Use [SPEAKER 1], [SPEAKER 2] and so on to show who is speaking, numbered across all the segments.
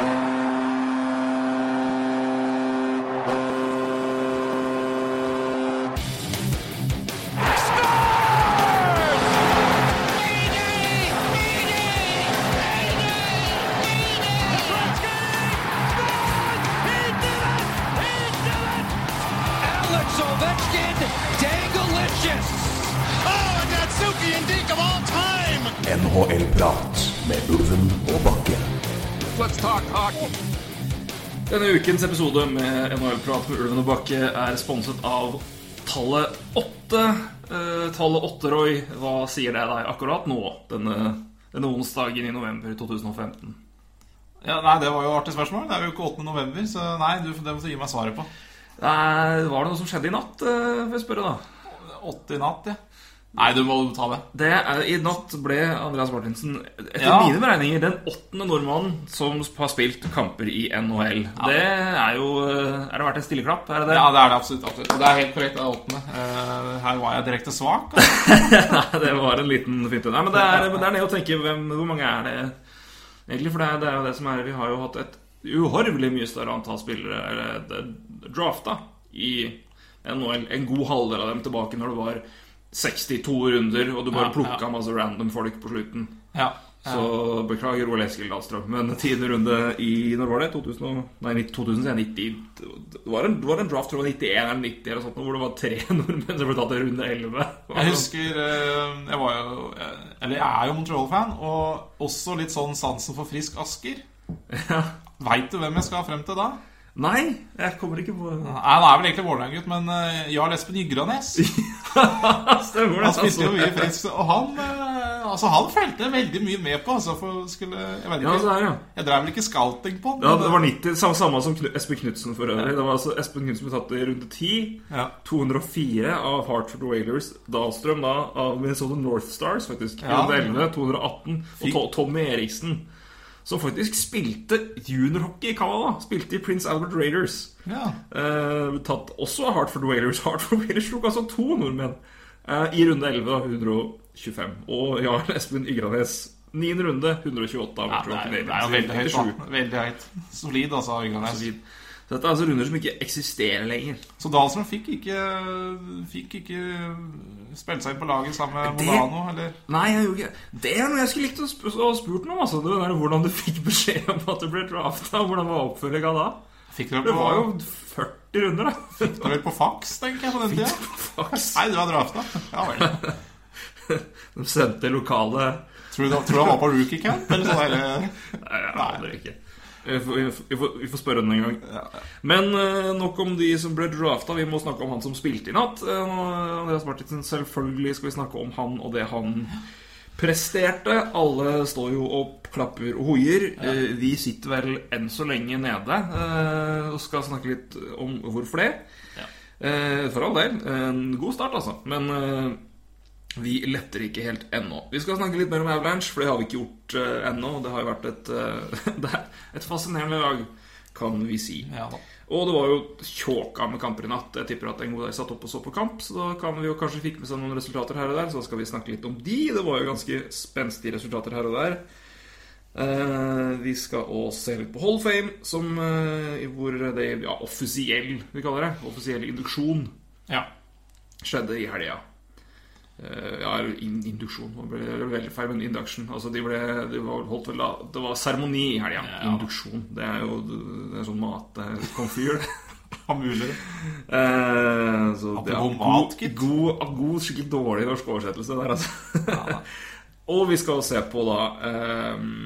[SPEAKER 1] Bye. Ukens episode med NHL-prat med Ulven og Bakke er sponset av tallet 8. Eh, tallet 8, Roy, hva sier det deg akkurat nå, denne, denne onsdagen i november 2015?
[SPEAKER 2] Ja, nei, Det var jo et artig spørsmål. Det er jo ikke 8. november, så nei, du, det må du gi meg svaret på.
[SPEAKER 1] Nei, var det noe som skjedde i natt, eh, får jeg spørre da?
[SPEAKER 2] 8 i natt, ja. Nei, du må ta det.
[SPEAKER 1] Det er, I natt ble Andreas Martinsen, etter
[SPEAKER 2] Ja.
[SPEAKER 1] mine beregninger, den åttende nordmannen som har spilt kamper i NHL. Det er jo eh, Er det verdt en stilleklapp? Er det det?
[SPEAKER 2] Ja, det er det absolutt. absolutt. Det er helt korrekt. Det er åttende. Uh, her var jeg direkte svak. altså.
[SPEAKER 1] Nei, det var en liten finte. Nei, men det er, det er ned å tenke hvem, hvor mange er det egentlig? For det er, det er jo det som er Vi har jo hatt et uhorvelig mye større antall spillere eller, det- drafta i NHL. En god halvdel av dem tilbake når det var 62 runder, og du bare
[SPEAKER 2] Ja,
[SPEAKER 1] plukka
[SPEAKER 2] ja.
[SPEAKER 1] masse random folk på slutten.
[SPEAKER 2] Ja.
[SPEAKER 1] Så beklager Ole Eskil Dahlstrøm. Men tiende runde i Når var det? 2000, nei, 2000, 90, det, var en, det var en draft tror jeg, 91 eller 90 eller sånt, hvor det var tre nordmenn som ble tatt i runde 11.
[SPEAKER 2] Jeg husker eh, Jeg var jo eh, Eller jeg er jo Montreal-fan, og også litt sånn sansen for Frisk Asker.
[SPEAKER 1] Ja.
[SPEAKER 2] Veit du hvem jeg skal frem til da?
[SPEAKER 1] Nei, jeg kommer ikke på
[SPEAKER 2] Nei, Han er vel egentlig Vålerenga-gutt, men uh, Jarl Espen Ygranes.
[SPEAKER 1] Stemmer det.
[SPEAKER 2] Han spilte jo mye frisk, og han uh, Altså han fulgte veldig mye med på. Altså, for skulle, jeg vet
[SPEAKER 1] Ja,
[SPEAKER 2] ikke
[SPEAKER 1] så er ja.
[SPEAKER 2] Jeg drev vel ikke scouting på han.
[SPEAKER 1] Ja, det var 90, samme, samme som Espen Knutsen for øvrig. Det var altså Espen Knutsen ble tatt i runde 10.
[SPEAKER 2] Ja.
[SPEAKER 1] 204 av Hartford Wailers. Dahlstrøm da av Minnesota North Stars, faktisk.
[SPEAKER 2] Ja.
[SPEAKER 1] Runde 11, 218. Og To- Tommy Eriksen, som faktisk spilte juniorhockey i Canada. Spilte i Prince Albert Raiders.
[SPEAKER 2] ja.
[SPEAKER 1] Eh, tatt også av Hartford Whalers. Hartford Whalers tok altså to nordmenn eh, i runde 11, av 125. Og Jarl Espen Ygranes, 9. runde, 128 av
[SPEAKER 2] Ja, det, er, det er jo veldig høyt. Da. Veldig høyt. Solid, altså. Ygranes.
[SPEAKER 1] Solid. Så dette er altså runder som ikke eksisterer lenger.
[SPEAKER 2] Så Dahlstrøm fikk ikke Fikk ikke spille seg inn på laget sammen med
[SPEAKER 1] Det-
[SPEAKER 2] Modano, eller?
[SPEAKER 1] Nei, jeg gjorde ikke Det er noe jeg skulle likt å sp å spurt noe om. Altså. Det der, hvordan du fikk beskjed om at du ble drafta. Hvordan var oppfølginga da?
[SPEAKER 2] Fikk dere
[SPEAKER 1] Det
[SPEAKER 2] på,
[SPEAKER 1] var jo 40 runder, da.
[SPEAKER 2] fikk dere vel på fax, tenker jeg, på den tida? Nei, du var drafta. Ja vel.
[SPEAKER 1] De sendte lokale
[SPEAKER 2] Tror du, han var på rookie camp? Eller sånn eller?
[SPEAKER 1] Nei, jeg aner ikke. Vi får, vi får- vi får, spørre den en gang. Men eh, nok om de som ble drafta. Vi må snakke om han som spilte i natt. Eh, Andreas Martinsen, selvfølgelig skal vi snakke om han og det han presterte. Alle står jo og klapper og hoier. Eh, Vi sitter vel enn så lenge nede eh, og skal snakke litt om hvorfor det. Eh, For all del. En god start, altså. Men eh, vi letter ikke helt ennå. Vi skal snakke litt mer om Avalanche, for det har vi ikke gjort uh, ennå. Det har jo vært et, uh, et fascinerende lag, kan vi si.
[SPEAKER 2] Ja da.
[SPEAKER 1] Og det var jo tjåka med kamper i natt. Jeg tipper at en god dag satt opp og så på kamp, så da kan vi jo kanskje fikk med seg noen resultater her og der. Så skal vi snakke litt om de. Det var jo ganske spenstige resultater her og der. Uh, vi skal også se litt på Hall of Fame, som, hvor det ja, offisiell vi kaller det, offisiell induksjon
[SPEAKER 2] Ja.
[SPEAKER 1] skjedde i helga. Eh, ja, induksjon det ble veldig feil, men induction. Altså, de ble, de var holdt vel Det var seremoni i helga.
[SPEAKER 2] Ja.
[SPEAKER 1] Induksjon. Det er jo det er sånn matkomfyr.
[SPEAKER 2] Hva mulig?
[SPEAKER 1] eh, så,
[SPEAKER 2] Apropos
[SPEAKER 1] god,
[SPEAKER 2] mat, gitt.
[SPEAKER 1] god, god, skikkelig dårlig norsk oversettelse der, altså.
[SPEAKER 2] Ja.
[SPEAKER 1] Og vi skal se på da ehm,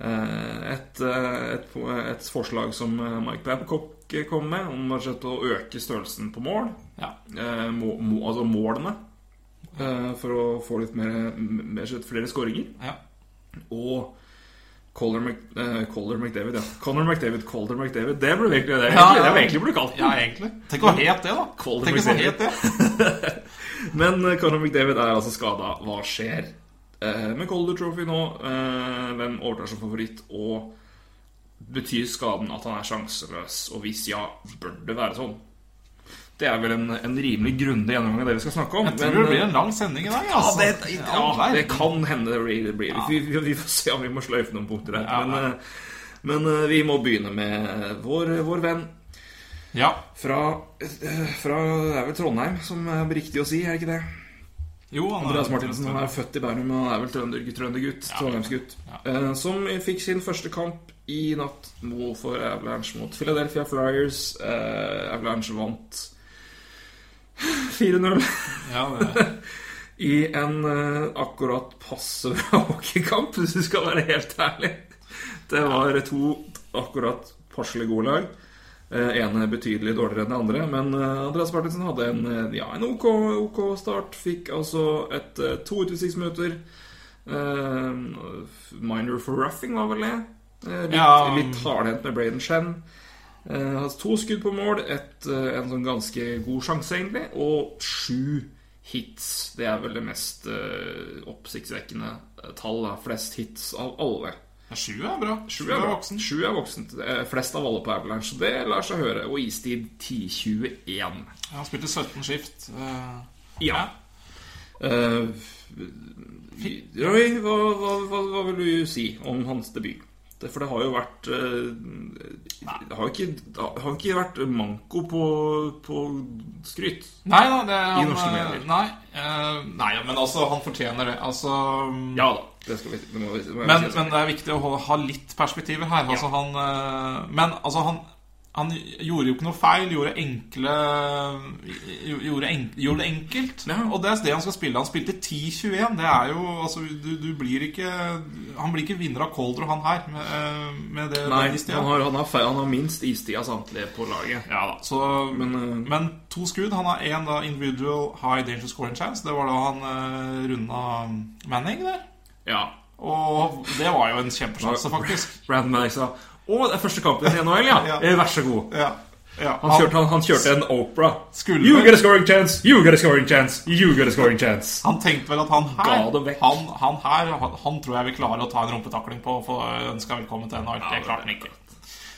[SPEAKER 1] eh, et, eh, et, et forslag som eh, Mike Babcock kom med, om å øke størrelsen på mål.
[SPEAKER 2] Ja.
[SPEAKER 1] Eh, må, må, altså målene. Eh, for å få litt mer, mer flere skåringer.
[SPEAKER 2] Ja.
[SPEAKER 1] Og Color, Mc, eh, Color McDavid, ja. Conor McDavid, Colder McDavid. Det burde egentlig, det
[SPEAKER 2] Ja,
[SPEAKER 1] egentlig, det egentlig burde kalt
[SPEAKER 2] ja, egentlig. Tenk å het det, da.
[SPEAKER 1] Colder
[SPEAKER 2] Tenk
[SPEAKER 1] McDavid.
[SPEAKER 2] het det.
[SPEAKER 1] Men eh, Conor McDavid er altså skada. Hva skjer? Eh, med Colder Trophy nå, eh, hvem overtar som favoritt? Og betyr skaden at han er sjanseløs? Og hvis ja, bør det være sånn? Det er vel en, en rimelig grundig gjennomgang av det vi skal snakke om.
[SPEAKER 2] Jeg tror
[SPEAKER 1] men,
[SPEAKER 2] det blir
[SPEAKER 1] eh,
[SPEAKER 2] en lang sending i dag.
[SPEAKER 1] ja,
[SPEAKER 2] Altså.
[SPEAKER 1] det, ja,
[SPEAKER 2] verden.
[SPEAKER 1] det kan hende det blir, det blir. Vi, vi, vi får se om vi må sløyfe noen punkter her. Men, eh, Men eh, vi må begynne med vår, vår venn
[SPEAKER 2] Ja.
[SPEAKER 1] fra, fra Det er vel Trondheim, som er riktig å si, er det ikke det?
[SPEAKER 2] Jo, han
[SPEAKER 1] Andreas Martinsen han er født i Bærum og er vel trønder, trøndergutt. Trondheimsgutt. Som fikk sin første kamp i natt for Avalanche mot Philadelphia Flyers. Avalanche vant 4-0
[SPEAKER 2] Ja,
[SPEAKER 1] i en uh, akkurat passe bra hockeykamp, hvis du skal være helt ærlig. Det var to akkurat passelig gode lag. Uh, ene betydelig dårligere enn det andre, men uh, Andreas Martinsen hadde en, ja, en OK, OK start. Fikk altså et uh, to utvisningsminutter. Eh, minor for roughing var vel det. Litt,
[SPEAKER 2] Ja.
[SPEAKER 1] litt hardhendt med Braden Shen. Eh, har to skudd på mål, et, eh, en sånn ganske god sjanse, egentlig, og sju hits. Det er vel det mest uh, oppsiktsvekkende tallet. Flest hits av alle.
[SPEAKER 2] ja, sju er bra.
[SPEAKER 1] Sju er er,
[SPEAKER 2] voksen.
[SPEAKER 1] Sju er voksen. Flest av alle på Avalanche. Så det lar seg høre. Og istid 10-21.
[SPEAKER 2] Han spilte 17 skift.
[SPEAKER 1] Ja. Uh, Roy, hva, hva, hva, hva vil du si om hans debut? Det, for det har jo vært eh, Det har jo ikke, har ikke vært manko på, på skryt.
[SPEAKER 2] Nei da, det han,
[SPEAKER 1] norske
[SPEAKER 2] eh,
[SPEAKER 1] medier.
[SPEAKER 2] Nei, uh, nei, men altså, han fortjener det. Altså
[SPEAKER 1] Ja da. Det skal vi, det må, det må
[SPEAKER 2] Men,
[SPEAKER 1] si.
[SPEAKER 2] men det er viktig å ha, litt perspektiver her. Altså, han, men altså, han, han gjorde jo ikke noe feil. Gjorde enkle Gjorde, enk, gjorde det enkelt.
[SPEAKER 1] Ja.
[SPEAKER 2] Og det er det han skal spille. Han spilte 10-21. Det er jo Altså, du, du blir ikke Han blir ikke vinner av Calder, han her, med, eh, med det
[SPEAKER 1] Nei, han har, han, har, feil- han har minst istid av samtlige på laget.
[SPEAKER 2] Ja da, så,
[SPEAKER 1] Men,
[SPEAKER 2] men,
[SPEAKER 1] eh,
[SPEAKER 2] to skudd. Han har én individual high danger scoring chance. Det var da han uh, runda Manning der.
[SPEAKER 1] Ja.
[SPEAKER 2] Og det var jo en kjempesjanse, faktisk.
[SPEAKER 1] Brandon Manning sa Å, det er første kampen i NHL, ja.
[SPEAKER 2] Ja.
[SPEAKER 1] Eh, Vær så god.
[SPEAKER 2] Ja, ja.
[SPEAKER 1] Han kjørte, han, han kjørte en Opera.
[SPEAKER 2] Skulle
[SPEAKER 1] You get a scoring chance, you get a scoring chance, you get a scoring chance.
[SPEAKER 2] Han tenkte vel at han her han, han her han, tror jeg vil klare å ta en rumpetakling på for få ønska velkommen til NHL. Det klarte han ikke.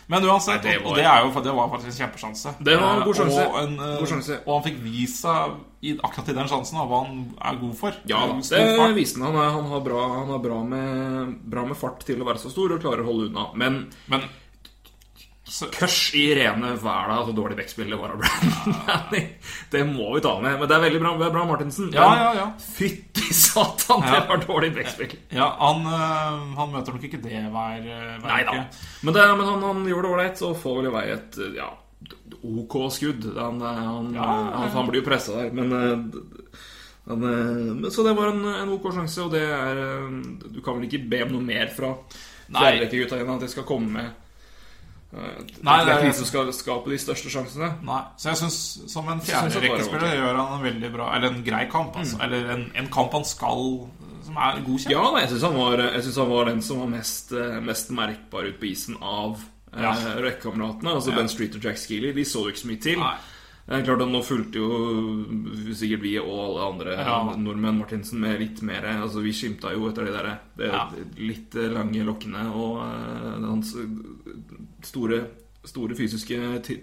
[SPEAKER 2] Men uansett,
[SPEAKER 1] Nei, det var-
[SPEAKER 2] og det, jo, det var faktisk en kjempesjanse.
[SPEAKER 1] Det var en god
[SPEAKER 2] Eh,
[SPEAKER 1] sjanse.
[SPEAKER 2] Og, en, eh,
[SPEAKER 1] God sjanse.
[SPEAKER 2] og han fikk vist seg i, akkurat i den sjansen hva han er god for.
[SPEAKER 1] Ja det viste han. Han, har, bra, han har bra, med, bra med fart til å være så stor og klarer å holde unna. Men
[SPEAKER 2] Men
[SPEAKER 1] Kørs i rene væla så dårlig backspill det var av Brandon Det må vi ta med. Men det er veldig bra, bra Martinsen.
[SPEAKER 2] Ja, ja, ja.
[SPEAKER 1] Fytti satan, det var dårlig backspill.
[SPEAKER 2] Ja, han, øh, han møter nok ikke det hver, hver
[SPEAKER 1] Nei
[SPEAKER 2] uke.
[SPEAKER 1] Men, det, men han, han gjorde det ålreit så får vel i vei et ja, OK skudd. Han, han, han, blir jo pressa der, men eh, han, eh, men Så det var en, en OK sjanse, og det er eh, Du kan vel ikke be om noe mer fra
[SPEAKER 2] Nei.
[SPEAKER 1] fjerderekkegutta enn at de skal komme med eh, Det er
[SPEAKER 2] ikke
[SPEAKER 1] de som skal skape de største sjansene.
[SPEAKER 2] Nei, så jeg synes Som en fjerderekkespiller gjør han en veldig bra Eller en grei kamp. Altså. Eller en, en kamp han skal Som er godkjent.
[SPEAKER 1] Ja, nei, jeg syns han, han var den som var mest, eh, mest merkbar ute på isen av eh, rekkekameratene. Altså
[SPEAKER 2] Ja.
[SPEAKER 1] Ben Street og Jack Skeeley. De så jo ikke så mye til.
[SPEAKER 2] Nei.
[SPEAKER 1] Det er klart at Nå fulgte jo sikkert vi og alle andre
[SPEAKER 2] Ja.
[SPEAKER 1] nordmenn Martinsen med litt mer Altså Vi skimta jo etter de der det,
[SPEAKER 2] Ja.
[SPEAKER 1] litt lange lokkene og eh, hans store, store fysiske til,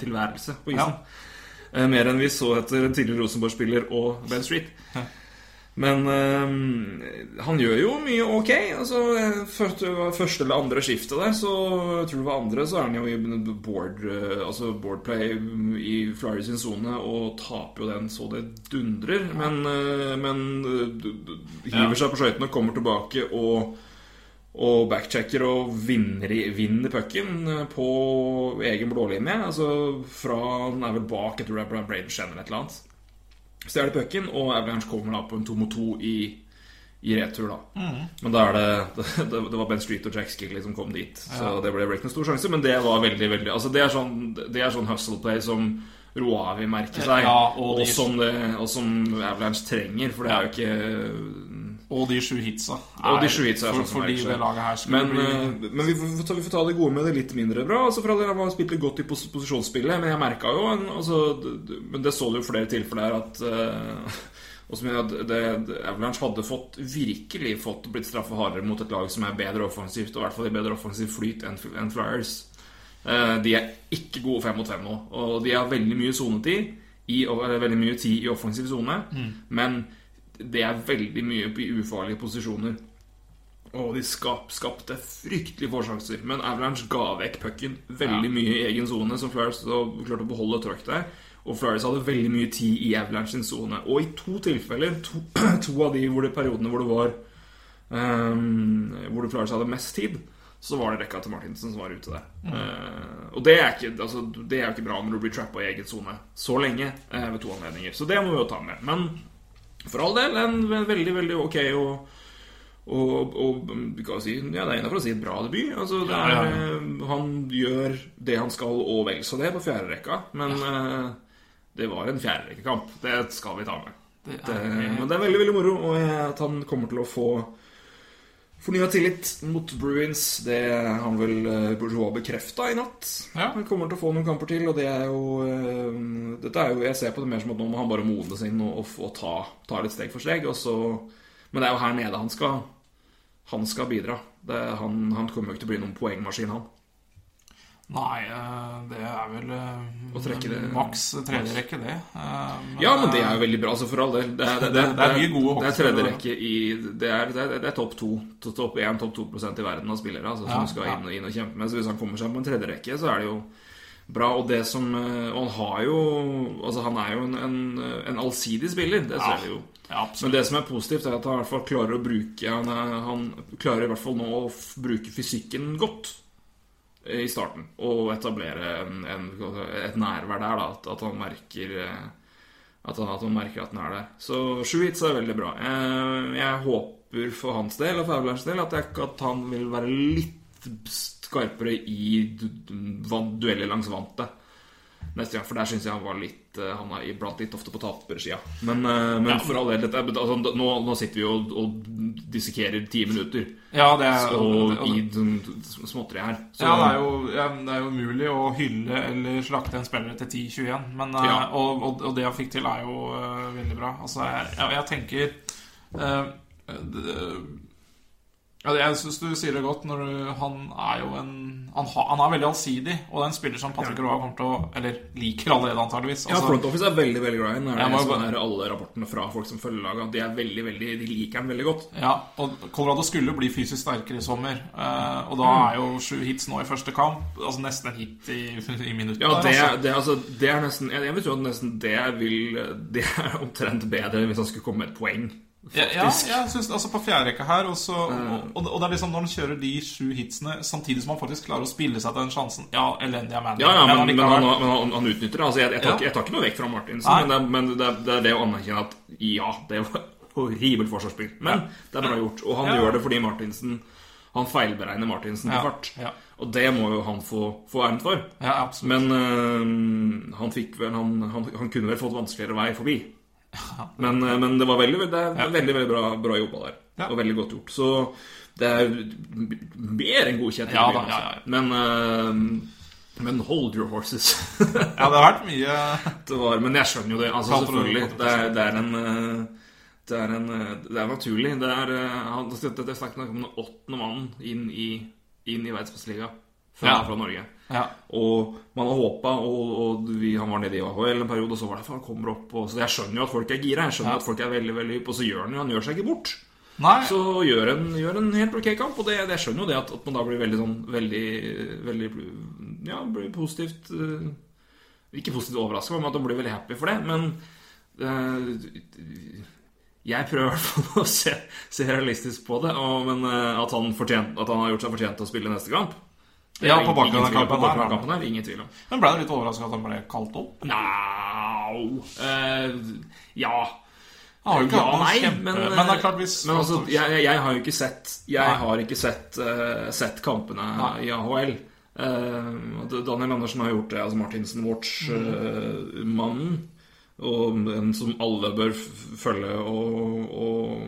[SPEAKER 1] tilværelse på isen. Eh, mer enn vi så etter en tidligere Rosenborg-spiller og Ben Street. Men eh, han gjør jo mye ok. Altså, eh, første, eller andre skiftet der, så jeg tror det var andre, så er han jo i board, eh, altså boardplay i Flyers sin sone og taper jo den så det dundrer. Men, eh, men eh, d- hiver
[SPEAKER 2] Ja.
[SPEAKER 1] seg på skøytene, kommer tilbake og og backchecker og vinner, vinner pucken eh, på egen blålinje. Altså fra Han er vel bak, jeg tror det er Braden eller et eller annet. Stjeler pucken, og Avalanche kommer da på en to mot to i, i retur, da. Men da er det, det Det var Ben Street og Jack Skilly som kom dit. Så det ble ikke noen stor sjanse, men det var veldig, veldig Altså Det er sånn, det er sånn hustle play som Roavi merker seg,
[SPEAKER 2] Ja, og
[SPEAKER 1] og, som det, og som Avalanche trenger, for det er jo ikke
[SPEAKER 2] Og de sju hitsa.
[SPEAKER 1] Og de sju hitsa
[SPEAKER 2] for,
[SPEAKER 1] for, de
[SPEAKER 2] det laget her
[SPEAKER 1] Men,
[SPEAKER 2] bli
[SPEAKER 1] eh, men vi, får ta, vi får ta det gode med det litt mindre bra. Altså for all del, har spilt litt godt i pos posisjonsspillet, men jeg merka jo en, altså, Men det så du jo flere tilfeller her at uh, og som jeg, det, det, Avalanche hadde fått virkelig fått blitt straffa hardere mot et lag som er bedre offensivt, og i hvert fall i bedre offensiv flyt enn enn Flyers. Eh, de er ikke gode fem mot fem nå, og de har veldig mye sonetid. I, veldig mye tid i offensiv sone, men det er veldig mye i ufarlige posisjoner. Og de skap, skapte fryktelig få sjanser. Men Avalanche ga vekk pucken veldig mye i egen sone, som Flyers klarte å beholde trøkk der. Og Flyers hadde veldig mye tid i Avalanche sin sone. Og i to tilfeller, to, to av de hvor det, periodene hvor det var um, Hvor det Flyers hadde mest tid, så var det rekka til Martinsen som var ute der. Eh, og det er, ikke, altså, det er jo ikke bra når du blir trappa i egen sone så lenge uh, ved to anledninger. Så det må vi jo ta med. Men for all del en veldig, veldig ok og og, og si, ja, det er innafor å si et bra debut. Altså, det er,
[SPEAKER 2] Ja, ja,
[SPEAKER 1] eh, Han gjør det han skal, og vel så det, på fjerde rekka. Men eh, det var en fjerderekkekamp. Det skal vi ta med.
[SPEAKER 2] Det
[SPEAKER 1] Det,
[SPEAKER 2] er,
[SPEAKER 1] men det er veldig veldig moro, og jeg- at han kommer til å få fornya tillit mot Bruins. Det har han vel eh, Bourgeois bekrefta i natt.
[SPEAKER 2] Ja.
[SPEAKER 1] Han kommer til å få noen kamper til, og det er jo eh, Dette er jo Jeg ser på det mer som at nå må han bare modnes inn og, og, ta, ta litt steg for steg. Og så, men det er jo her nede han skal Han skal bidra. Det, han, han kommer jo ikke til å bli noen poengmaskin, han.
[SPEAKER 2] Nei, eh, det er vel
[SPEAKER 1] trekke det-
[SPEAKER 2] eh, maks tredje rekke, det. Men
[SPEAKER 1] Ja, men det er jo veldig bra, så for all del. Det det, det,
[SPEAKER 2] Det er mye gode
[SPEAKER 1] Det er tredje rekke i Det er, er, topp to. to- Topp 1, topp 2 i verden av spillere altså, som
[SPEAKER 2] Ja,
[SPEAKER 1] skal inn, inn og kjempe med. Så hvis han kommer seg på en tredje rekke, så er det jo bra. Og det som eh, Og han har jo Altså, han er jo en, en, en allsidig spiller. Det ser vi jo.
[SPEAKER 2] Ja.
[SPEAKER 1] Men det som er positivt, er at han i hvert fall klarer å bruke Han, han klarer i hvert fall nå å bruke fysikken godt eh, i starten. Og etablere en, en, et nærvær der, da. At, at han merker eh, at han, at han merker at den er der. Så sju er veldig bra. Jeg, Jeg håper for hans del og for del at, jeg, at han vil være litt skarpere i du, dueller langs vantet neste gang. For der syns jeg han var litt eh, Han er iblant litt ofte på tapersida. Men, men ja. for all del, dette altså, nå, nå sitter vi og, og dissekerer ti minutter
[SPEAKER 2] Ja, det er,
[SPEAKER 1] og
[SPEAKER 2] og-
[SPEAKER 1] i sånn småtteri her. Så,
[SPEAKER 2] Ja, det er, jo, ja, det er jo umulig å hylle eller slakte en spiller til 10-21. Men, eh,
[SPEAKER 1] Ja.
[SPEAKER 2] og, og, og det han fikk til, er jo uh, veldig bra. Altså, jeg, jeg, jeg tenker uh, det, ja, Jeg syns du sier det godt. Når du, han er jo en han, ha, han er veldig allsidig, og det er en spiller som Patrick Roa kommer til å Eller liker allerede, antageligvis.
[SPEAKER 1] Ja,
[SPEAKER 2] Altså,
[SPEAKER 1] Front Office er veldig veldig glad i den. Det er alle rapportene fra folk som følger laget. De er veldig, veldig, de liker ham veldig godt.
[SPEAKER 2] Ja, og Colorado skulle bli fysisk sterkere i sommer. eh, og da
[SPEAKER 1] Mm.
[SPEAKER 2] er jo sju hits nå i første kamp. Altså nesten en hit i, i minuttet.
[SPEAKER 1] Ja, det,
[SPEAKER 2] altså.
[SPEAKER 1] det, altså, det er nesten Jeg, jeg vil tro at nesten det vil Det er omtrent bedre hvis han skulle komme med et poeng.
[SPEAKER 2] Ja, ja, jeg synes, altså på fjerde rekke her og, mm. og, og, og det er liksom når han kjører de sju hitsene samtidig som han faktisk klarer å spille seg til den sjansen Ja, elendig er Manning,
[SPEAKER 1] Ja, ja, men, men, han, men han, han utnytter det. Altså, jeg, jeg, tar,
[SPEAKER 2] Ja.
[SPEAKER 1] jeg tar ikke noe vekk fra Martinsen,
[SPEAKER 2] Nei.
[SPEAKER 1] men, det, men det, det er det å anerkjenne at ja, det var horribelt forsvarsspill. Men det er bra gjort. Og han gjør det fordi Martinsen Han feilberegner Martinsen på fart.
[SPEAKER 2] ja.
[SPEAKER 1] Og det må jo han få, få æren for.
[SPEAKER 2] Ja, absolutt.
[SPEAKER 1] Men øh, han vel han, han, han kunne vel fått vanskeligere vei forbi. Men, øh, men det var veldig, det er
[SPEAKER 2] Ja.
[SPEAKER 1] veldig, veldig bra, bra jobba der.
[SPEAKER 2] Ja.
[SPEAKER 1] Og veldig godt gjort. Så det er mer enn godkjent.
[SPEAKER 2] Ja da, ja,
[SPEAKER 1] altså.
[SPEAKER 2] ja.
[SPEAKER 1] Men, uh, men hold your horses.
[SPEAKER 2] ja, det har vært mye
[SPEAKER 1] det var, men jeg skjønner jo det. Altså, selvfølgelig. Det er, det er en øh, det er, en, det er naturlig. Det er, han, det, det er snakk om den åttende mannen inn i, inn i Verdensmesterligaen fra,
[SPEAKER 2] Ja.
[SPEAKER 1] fra Norge.
[SPEAKER 2] Ja,
[SPEAKER 1] Og man har håpa, og, og vi, han var nede i AHL en periode, og så var det han kommer opp og, Så jeg skjønner jo at folk er gira, jeg skjønner
[SPEAKER 2] Ja.
[SPEAKER 1] at folk er veldig veldig hypp, og så gjør han jo Han gjør seg ikke bort.
[SPEAKER 2] Nei,
[SPEAKER 1] Så gjør en, gjør en helt ok kamp, og det, jeg skjønner jo det at, at man da blir veldig sånn Veldig, veldig Ja, blir positivt eh, Ikke positivt overraska, men at man blir veldig happy for det. Men øh, jeg prøver i hvert fall å se, se realistisk på det. Og, men eh, at, han fortjent, at han har gjort seg fortjent til å spille neste kamp
[SPEAKER 2] Ja, på bakgrunn av kampen her,
[SPEAKER 1] kampen her, ingen tvil om.
[SPEAKER 2] men ble du litt overraska at han ble kalt opp?
[SPEAKER 1] Nja uh, Ja.
[SPEAKER 2] Han har jo ikke
[SPEAKER 1] Ja, nei,
[SPEAKER 2] kjempe...
[SPEAKER 1] men,
[SPEAKER 2] Men, er klart hvis
[SPEAKER 1] men altså, jeg, jeg, har jo ikke sett Jeg
[SPEAKER 2] Nei.
[SPEAKER 1] har ikke sett, uh, sett kampene
[SPEAKER 2] Nei.
[SPEAKER 1] i AHL. Uh, Daniel Andersen har gjort det, altså Martinsen Watch-mannen. og en som alle bør følge og, og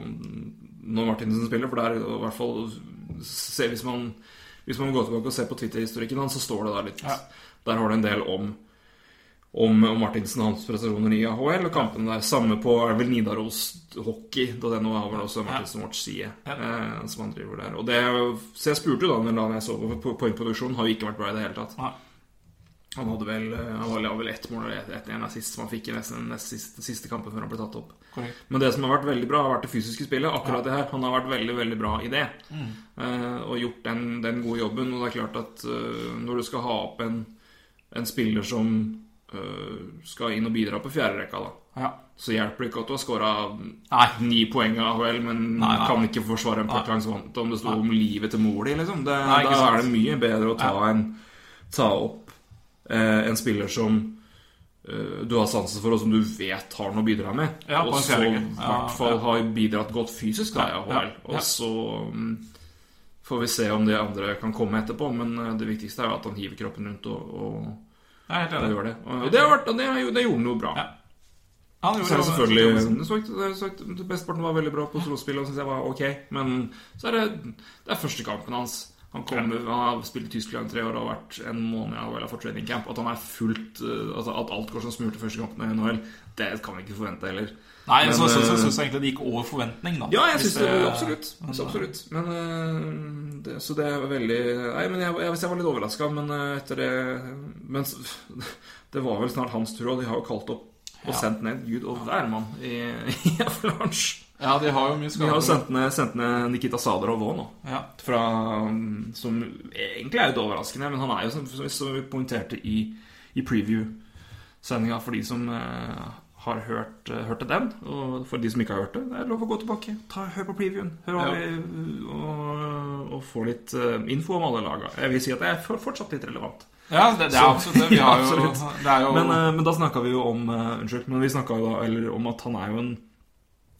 [SPEAKER 1] når Martinsen spiller, for det er i hvert fall se, hvis, man, hvis man går tilbake og ser på Twitter-historikken hans, så står det der litt
[SPEAKER 2] Ja.
[SPEAKER 1] Der har du en del om om, om Martinsen og hans prestasjoner i AHL og kampene der. Samme på er vel Nidaros Hockey, da det nå har vel også Martinsen vårt side
[SPEAKER 2] Ja.
[SPEAKER 1] eh, som han driver der. Og det, så jeg spurte jo da, da jeg så på på poengproduksjonen, har jo ikke vært bra i det hele tatt. Han hadde vel, eh, han var vel ett mål ett en assist som han fikk i nesten den siste, siste kampen før han ble tatt opp.
[SPEAKER 2] Correct.
[SPEAKER 1] Men det som har vært veldig bra, har vært det fysiske spillet. Akkurat det her. Han har vært veldig veldig bra i det. Eh, og gjort den, den gode jobben. Og det er klart at eh, når du skal ha opp en, en spiller som skal inn og bidra på fjerderekka, da,
[SPEAKER 2] Ja.
[SPEAKER 1] så hjelper det ikke at du har skåra ni poeng av AHL, men
[SPEAKER 2] Nei, nei,
[SPEAKER 1] kan ikke forsvare en puck langs vant om det sto om livet til mor di, liksom. Det,
[SPEAKER 2] Nei,
[SPEAKER 1] da er det mye bedre å ta, en, ta opp en spiller som eh, du har sansen for, og som du vet har noe å bidra med.
[SPEAKER 2] Ja,
[SPEAKER 1] og
[SPEAKER 2] som
[SPEAKER 1] så i hvert fall
[SPEAKER 2] ja.
[SPEAKER 1] har bidratt godt fysisk, da, i
[SPEAKER 2] Ja,
[SPEAKER 1] AHL.
[SPEAKER 2] ja,
[SPEAKER 1] Og så mm, får vi se om det andre kan komme etterpå, men eh, det viktigste er jo at han hiver kroppen rundt og, og, og gjør det. Og det, har vært, det, har det gjorde han jo bra.
[SPEAKER 2] Ja. Han
[SPEAKER 1] Så
[SPEAKER 2] gjorde
[SPEAKER 1] er det selvfølgelig det sagt, det sagt, Besteparten var veldig bra på solospill og syns jeg var ok. Men så er det Det er første kampen hans. Han, kommer, han har spilt i Tyskland i tre år og har vært en måned av vel, for training camp. At han er fullt uh, altså At alt går som smurt i første kampen i NHL, det kan vi ikke forvente heller.
[SPEAKER 2] Nei,
[SPEAKER 1] Men,
[SPEAKER 2] så, så, så,
[SPEAKER 1] så,
[SPEAKER 2] syns jeg egentlig det gikk over forventning, da.
[SPEAKER 1] Ja, jeg
[SPEAKER 2] synes
[SPEAKER 1] syns det, absolutt. Så absolutt. Men øh, det, Så det er veldig Nei, men jeg, jeg, jeg var litt overraska, men etter det Men det var vel snart hans tur, og de har jo kalt opp og
[SPEAKER 2] Ja.
[SPEAKER 1] sendt ned Gud og hvermann i, i Avalanche.
[SPEAKER 2] Ja, de har jo mye
[SPEAKER 1] De har jo sendt ned, sendt ned Nikita Sadarov òg nå.
[SPEAKER 2] Ja.
[SPEAKER 1] Fra, um, som egentlig er litt overraskende, men han er jo, som, som vi- poengterte i, i preview-sendinga for de som eh, har hørt, hørt hørte den. Og for de som ikke har hørt det, det er lov å gå tilbake. Ta, hør på previewen. Hør hva
[SPEAKER 2] Ja.
[SPEAKER 1] og, og få litt eh, info om alle laga. Jeg vil si at det er fortsatt litt relevant.
[SPEAKER 2] Ja, det, det er absolutt det. Vi har
[SPEAKER 1] Ja,
[SPEAKER 2] jo,
[SPEAKER 1] absolutt.
[SPEAKER 2] det er jo
[SPEAKER 1] Men, eh, men da snakka vi jo om eh, Unnskyld, men vi snakka jo da eller om at han er jo en,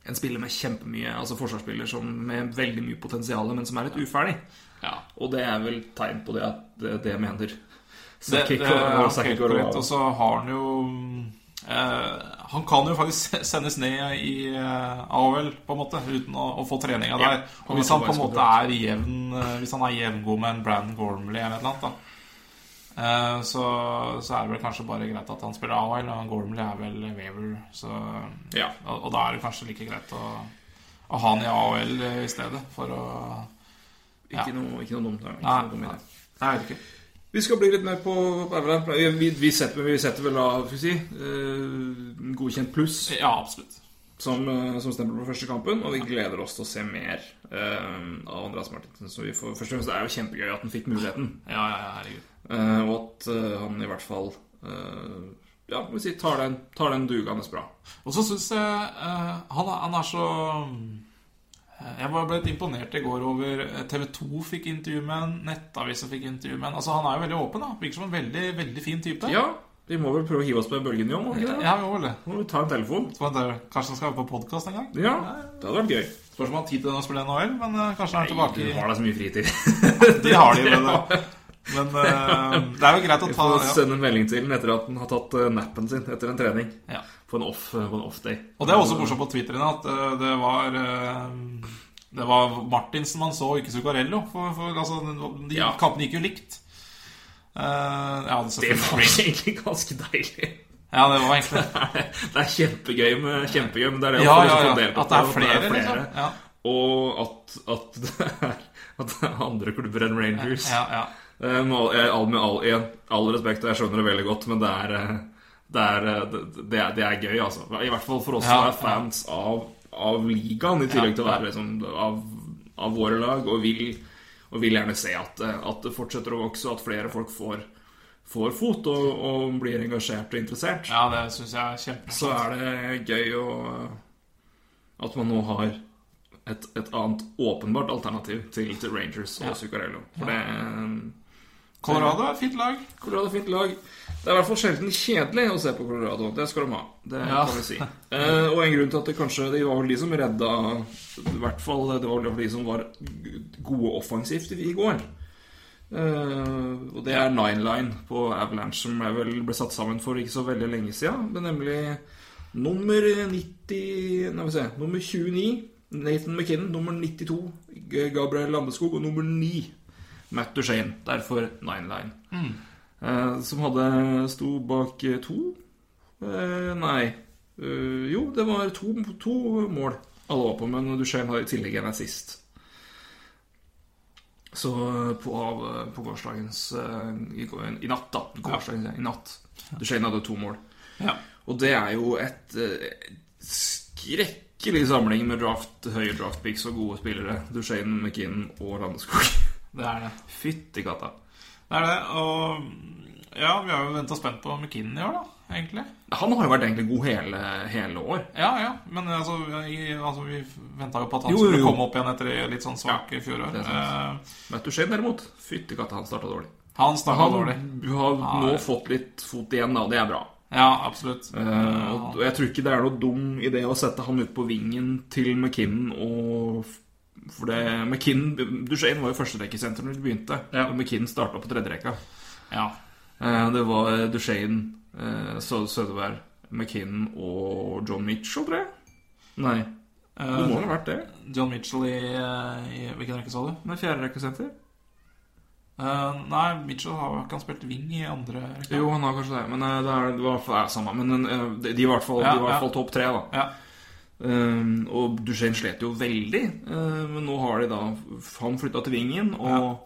[SPEAKER 1] en spiller med kjempemye Altså forsvarsspiller som med veldig mye potensial, men som er litt uferdig.
[SPEAKER 2] ja.
[SPEAKER 1] Og det er vel tegn på det at det, det mener
[SPEAKER 2] Det, det
[SPEAKER 1] og- og Og
[SPEAKER 2] så har han jo eh, Han kan jo faktisk sendes ned i eh, AHL, på en måte, uten å, å få treninga der.
[SPEAKER 1] Ja,
[SPEAKER 2] Og hvis han på en måte er jevn eh, Hvis han er jevngod med en Brandon Gormley eller et eller annet, da. Eh, Så, så er det vel kanskje bare greit at han spiller AHL, og Gormley er vel Waver. Så,
[SPEAKER 1] Ja.
[SPEAKER 2] og, og da er det kanskje like greit å, å ha han i AHL i stedet, for å
[SPEAKER 1] Ikke, noe, ikke noe dumt. Ikke
[SPEAKER 2] Nei,
[SPEAKER 1] noe dumt
[SPEAKER 2] nei.
[SPEAKER 1] nei.
[SPEAKER 2] Jeg vet ikke.
[SPEAKER 1] Vi skal bli litt mer på Everland. Vi, vi, setter, vi setter vel av skal vi si, eh, godkjent pluss
[SPEAKER 2] Ja, absolutt.
[SPEAKER 1] Som, eh, som stempel på første kampen, og vi gleder oss til å se mer uh, av Andreas Martinsen. Så vi får, først og fremst, Det er jo kjempegøy at han fikk muligheten,
[SPEAKER 2] Ja, ja, ja, herregud.
[SPEAKER 1] Uh, og at uh, han i hvert fall ja, vi si, tar den, tar den dugende bra.
[SPEAKER 2] Og så syns jeg han, er- han er så Jeg var ble litt imponert i går over TV 2 fikk intervju med en, Nettavisen fikk intervju med en. Altså, han er jo veldig åpen. da Virker som en veldig veldig fin type.
[SPEAKER 1] Ja, vi må vel prøve å hive oss på bølgen, Jon? det?
[SPEAKER 2] ja vi må vel det.
[SPEAKER 1] Må vi ta en telefon?
[SPEAKER 2] Kanskje han skal være på podkast en gang?
[SPEAKER 1] Ja, det hadde vært gøy.
[SPEAKER 2] Spørs om han har tid til å spille NHL, men eh, kanskje han er tilbake
[SPEAKER 1] Du
[SPEAKER 2] de
[SPEAKER 1] har da så mye fritid.
[SPEAKER 2] De har de, men, eh, men eh, det er jo greit å ta
[SPEAKER 1] Vi
[SPEAKER 2] får
[SPEAKER 1] sende en melding til den etter at han har tatt nappen sin etter en trening.
[SPEAKER 2] Ja.
[SPEAKER 1] På en off-day. Off
[SPEAKER 2] Og det er også morsomt på Twitter at det var Det var Martinsen man så, ikke Zuccarello. For, for altså, de
[SPEAKER 1] Ja.
[SPEAKER 2] kampene gikk jo likt. Eh, ja, det,
[SPEAKER 1] Det var egentlig ganske deilig.
[SPEAKER 2] Ja, det var egentlig
[SPEAKER 1] Det er kjempegøy, med, kjempegøy men det er det
[SPEAKER 2] Ja, ja, ja.
[SPEAKER 1] på
[SPEAKER 2] At det er
[SPEAKER 1] og
[SPEAKER 2] flere, liksom. Ja,
[SPEAKER 1] Og at, at, det er, at det er andre klubber enn Rangers.
[SPEAKER 2] ja, ja.
[SPEAKER 1] Med all, all, med all, all respekt, og jeg skjønner det veldig godt, men det er eh, det er, eh, det, det er, det er gøy, altså. I hvert fall for oss som er fans av, av ligaen, i tillegg til å være liksom, av, av våre lag, og vil, og vil gjerne se at, eh, at det fortsetter å vokse, og at flere folk får, får fot og, og blir engasjert og interessert.
[SPEAKER 2] ja det syns jeg er
[SPEAKER 1] Så er det gøy å, at man nå har et, et annet åpenbart alternativ til, til Rangers og
[SPEAKER 2] Ja.
[SPEAKER 1] Zuccarello. For det
[SPEAKER 2] Colorado er fint lag.
[SPEAKER 1] Colorado er fint lag. Det er i hvert fall sjelden kjedelig å se på Colorado. Det skal de ha. Det
[SPEAKER 2] Ja.
[SPEAKER 1] kan vi si. Eh, og en grunn til at det kanskje Det var vel de som redda I hvert fall det var vel de som var gode offensivt i går. Eh, og det er Nine Line på Avalanche, som jeg vel ble satt sammen for ikke så veldig lenge siden. Men nemlig nummer 90 Nei, vi se, nummer 29 Nathan McKinnon. Nummer 92 Gabriel Landeskog. Og nummer 9 Matt Duchene. Derfor Nine Line. Eh, som hadde sto bak eh, to eh, Nei. Uh, jo, det var to, to mål alle var på, men Duchene har i tillegg en assist. Så eh, på, av, på gårsdagens i, I natt, da. Gårsdagens, I natt. Duchene hadde to mål.
[SPEAKER 2] Ja.
[SPEAKER 1] Og det er jo et et skrekkelig samling med draft, høye draftpicks og gode spillere. Duchene, McKinnon og Landeskog.
[SPEAKER 2] Det er det.
[SPEAKER 1] Fytti katta.
[SPEAKER 2] Det er det. Og ja, vi har jo venta spent på McKinnon i år, da, egentlig.
[SPEAKER 1] Han har jo vært egentlig god hele, hele år.
[SPEAKER 2] Ja, ja. Men altså, i, altså vi venta jo på at han
[SPEAKER 1] Jo,
[SPEAKER 2] skulle
[SPEAKER 1] jo.
[SPEAKER 2] komme opp igjen etter litt sånn svak fjorår.
[SPEAKER 1] det er sant.
[SPEAKER 2] Eh,
[SPEAKER 1] Men Duchene derimot, fytti katta, han starta dårlig.
[SPEAKER 2] han starta dårlig.
[SPEAKER 1] Du har nå
[SPEAKER 2] Ja.
[SPEAKER 1] fått litt fot igjen, da. Det er bra.
[SPEAKER 2] Ja, absolutt.
[SPEAKER 1] Eh, og jeg tror ikke det er noe dum idé å sette han ut på vingen til McKinnon og For det McKinn, Duchene var jo førsterekkesenter når de begynte.
[SPEAKER 2] Ja.
[SPEAKER 1] Og McKinn starta på tredjerekka.
[SPEAKER 2] Ja.
[SPEAKER 1] Eh, det var Duchene, Sødeberg, McKinn og John Mitchell, tror jeg. Nei, det må
[SPEAKER 2] Eh,
[SPEAKER 1] ha vært det.
[SPEAKER 2] John Mitchell i, eh, i Hvilken rekke sa du?
[SPEAKER 1] Nei, fjerderekkesenter.
[SPEAKER 2] Uh, nei, Mitchell har ikke han spilt wing i andre rekke.
[SPEAKER 1] Jo, han har kanskje det, men uh, det, er, det var i hvert fall samme. Men uh, de, de var i hvert fall,
[SPEAKER 2] Ja,
[SPEAKER 1] de var i hvert
[SPEAKER 2] ja.
[SPEAKER 1] fall topp tre, da.
[SPEAKER 2] Ja.
[SPEAKER 1] Um, og Duchene slet jo veldig, uh, men nå har de da Han flytta til vingen, og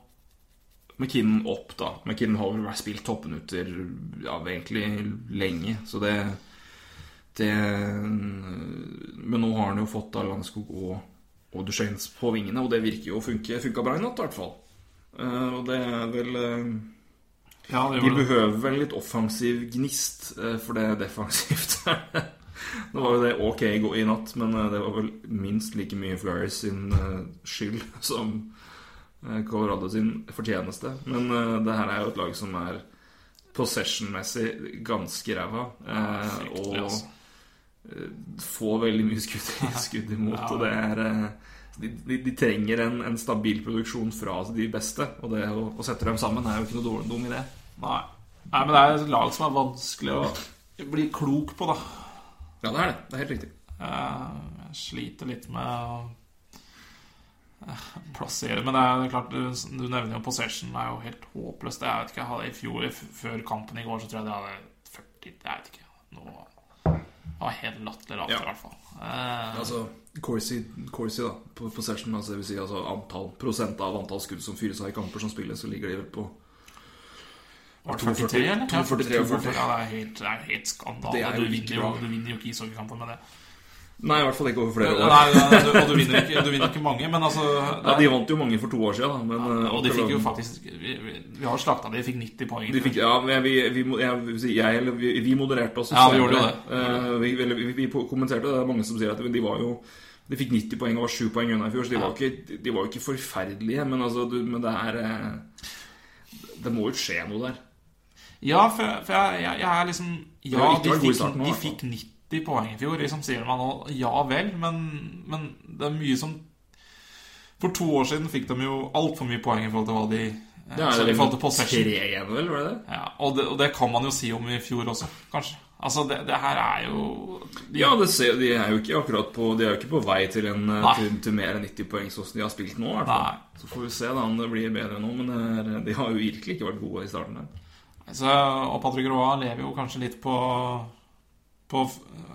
[SPEAKER 1] McKinnon opp, da. McKinnon har vel vært spilt toppminutter ja, egentlig lenge, så det det Men nå har han jo fått da Landeskog og, og Duchene på vingene, og det virker jo å funke funka bra i natt, i hvert fall. Uh, og det er vel uh,
[SPEAKER 2] Ja,
[SPEAKER 1] de behøver vel litt offensiv gnist, eh, for det er defensivt. Nå var jo det ok i gå- i natt, men eh, det var vel minst like mye Flyers sin eh, skyld som eh, Colorado sin fortjeneste. Men det her er jo et lag som er possession-messig ganske ræva. Og
[SPEAKER 2] altså.
[SPEAKER 1] får veldig mye skudd, skudd imot. Og det er de, de, de trenger en, en stabil produksjon fra de beste. Og det å, å sette dem sammen er jo ikke noe dårlig dum idé.
[SPEAKER 2] Nei. Nei, men det er et lag som er vanskelig å bli klok på, da.
[SPEAKER 1] Ja, det er det. Det er helt riktig.
[SPEAKER 2] Eh, Jeg sliter litt med å eh, plassere Men det er klart, du, nevner jo possession. Det er jo helt håpløst. Jeg vet ikke, jeg hadde i fjor, før kampen i går, så tror jeg det hadde 40 Jeg vet ikke. Noe det var helt latterlig lavt,
[SPEAKER 1] Ja.
[SPEAKER 2] i hvert fall. Eh,
[SPEAKER 1] Altså, Corsi, Corsi da, på possession, altså det vil si altså antall, prosent av antall skudd som fyres av i kamper som spilles, så ligger de på
[SPEAKER 2] var det 43, eller?
[SPEAKER 1] 42,
[SPEAKER 2] Ja,
[SPEAKER 1] 43.
[SPEAKER 2] Ja, det er helt, det er helt skandale.
[SPEAKER 1] Det er
[SPEAKER 2] du, vinner jo, du vinner jo ikke ishockeykamper med det.
[SPEAKER 1] Nei, i hvert fall ikke over flere år.
[SPEAKER 2] Nei, nei, du, og du vinner, ikke, du vinner ikke mange, men altså
[SPEAKER 1] Ja, De vant jo mange for to år siden, da. Men, ja,
[SPEAKER 2] Og de fikk jo faktisk Vi, vi, vi har slakta de, de fikk 90 poeng.
[SPEAKER 1] de fikk, ja, men vi, vi, vi, vi modererte oss
[SPEAKER 2] Ja, vi gjorde jo det.
[SPEAKER 1] Eh, vi, kommenterte det. Det er mange som sier at de var jo De fikk 90 poeng og var 7 poeng unna i fjor, så de, var jo ikke, de var ikke forferdelige. Men, altså, du, men det er eh, Det må jo skje noe der.
[SPEAKER 2] Ja, for, for jeg, jeg, jeg er liksom Ja, de fikk, de fikk 90 poeng i fjor, liksom sier man nå. Ja vel, men, men det er mye som For to år siden fikk de jo altfor mye poeng i forhold til hva de Så
[SPEAKER 1] Det
[SPEAKER 2] altså,
[SPEAKER 1] er
[SPEAKER 2] I forhold til possession.
[SPEAKER 1] vel? Var det det?
[SPEAKER 2] Ja, og, det, og det kan man jo si om i fjor også, kanskje. Altså, det, det her er jo de,
[SPEAKER 1] Ja, det ser, de er jo ikke akkurat på De er jo ikke på vei til, en, eh, til, til mer enn 90 poeng sånn som de har spilt nå. Så får vi se da om det blir bedre nå. Men det de har jo virkelig ikke vært gode i starten. der
[SPEAKER 2] Så, og Patrick Roa lever jo kanskje litt på, på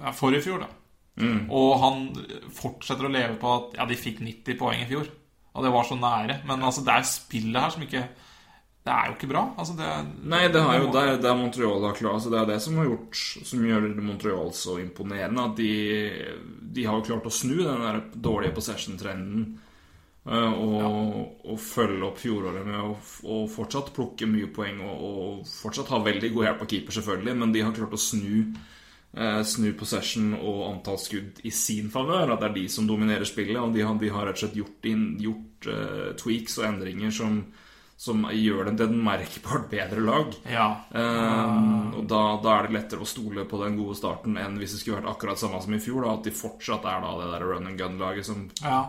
[SPEAKER 2] ja, forrige fjor, da.
[SPEAKER 1] Mm.
[SPEAKER 2] Og han fortsetter å leve på at ja, de fikk 90 poeng i fjor. Og det var så nære. Men altså, det er spillet her som ikke Det er jo ikke bra. Altså, det,
[SPEAKER 1] Nei, det har jo der, er Montreal har klart altså Det er det som har gjort Som gjør Montreal så imponerende. At de, de har klart å snu den der dårlige possession-trenden. Eh, Og, og følge opp fjoråret med å, å fortsatt plukke mye poeng og, og fortsatt ha veldig god hjelp av keeper, selvfølgelig, men de har klart å snu eh, Snu possession og antall skudd i sin favør. At det er de som dominerer spillet. Og de har, de har rett og slett gjort, inn, gjort eh, tweaks og endringer som, som gjør dem til et merkbart bedre lag.
[SPEAKER 2] ja.
[SPEAKER 1] Eh, og da, da er det lettere å stole på den gode starten enn hvis det skulle vært akkurat samme som i fjor. Da, at de fortsatt er da det der run and gun-laget som
[SPEAKER 2] ja.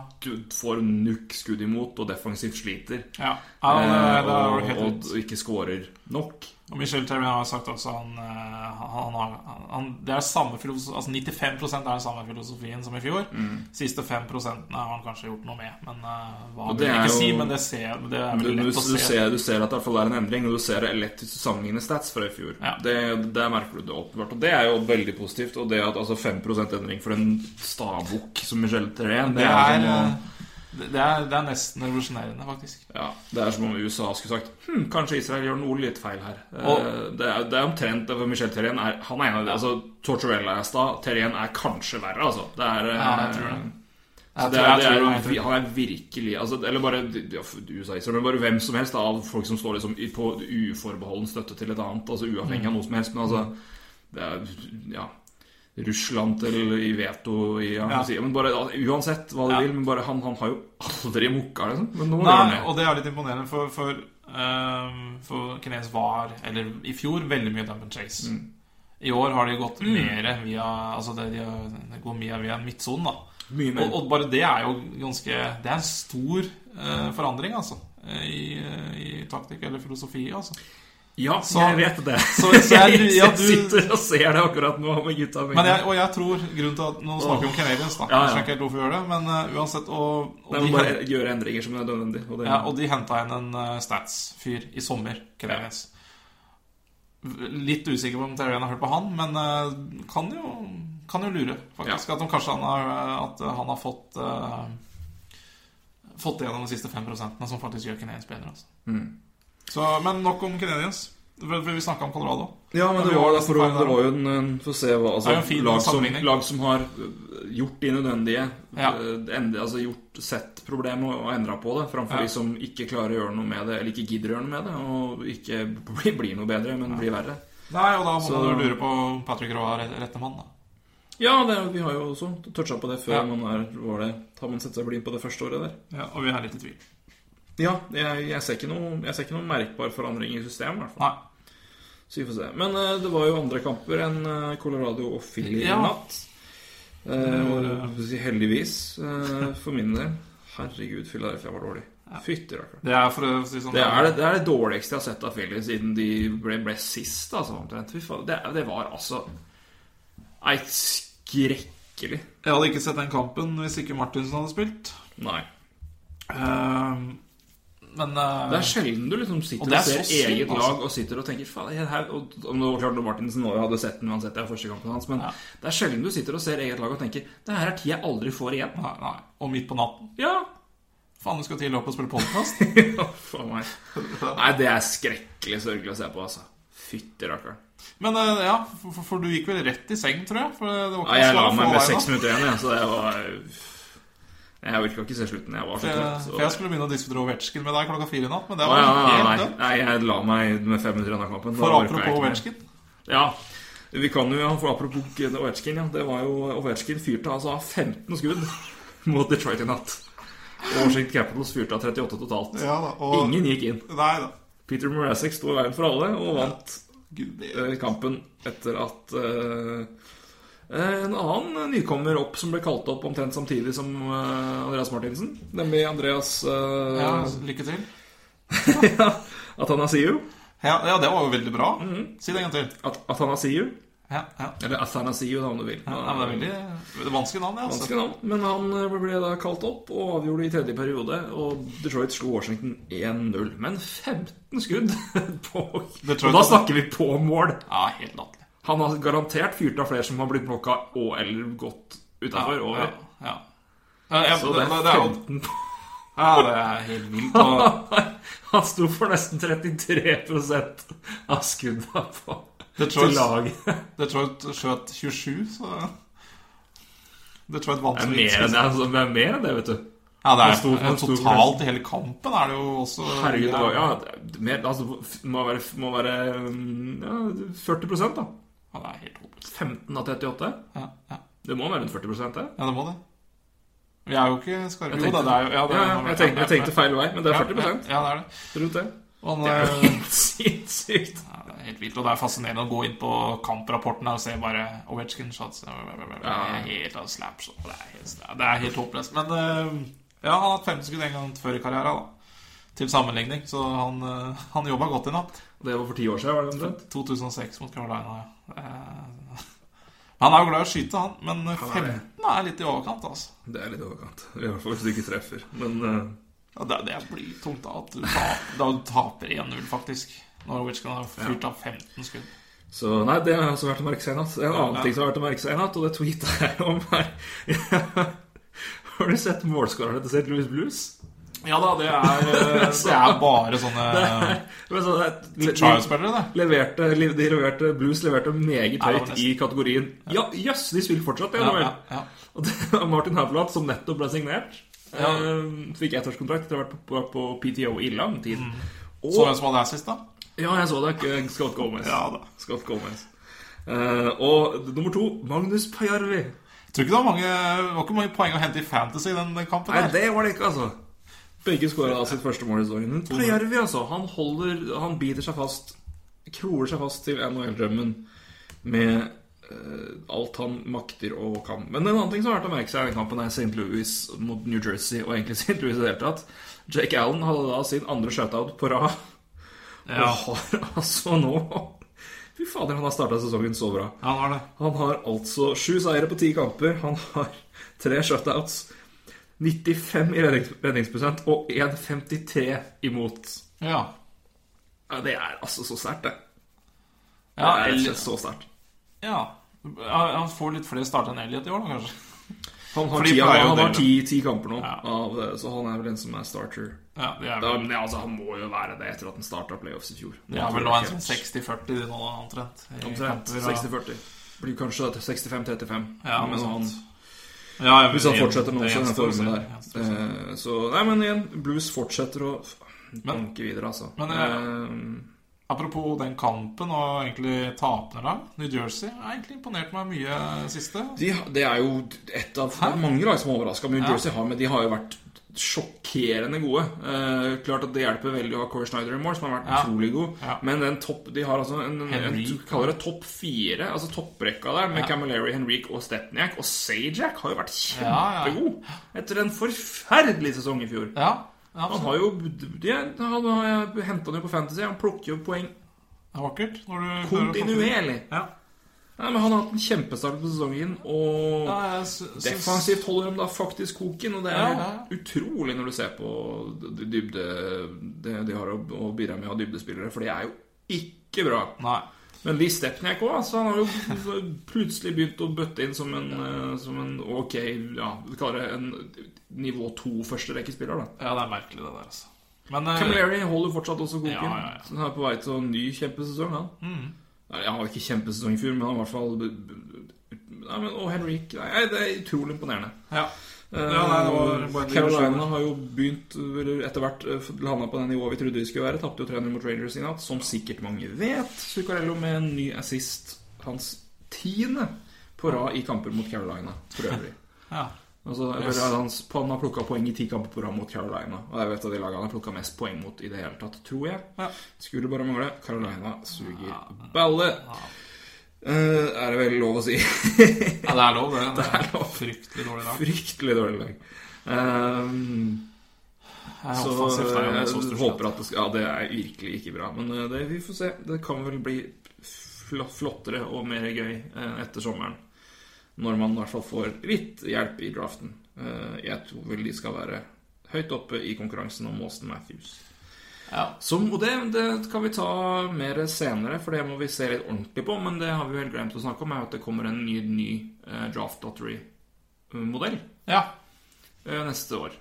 [SPEAKER 1] får nukk skudd imot og defensivt sliter.
[SPEAKER 2] ja. det, det,
[SPEAKER 1] Eh,
[SPEAKER 2] er jo
[SPEAKER 1] og, og, og ikke scorer nok.
[SPEAKER 2] Og Michel Terry har sagt også han, eh, han, har, han, Det er samme filosofi, altså 95 er den samme filosofien som i fjor. Siste 5% har han kanskje gjort noe med. Men eh, hva vil jeg ikke si, men det, ser, det er
[SPEAKER 1] Du,
[SPEAKER 2] lett
[SPEAKER 1] du,
[SPEAKER 2] å
[SPEAKER 1] du,
[SPEAKER 2] se.
[SPEAKER 1] ser, du ser at det er en endring, og du ser det lett hvis du sammenligner stats fra i fjor.
[SPEAKER 2] Ja.
[SPEAKER 1] Det, det merker du det åpenbart, og det er jo veldig positivt. Og det at altså 5% endring for en stabukk som Michel Therrien, det,
[SPEAKER 2] Det
[SPEAKER 1] er
[SPEAKER 2] er,
[SPEAKER 1] som
[SPEAKER 2] eh, Det er, det er nesten revolusjonerende, faktisk.
[SPEAKER 1] Ja, Det er som om USA skulle sagt hm, kanskje Israel gjør noe litt feil her.
[SPEAKER 2] Og-
[SPEAKER 1] Eh, det, er, det er omtrent for Michel Terrien er, Han er en av de altså, Tortorella er sta, Terrien er kanskje verre, altså. Det er, eh,
[SPEAKER 2] Ja, jeg tror det. Jeg tror- jeg tror det
[SPEAKER 1] han er virkelig altså, Eller bare ja, USA Israel, men bare hvem som helst av folk som står liksom på uforbeholden støtte til et annet, altså uavhengig av noe som helst. Men altså det er, ja Russland til i veto i ja, si- men bare, Uansett hva du
[SPEAKER 2] Ja.
[SPEAKER 1] vil, men bare han, han har jo aldri mukka, liksom. Men nå gjør han
[SPEAKER 2] Nei,
[SPEAKER 1] det.
[SPEAKER 2] og det er litt imponerende, for, for, um, for Kines var, eller i fjor, veldig mye dump and chase.
[SPEAKER 1] Mm.
[SPEAKER 2] I år har de gått mer via Altså det, de, har- det går mye via midtsonen, da. Og, og bare det er jo ganske Det er en stor uh, forandring, altså. I, I taktikk eller filosofi, altså.
[SPEAKER 1] Ja,
[SPEAKER 2] Så-
[SPEAKER 1] jeg vet det.
[SPEAKER 2] så- så jeg- ja, du-
[SPEAKER 1] sitter og ser det akkurat nå med gutta mine.
[SPEAKER 2] Men jeg, og jeg tror grunnen til at Nå snakker vi om Canadians, da.
[SPEAKER 1] Ja, ja.
[SPEAKER 2] Jeg skjønner ikke helt hvorfor vi gjør det, men uh, uansett og, og, de,
[SPEAKER 1] bare
[SPEAKER 2] hen-
[SPEAKER 1] gjøre endringer som er nødvendig. Og det,
[SPEAKER 2] ja, og de henta inn en uh, stats-fyr i sommer, Canadians. Litt usikker på om Terrien har hørt på han, men uh, kan jo, kan jo lure, faktisk. At, de, kanskje han har, at han har fått uh, Fått igjennom de siste 5% som faktisk gjør Canadians bedre. Altså.
[SPEAKER 1] Mm.
[SPEAKER 2] Så, men nok om Canadiens. Vi snakka om Colorado.
[SPEAKER 1] Ja, men det var, det, det var jo en, en Få se hva altså,
[SPEAKER 2] fin
[SPEAKER 1] lag, som, lag som har øh, gjort de nødvendige
[SPEAKER 2] Ja.
[SPEAKER 1] øh, ende, altså gjort Sett problemet og, og endra på det, framfor
[SPEAKER 2] Ja.
[SPEAKER 1] de som ikke klarer å gjøre noe med det, eller ikke gidder å gjøre noe med det, og ikke blir, blir noe bedre, men blir verre.
[SPEAKER 2] Nei, og da må
[SPEAKER 1] Så-
[SPEAKER 2] man lure på om Patrick Roa er rette mann, da.
[SPEAKER 1] Ja, det, vi har jo også toucha på det før
[SPEAKER 2] Ja.
[SPEAKER 1] man er var det, Har man sett seg blind på det første året der?
[SPEAKER 2] Ja, og vi er litt i tvil.
[SPEAKER 1] Ja, jeg, jeg, ser ikke noe, jeg ser ikke noe merkbar forandring i systemet, i hvert fall.
[SPEAKER 2] Nei.
[SPEAKER 1] Så vi får se. Men uh, det var jo andre kamper enn uh, Colorado og Philly
[SPEAKER 2] Ja.
[SPEAKER 1] i natt. Eh, heldigvis, eh, for min del. Herregud, Philadelphia var dårlig. Fytti rakkeren.
[SPEAKER 2] Det er for å si sånn
[SPEAKER 1] Det er det, det er det dårligste jeg har sett av Philly siden de ble, ble sist, altså. Det, det var altså Nei, skrekkelig.
[SPEAKER 2] Jeg hadde ikke sett den kampen hvis ikke Martinsen hadde spilt.
[SPEAKER 1] Nei.
[SPEAKER 2] Ehm, men uh,
[SPEAKER 1] Det er sjelden du liksom sitter
[SPEAKER 2] og,
[SPEAKER 1] og,
[SPEAKER 2] er
[SPEAKER 1] ser
[SPEAKER 2] synd,
[SPEAKER 1] eget
[SPEAKER 2] altså.
[SPEAKER 1] lag og sitter og tenker faen, her, og, og nå klart Martinsen nå hadde sett den uansett, det er første kampen hans, men
[SPEAKER 2] Ja.
[SPEAKER 1] det er sjelden du sitter og ser eget lag og tenker det her er tid jeg aldri får igjen.
[SPEAKER 2] nei, nei. Og midt på natten.
[SPEAKER 1] Ja,
[SPEAKER 2] Faen, du skal tidlig opp og spille podkast.
[SPEAKER 1] Ja. Nei, det er skrekkelig sørgelig å se på, altså. Fytti rakkeren.
[SPEAKER 2] Men eh, ja, for, for- du gikk vel rett i seng, tror jeg? For det var
[SPEAKER 1] Nei,
[SPEAKER 2] ikke
[SPEAKER 1] jeg la meg med seks minutter igjen, så det var Jeg orka ikke se slutten. Jeg var så trøtt. så-
[SPEAKER 2] jeg skulle begynne å diskutere Ovetsjkin med deg klokka fire i natt, men det var
[SPEAKER 1] ja, ja,
[SPEAKER 2] helt dødt.
[SPEAKER 1] nei, jeg la meg med fem minutter igjen kampen.
[SPEAKER 2] For apropos. Ovetsjkin.
[SPEAKER 1] Ja, vi kan jo, ja, for apropos Ovetsjkin, ja. Det var jo Ovetsjkin fyrte altså 15 skudd mot Detroit i natt. Washington Capitals fyrte av 38 totalt.
[SPEAKER 2] Ja da, og
[SPEAKER 1] Ingen gikk inn.
[SPEAKER 2] Nei da.
[SPEAKER 1] Peter Mrazek sto i veien for alle og vant
[SPEAKER 2] Gud, det
[SPEAKER 1] eh, kampen etter at eh, en annen nykommer opp som ble kalt opp omtrent samtidig som eh, Andreas Martinsen, nemlig Andreas uh,
[SPEAKER 2] Ja, lykke til.
[SPEAKER 1] Atanasiu.
[SPEAKER 2] Ja, ja, det var jo veldig bra.
[SPEAKER 1] Mhm.
[SPEAKER 2] Si det en gang til.
[SPEAKER 1] At Atanasiu.
[SPEAKER 2] Ja, ja.
[SPEAKER 1] Eller Athanasiu, om du vil.
[SPEAKER 2] ja det er veldig det er vanskelig navn, ja altså.
[SPEAKER 1] Vanskelig navn, men han eh, ble da kalt opp og avgjorde i tredje periode. Og Detroit slo Washington 1-0. Men 15 skudd på
[SPEAKER 2] Detroit-
[SPEAKER 1] Og da snakker vi på mål!
[SPEAKER 2] Ja, helt latterlig.
[SPEAKER 1] Han har garantert fyrt av flere som har blitt blokka og eller gått utafor.
[SPEAKER 2] Ja, ja. ja, ja
[SPEAKER 1] Så
[SPEAKER 2] det,
[SPEAKER 1] det
[SPEAKER 2] det,
[SPEAKER 1] er
[SPEAKER 2] det er jo
[SPEAKER 1] 15 på
[SPEAKER 2] Ja, det er helt vilt.
[SPEAKER 1] Han sto for nesten 33 av skuddene på til
[SPEAKER 2] Detroit,
[SPEAKER 1] laget.
[SPEAKER 2] Detroit skjøt 27, så Detroit vant
[SPEAKER 1] Det er mer enn det, altså, det, er mer enn det vet du.
[SPEAKER 2] Ja, det er
[SPEAKER 1] stor,
[SPEAKER 2] totalt i hele kampen er det jo også
[SPEAKER 1] Herregud, det var, ja, det er mer, altså, må være, må være mm, ja, 40 da.
[SPEAKER 2] Det er helt håpløs.
[SPEAKER 1] 15 av 38.
[SPEAKER 2] Ja, ja.
[SPEAKER 1] Det må være rundt 40 det.
[SPEAKER 2] ja, det må det. Vi er jo ikke skarpe Jo da, det er jo ja, det er-
[SPEAKER 1] ja, jeg, tenkte, jeg tenkte feil vei, men det er 40
[SPEAKER 2] Ja, ja, det er det.
[SPEAKER 1] rundt det.
[SPEAKER 2] Han,
[SPEAKER 1] Det er jo
[SPEAKER 2] eh,
[SPEAKER 1] helt sinnssykt.
[SPEAKER 2] ja, det er helt vilt. Og det er fascinerende å gå inn på kamprapporten og se bare Ovetsjkin shots. Det er helt. Det er helt, det er helt håpløst. Men eh, ja, han har hatt 15 skudd en gang før i karrieren, da. Til sammenligning. Så han, uh, han jobba godt i natt.
[SPEAKER 1] Det var for ti år siden, var det omtrent?
[SPEAKER 2] 2006 mot Carolina, ja. Eh, Han er jo glad i å skyte, han. Men
[SPEAKER 1] er
[SPEAKER 2] 15 er litt i overkant, altså.
[SPEAKER 1] Det er litt overkant. I hvert fall hvis du ikke treffer. Men uh...
[SPEAKER 2] Ja, det, det blir tungt da at du, taper, da du taper 1-0, faktisk. Når Ovetsjkin har fyrt av 15 skudd.
[SPEAKER 1] Så nei, det har også vært å merke seg i natt. En annen
[SPEAKER 2] Ja.
[SPEAKER 1] ting som har vært å merke seg i natt, og det tweeta jeg om her Har du sett målskårerne til St. Louis Blues?
[SPEAKER 2] Ja da, det er, eh, det er bare sånne
[SPEAKER 1] så det- leverte, de leverte, Blues leverte meget høyt i kategorien Ja, jøss, de spiller fortsatt.
[SPEAKER 2] Ja, ja, ja.
[SPEAKER 1] Og det var Martin Havlat, som nettopp ble signert,
[SPEAKER 2] Ja.
[SPEAKER 1] eh, fikk ettårskontrakt etter å ha vært på, på PTO i lang tid. Og,
[SPEAKER 2] Mm. Så hvem som hadde assist, da?
[SPEAKER 1] ja, jeg så det. Scott Gomez.
[SPEAKER 2] Ja da.
[SPEAKER 1] Scott Gomez. Uh, og nummer to, Magnus Pajarvi.
[SPEAKER 2] Jeg tror ikke det var mange, det var ikke mange poeng å hente i Fantasy i den kampen.
[SPEAKER 1] Nei,
[SPEAKER 2] der
[SPEAKER 1] det var det ikke, altså. Begge skåra da sitt første mål i sesongen. Men Pajarvi, altså. Han holder Han biter seg fast. Kroler seg fast til NHL-drømmen med uh, alt han makter og kan. Men en annen ting som har vært å merke seg i denne kampen, er St. Louis mot New Jersey, og egentlig St. Louis i det hele tatt. Jake Allen hadde da sin andre shutout på rad,
[SPEAKER 2] Ja,
[SPEAKER 1] og har altså nå Fy fader, han har starta sesongen så bra.
[SPEAKER 2] han har det.
[SPEAKER 1] Han har altså sju seire på ti kamper. Han har tre shutouts. 95 i rednings redningsprosent og 1,53 imot.
[SPEAKER 2] Ja.
[SPEAKER 1] Ja, det er altså så sterkt, det.
[SPEAKER 2] Ja,
[SPEAKER 1] det er
[SPEAKER 2] Elliot-
[SPEAKER 1] så sterkt.
[SPEAKER 2] ja. Han får litt flere starter enn Elliot i år, da, kanskje.
[SPEAKER 1] Han har, ti, han, har ti, ti kamper nå,
[SPEAKER 2] Ja.
[SPEAKER 1] av, det, så han er vel en som er starter.
[SPEAKER 2] Ja, det er
[SPEAKER 1] Da,
[SPEAKER 2] vel,
[SPEAKER 1] men altså, Han må jo være det etter at han starta playoffs i fjor.
[SPEAKER 2] det er vel nå en sånn 60-40 nå, omtrent.
[SPEAKER 1] Omtrent 60-40. Blir kanskje 65-35.
[SPEAKER 2] Ja,
[SPEAKER 1] men han.
[SPEAKER 2] Ja,
[SPEAKER 1] hvis han fortsetter nå, sånn i den formen der. Eh, så Nei, men igjen, Blues fortsetter å banke videre, altså.
[SPEAKER 2] men,
[SPEAKER 1] Eh,
[SPEAKER 2] Apropos den kampen og egentlig tapene da New Jersey har egentlig imponert meg mye siste.
[SPEAKER 1] De, det er jo et av mange lag som har overraska. New
[SPEAKER 2] Ja.
[SPEAKER 1] Jersey har, men de har jo vært sjokkerende gode. Eh, klart at Det hjelper veldig å ha Corey Schneider i mål, som har vært
[SPEAKER 2] Ja.
[SPEAKER 1] utrolig god.
[SPEAKER 2] Ja.
[SPEAKER 1] Men den topp, de har altså en, en, en, kaller det topp fire. Altså topprekka der, med
[SPEAKER 2] Ja.
[SPEAKER 1] Camilleri, Henrik og Stepniak. Og Sajak har jo vært kjempegod etter en forferdelig sesong i fjor.
[SPEAKER 2] Ja,
[SPEAKER 1] Han har jo de, Han har henta han jo på Fantasy. Han plukker jo poeng
[SPEAKER 2] det er vakkert.
[SPEAKER 1] Kontinuerlig.
[SPEAKER 2] Ja.
[SPEAKER 1] Nei, men Han har hatt en kjempestart på sesongen, og
[SPEAKER 2] Ja,
[SPEAKER 1] Defensivt holder de da faktisk koken, og det er
[SPEAKER 2] Ja, ja.
[SPEAKER 1] utrolig når du ser på dybde det de har å, å bidra med av dybdespillere, for det er jo ikke bra.
[SPEAKER 2] Nei.
[SPEAKER 1] Men Lee Stepniak òg, altså, han har jo plutselig begynt å bøtte inn som en, eh, som en ok, ja, vi kaller det en nivå to førsterekkespiller.
[SPEAKER 2] Ja, det er merkelig, det der, altså. Men eh,
[SPEAKER 1] Camilleri holder fortsatt også koken.
[SPEAKER 2] Ja, ja, ja.
[SPEAKER 1] Så han er på vei til en ny kjempesesong, han.
[SPEAKER 2] Mm.
[SPEAKER 1] Han var ikke kjempesesong i fjor, men han var i hvert fall Nei, men, Og Henrik Nei, det er utrolig imponerende.
[SPEAKER 2] ja.
[SPEAKER 1] Eh,
[SPEAKER 2] Ja, nei,
[SPEAKER 1] Carolina har jo begynt etter hvert landa på det nivået vi trodde vi skulle være. Tapte jo 300 mot Rangers i natt, som sikkert mange vet. Zuccarello med en ny assist, hans tiende på rad i kamper mot Carolina for øvrig.
[SPEAKER 2] ja.
[SPEAKER 1] Altså,
[SPEAKER 2] Yes.
[SPEAKER 1] hans, Han har plukka poeng i ti kamper på rad mot Carolina. Og jeg vet at de lagene han har plukka mest poeng mot i det hele tatt, tror jeg.
[SPEAKER 2] Ja.
[SPEAKER 1] Skulle bare mangle. Carolina suger balle. Uh, er det vel lov å si.
[SPEAKER 2] ja, det er lov, det. Det er
[SPEAKER 1] lov.
[SPEAKER 2] fryktelig dårlig lag.
[SPEAKER 1] Fryktelig dårlig lag. Um, Så
[SPEAKER 2] er jo
[SPEAKER 1] jeg
[SPEAKER 2] så
[SPEAKER 1] håper at det skal Ja, det er virkelig ikke bra. Men eh, det, vi får se. Det kan vel bli flottere og mer gøy eh, etter sommeren. Når man i hvert fall får litt hjelp i draften. Eh, Jeg tror vel de skal være høyt oppe i konkurransen om Austin Matthews.
[SPEAKER 2] Ja.
[SPEAKER 1] Som, og det, det kan vi ta mer senere, for det må vi se litt ordentlig på. Men det har vi vel glemt å snakke om, er at det kommer en ny, ny eh, draft lottery-modell
[SPEAKER 2] ja.
[SPEAKER 1] eh, neste år.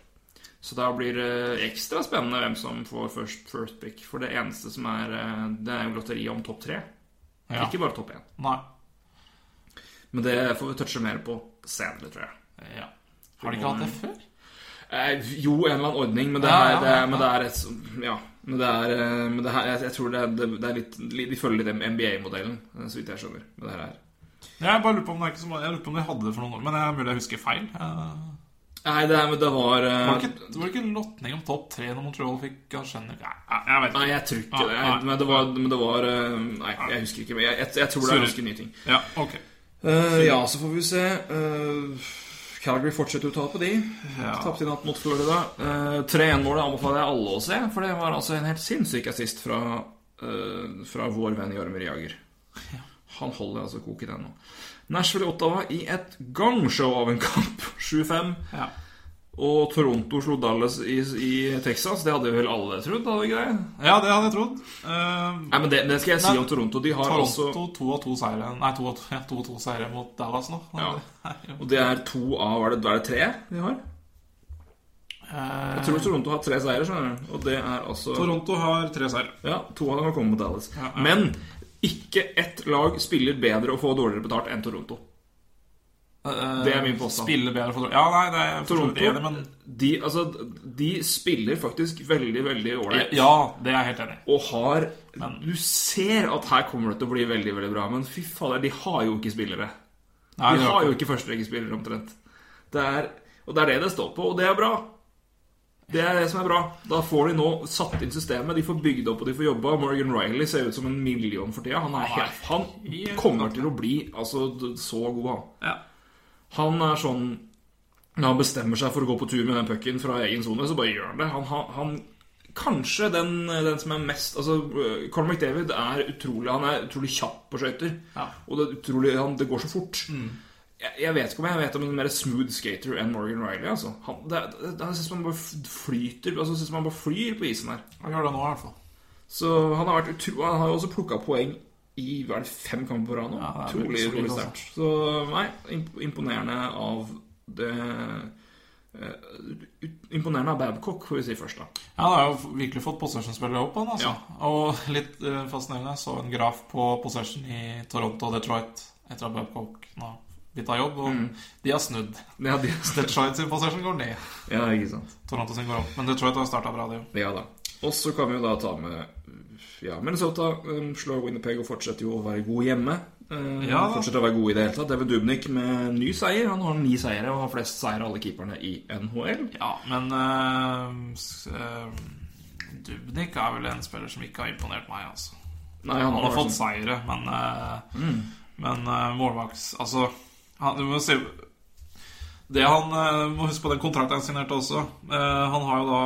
[SPEAKER 1] Så da blir det ekstra spennende hvem som får first, first pick. For det eneste som er Det er jo lotteriet om topp tre.
[SPEAKER 2] ja.
[SPEAKER 1] Ikke bare topp én. Men det får vi touche mer på senere, tror jeg.
[SPEAKER 2] Ja. Har de ikke hatt det før?
[SPEAKER 1] Eh, jo, en eller annen ordning, men det, er,
[SPEAKER 2] ja,
[SPEAKER 1] det, men det er et Ja. Men det er, eh, men det her, jeg, jeg tror det er, det, er litt, De følger litt NBA-modellen, eh, så vidt jeg skjønner. med Det her er.
[SPEAKER 2] Jeg bare lurer på om det er ikke så Jeg lurer på om de hadde det for noen år Men det er mulig jeg husker feil.
[SPEAKER 1] Nei, det, men det var uh,
[SPEAKER 2] Var det ikke, var det ikke lotning om topp tre når Montreal fikk ikke. Nei, jeg vet
[SPEAKER 1] Nei, jeg tror ikke det.
[SPEAKER 2] Jeg,
[SPEAKER 1] Men det var, men det var Nei, jeg husker ikke. Men jeg, jeg, jeg tror det er ganske nye ting.
[SPEAKER 2] Ja, ok.
[SPEAKER 1] Eh, ja, så får vi se. Uh, Calgary fortsetter å tape, de.
[SPEAKER 2] Ja.
[SPEAKER 1] Tapte i natt mot Florida. Uh, 3-1-målet anbefaler jeg alle å se, for det var altså en helt sinnssyk assist fra, uh, fra vår venn Jaromir Jager. Han holder altså koken ennå. Nashville-Ottawa i et gangshow av en kamp. 7-5.
[SPEAKER 2] Ja.
[SPEAKER 1] Og Toronto slo Dallas i, i Texas. Det hadde vel alle trodd? hadde vi ikke det?
[SPEAKER 2] ja, det hadde jeg trodd. Uh,
[SPEAKER 1] Nei, men det, det skal jeg si
[SPEAKER 2] Nei,
[SPEAKER 1] om Toronto. De har
[SPEAKER 2] Toronto to og to seire Nei, to og to, ja, to, og to seire mot Dallas nå.
[SPEAKER 1] Ja.
[SPEAKER 2] Jo.
[SPEAKER 1] Og det er to av Er det, er det tre de har? Jeg tror Toronto har tre seire, skjønner du. Og det er altså
[SPEAKER 2] Toronto har tre seire.
[SPEAKER 1] Ja, to av dem har kommet mot Dallas.
[SPEAKER 2] Ja.
[SPEAKER 1] Men ikke ett lag spiller bedre og får dårligere betalt enn Toronto. Det er min påstand.
[SPEAKER 2] Spiller bedre for Ja, nei, det er
[SPEAKER 1] Toronto
[SPEAKER 2] enig, men
[SPEAKER 1] de, altså, de spiller faktisk veldig, veldig ålreit.
[SPEAKER 2] Ja, det er jeg helt enig i.
[SPEAKER 1] Og har Du ser at her kommer det til å bli veldig veldig bra, men fy fader, de har jo ikke spillere.
[SPEAKER 2] Nei,
[SPEAKER 1] De har jo ikke førsterekkespillere, omtrent. Det er, og det er det det står på, og det er bra. Det er det som er bra. Da får de nå satt inn systemet, de får bygd opp og de får jobba. Morgan Riley ser ut som en million for tida. Han, er helt, han kommer til å bli altså, så god, han.
[SPEAKER 2] Ja.
[SPEAKER 1] Han er sånn Når han bestemmer seg for å gå på tur med den pucken fra egen sone, så bare gjør han det. Han, han, Kanskje den, den som er mest Altså, Conor McDavid er utrolig Han er utrolig kjapp på skøyter.
[SPEAKER 2] Ja.
[SPEAKER 1] Og det, utrolig, han, det går så fort. Jeg, jeg vet ikke om jeg vet om en mer smooth skater enn Morgan Riley. Altså. Han, det, det, det synes man bare flyter Altså, synes man bare flyr på isen her.
[SPEAKER 2] Han gjør det nå, i hvert fall.
[SPEAKER 1] Så han har vært utro, Han har jo også plukka poeng i hva er det, fem kamper på rad nå.
[SPEAKER 2] Ja,
[SPEAKER 1] utrolig
[SPEAKER 2] altså.
[SPEAKER 1] sterkt. Så nei, imponerende av det eh, Imponerende av Babcock, får vi si først, da.
[SPEAKER 2] Ja, Han har jo virkelig fått possession-spillet opp, han, altså. Og litt uh, fascinerende, så en graf på possession i Toronto og Detroit etter at Babcock nå bytta jobb, og de har snudd.
[SPEAKER 1] Ja, de,
[SPEAKER 2] Detroit sin possession går ned.
[SPEAKER 1] ja, ikke sant.
[SPEAKER 2] Toronto sin går opp. Men Detroit har starta bra, det jo.
[SPEAKER 1] Ja da. Og så kan vi jo da ta med ja, Minnesota um, slår Winnerpeg og fortsetter jo å være god hjemme. Uh,
[SPEAKER 2] Ja
[SPEAKER 1] fortsetter å være god i det hele tatt. Devin Dubnik med ny seier. Han har ni seire og har flest seire av alle keeperne i NHL.
[SPEAKER 2] Ja, men uh, eh, Dubnik er vel en spiller som ikke har imponert meg, altså.
[SPEAKER 1] Nei, han
[SPEAKER 2] Han har fått
[SPEAKER 1] sånn,
[SPEAKER 2] seire, men uh, Men uh, målvakts... Altså, han, du må se Det han eh, må huske på den kontrakten han signerte også. Han har jo da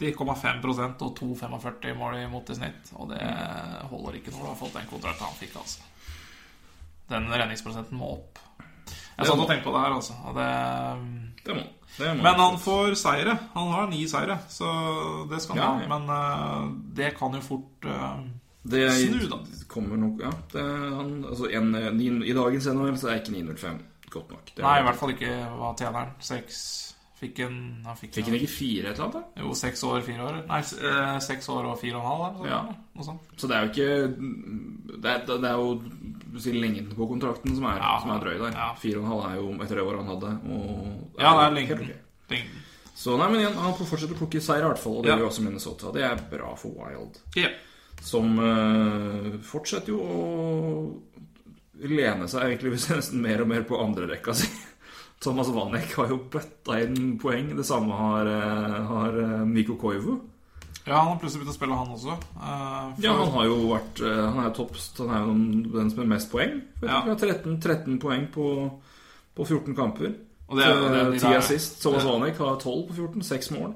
[SPEAKER 2] 90,5 og 2,45 mål imot i snitt. Og det holder ikke når du har fått den kontrakten han fikk, altså. Den redningsprosenten må opp. Jeg satt og tenkte på det her, altså. Det,
[SPEAKER 1] det må, det må.
[SPEAKER 2] men han får seire. Han har ni seire, så det skal han
[SPEAKER 1] Ja, ja.
[SPEAKER 2] Men uh, det kan jo fort uh,
[SPEAKER 1] det
[SPEAKER 2] Snu, da.
[SPEAKER 1] kommer nok Ja, det, han, altså en, ni, I dagens NHL så er ikke 905 godt nok. Det
[SPEAKER 2] Nei, i hvert fall ikke hva tjener han. Seks Fikk en han fikk,
[SPEAKER 1] Fikk han ikke fire et eller annet? da?
[SPEAKER 2] Jo, seks år, fire år. Nei, eh, seks år og fire og en halv. eller
[SPEAKER 1] Ja.
[SPEAKER 2] Noe sånt.
[SPEAKER 1] Så det er jo ikke Det er, det er jo lengden på kontrakten som er,
[SPEAKER 2] Ja,
[SPEAKER 1] som er drøy der.
[SPEAKER 2] ja.
[SPEAKER 1] Fire og en halv er jo etter det året han hadde. Og
[SPEAKER 2] Ja, det er lengden.
[SPEAKER 1] ok.
[SPEAKER 2] Lengden.
[SPEAKER 1] Så nei, men igjen, han får fortsette å plukke seier i hvert fall, og det
[SPEAKER 2] Ja.
[SPEAKER 1] gjør også Minnesota. Det er bra for Wild.
[SPEAKER 2] Ja.
[SPEAKER 1] Som øh, fortsetter jo å lene seg egentlig nesten mer og mer på andre rekka si. Thomas Vanek har jo bøtta inn poeng. Det samme har, eh, har Miko Mikko Koivu.
[SPEAKER 2] ja, han har plutselig begynt å spille, han også. Uh, for-
[SPEAKER 1] Ja, han har jo vært eh, Han er topp Han er jo den- som har mest poeng.
[SPEAKER 2] Ja.
[SPEAKER 1] han har 13, 13 poeng på, på 14 kamper.
[SPEAKER 2] Og det er- det er de
[SPEAKER 1] Ti
[SPEAKER 2] der-
[SPEAKER 1] assist. Thomas
[SPEAKER 2] det-
[SPEAKER 1] Vanek har 12 på 14. 6 mål.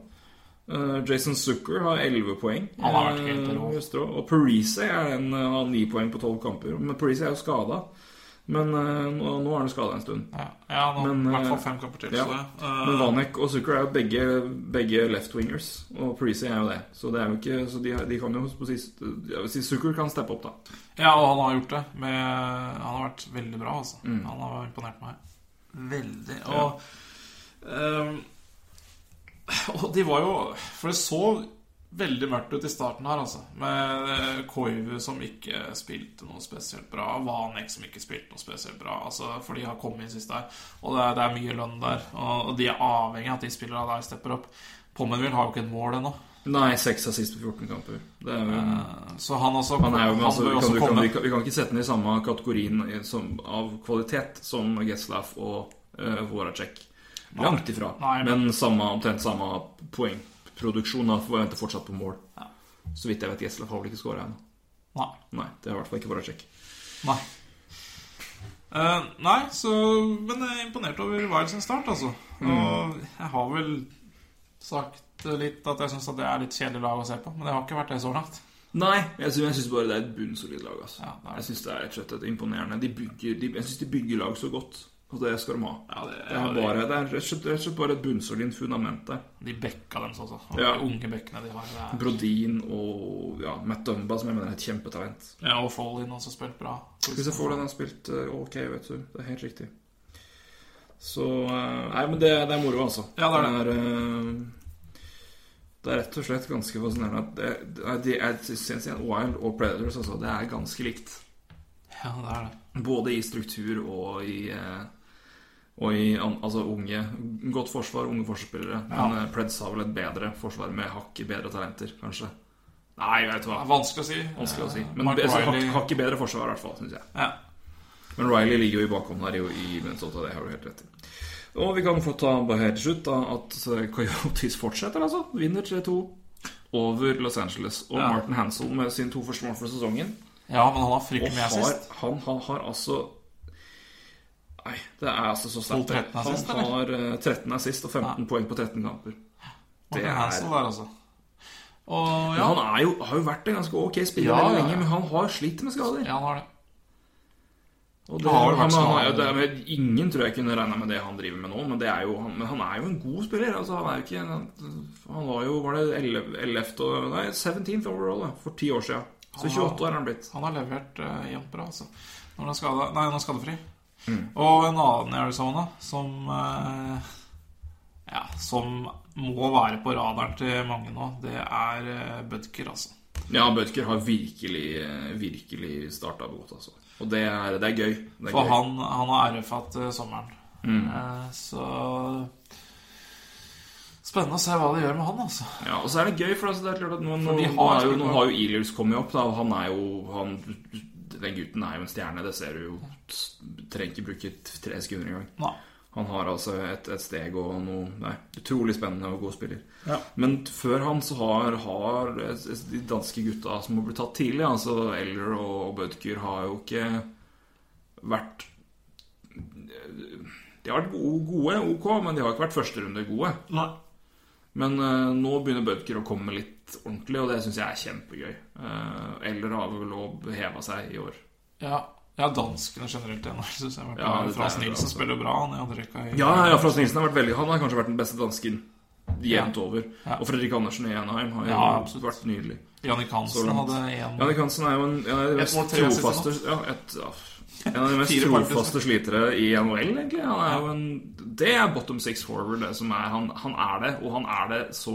[SPEAKER 1] Uh, Jason Zucker har 11 poeng.
[SPEAKER 2] Han har vært helt
[SPEAKER 1] eh,
[SPEAKER 2] rå.
[SPEAKER 1] Og Parise er eh, har 9 poeng på 12 kamper. Men Parise er jo skada. Men eh, nå, nå er han skada en stund.
[SPEAKER 2] ja, ja, har
[SPEAKER 1] Men,
[SPEAKER 2] i hvert fall
[SPEAKER 1] eh,
[SPEAKER 2] fem kamper til.
[SPEAKER 1] ja.
[SPEAKER 2] Eh,
[SPEAKER 1] Men Vanek og Zucker er jo begge, begge left-wingers, og Parisi er jo det. Så det er jo ikke Så de, de kan jo på sist, Jeg vil si Zucker kan steppe opp, da.
[SPEAKER 2] ja, og han har gjort det. Med, han har vært veldig bra, altså.
[SPEAKER 1] Mm.
[SPEAKER 2] Han har imponert meg veldig. Og ehm, Og de var jo For det så veldig mørkt ut i starten her, altså. Med eh, Koivu som ikke spilte noe spesielt bra. Vanek som ikke spilte noe spesielt bra. Altså, for de har kommet inn sist der. Og det er, det er mye lønn der. Og, de er avhengig av at de spillerne der stepper opp. Pommenville har jo ikke et mål ennå.
[SPEAKER 1] Nei, seks assist på 14 kamper. Det er jo
[SPEAKER 2] Eh, Så han også
[SPEAKER 1] han er jo, altså,
[SPEAKER 2] han
[SPEAKER 1] kan,
[SPEAKER 2] også
[SPEAKER 1] kan, vi, kan, vi kan ikke sette den i samme kategorien som, av kvalitet som Geslav og uh, Voracek. Langt ifra.
[SPEAKER 2] Nei, men-
[SPEAKER 1] men samme, omtrent samme poengproduksjon. Da forventer fortsatt på mål. Så vidt jeg vet, Geslav har vel ikke skåra ennå.
[SPEAKER 2] Nei.
[SPEAKER 1] Nei, det er i hvert fall ikke Voracek.
[SPEAKER 2] Nei. Uh, nei, så Men jeg er imponert over Wild sin start, altså. Og jeg har vel sagt litt at jeg syns det er litt kjedelig lag å se på. Men det har ikke vært det så langt.
[SPEAKER 1] Nei, jeg syns, bare det er et bunnsolid lag. Altså.
[SPEAKER 2] Ja,
[SPEAKER 1] Jeg syns det er rett og slett imponerende. De bygger, de, jeg syns de bygger lag så godt, og det skal de ha.
[SPEAKER 2] Ja, det,
[SPEAKER 1] Det er, bare, det er rett og slett, bare et bunnsolid fundament der.
[SPEAKER 2] De bekka deres altså. Og
[SPEAKER 1] Ja.
[SPEAKER 2] De unge bekkene de har. Er,
[SPEAKER 1] Brodin og ja, Matt Dumba, som jeg mener er et kjempetalent.
[SPEAKER 2] ja, og Fallin også spilt bra.
[SPEAKER 1] Hvis jeg får den, har spilt eh, ok, vet du. Det er helt riktig. Så eh, Nei, men det, det er moro, altså.
[SPEAKER 2] Ja, det er
[SPEAKER 1] det. Er, eh, det er rett og slett ganske fascinerende at de er, Wild og Predators altså, det er ganske likt.
[SPEAKER 2] Ja, det er det.
[SPEAKER 1] Både i struktur og i eh, Og i altså unge Godt forsvar, unge forsvarsspillere.
[SPEAKER 2] Ja.
[SPEAKER 1] Men Preds har vel et bedre forsvar med hakket bedre talenter, kanskje. Nei, vet du hva.
[SPEAKER 2] vanskelig å si.
[SPEAKER 1] Vanskelig å si.
[SPEAKER 2] Eh,
[SPEAKER 1] Men altså, hakk,
[SPEAKER 2] Riley
[SPEAKER 1] bedre forsvar, i hvert fall, syns jeg.
[SPEAKER 2] ja.
[SPEAKER 1] Men Riley ligger jo i bakhånd her i, Minnesota, det har du helt rett i. Og vi kan få ta bare helt til slutt da, at eh, Coyotes fortsetter, altså. Vinner 3-2 over Los Angeles. Og
[SPEAKER 2] Ja.
[SPEAKER 1] Martin Hansel med sine to første mål for sesongen.
[SPEAKER 2] ja, men han har fryktelig mye assist.
[SPEAKER 1] han har, har altså Nei, det er altså så sterkt.
[SPEAKER 2] 12-13
[SPEAKER 1] Han har eh, 13 assist og 15 poeng på 13 kamper. Det er
[SPEAKER 2] Hansel der, altså. Og ja,
[SPEAKER 1] Han jo, har jo vært en ganske ok spiller
[SPEAKER 2] Ja,
[SPEAKER 1] veldig
[SPEAKER 2] ja,
[SPEAKER 1] lenge, men han har slitt med skader.
[SPEAKER 2] ja, han har det.
[SPEAKER 1] Og det,
[SPEAKER 2] har
[SPEAKER 1] han, han,
[SPEAKER 2] han,
[SPEAKER 1] det er, ingen tror jeg kunne regna med det han driver med nå, men, det er jo, han, men han er jo en god spiller. Altså, han er jo ikke Han, var jo Var det 11. 11. Nei, 17th overall da, for ti år siden. Så 28 år er han blitt.
[SPEAKER 2] Han har levert uh, jevnt bra, altså. Når han er skadefri.
[SPEAKER 1] Mm.
[SPEAKER 2] Og en annen i Arizona som eh, Ja, som må være på radaren til mange nå, det er eh, Budker, altså.
[SPEAKER 1] Ja, Bødker har virkelig eh, Virkelig starta godt, altså. Og det er, det er gøy. Det er
[SPEAKER 2] For
[SPEAKER 1] gøy.
[SPEAKER 2] han, han har RF-at uh, sommeren.
[SPEAKER 1] Mm.
[SPEAKER 2] Eh, så Spennende å se hva de gjør med han, altså.
[SPEAKER 1] Ja, og så er det gøy, for altså, det er klart at nå, nå,
[SPEAKER 2] har
[SPEAKER 1] jo, nå har jo Ilius kommet opp, da, og han er jo han, Den gutten er jo en stjerne, det ser du jo. Trenger ikke bruke tre sekunder engang.
[SPEAKER 2] Nei.
[SPEAKER 1] Han har altså et, et steg og noe Nei, utrolig spennende og god spiller.
[SPEAKER 2] Ja.
[SPEAKER 1] Men før han så har, har de danske gutta som har blitt tatt tidlig, altså Eller og Bødker, har jo ikke vært De har vært gode, gode, ok, men de har ikke vært førsterunde gode.
[SPEAKER 2] Nei.
[SPEAKER 1] Men uh, nå begynner Bødker å komme litt ordentlig, og det syns jeg er kjempegøy. Uh, Eller har vel lov heva seg i år.
[SPEAKER 2] Ja, ja danskene generelt igjen. Synes jeg.
[SPEAKER 1] Ja,
[SPEAKER 2] Frans Nilsen
[SPEAKER 1] altså.
[SPEAKER 2] spiller bra. Han i andre rekka i
[SPEAKER 1] Ja, ja, Frans Nilsen har vært veldig Han har kanskje vært den beste dansken jevnt over.
[SPEAKER 2] Ja.
[SPEAKER 1] Og Fredrik Andersen i Enheim har jo
[SPEAKER 2] Ja,
[SPEAKER 1] vært nydelig.
[SPEAKER 2] Jannik Hansen hadde en
[SPEAKER 1] Jannik Hansen er jo en, ja,
[SPEAKER 2] Et
[SPEAKER 1] et, ja, En av de mest trofaste slitere i NHL, egentlig. Han er jo en, det er bottom six forward, det som er han, han er det, og han er det så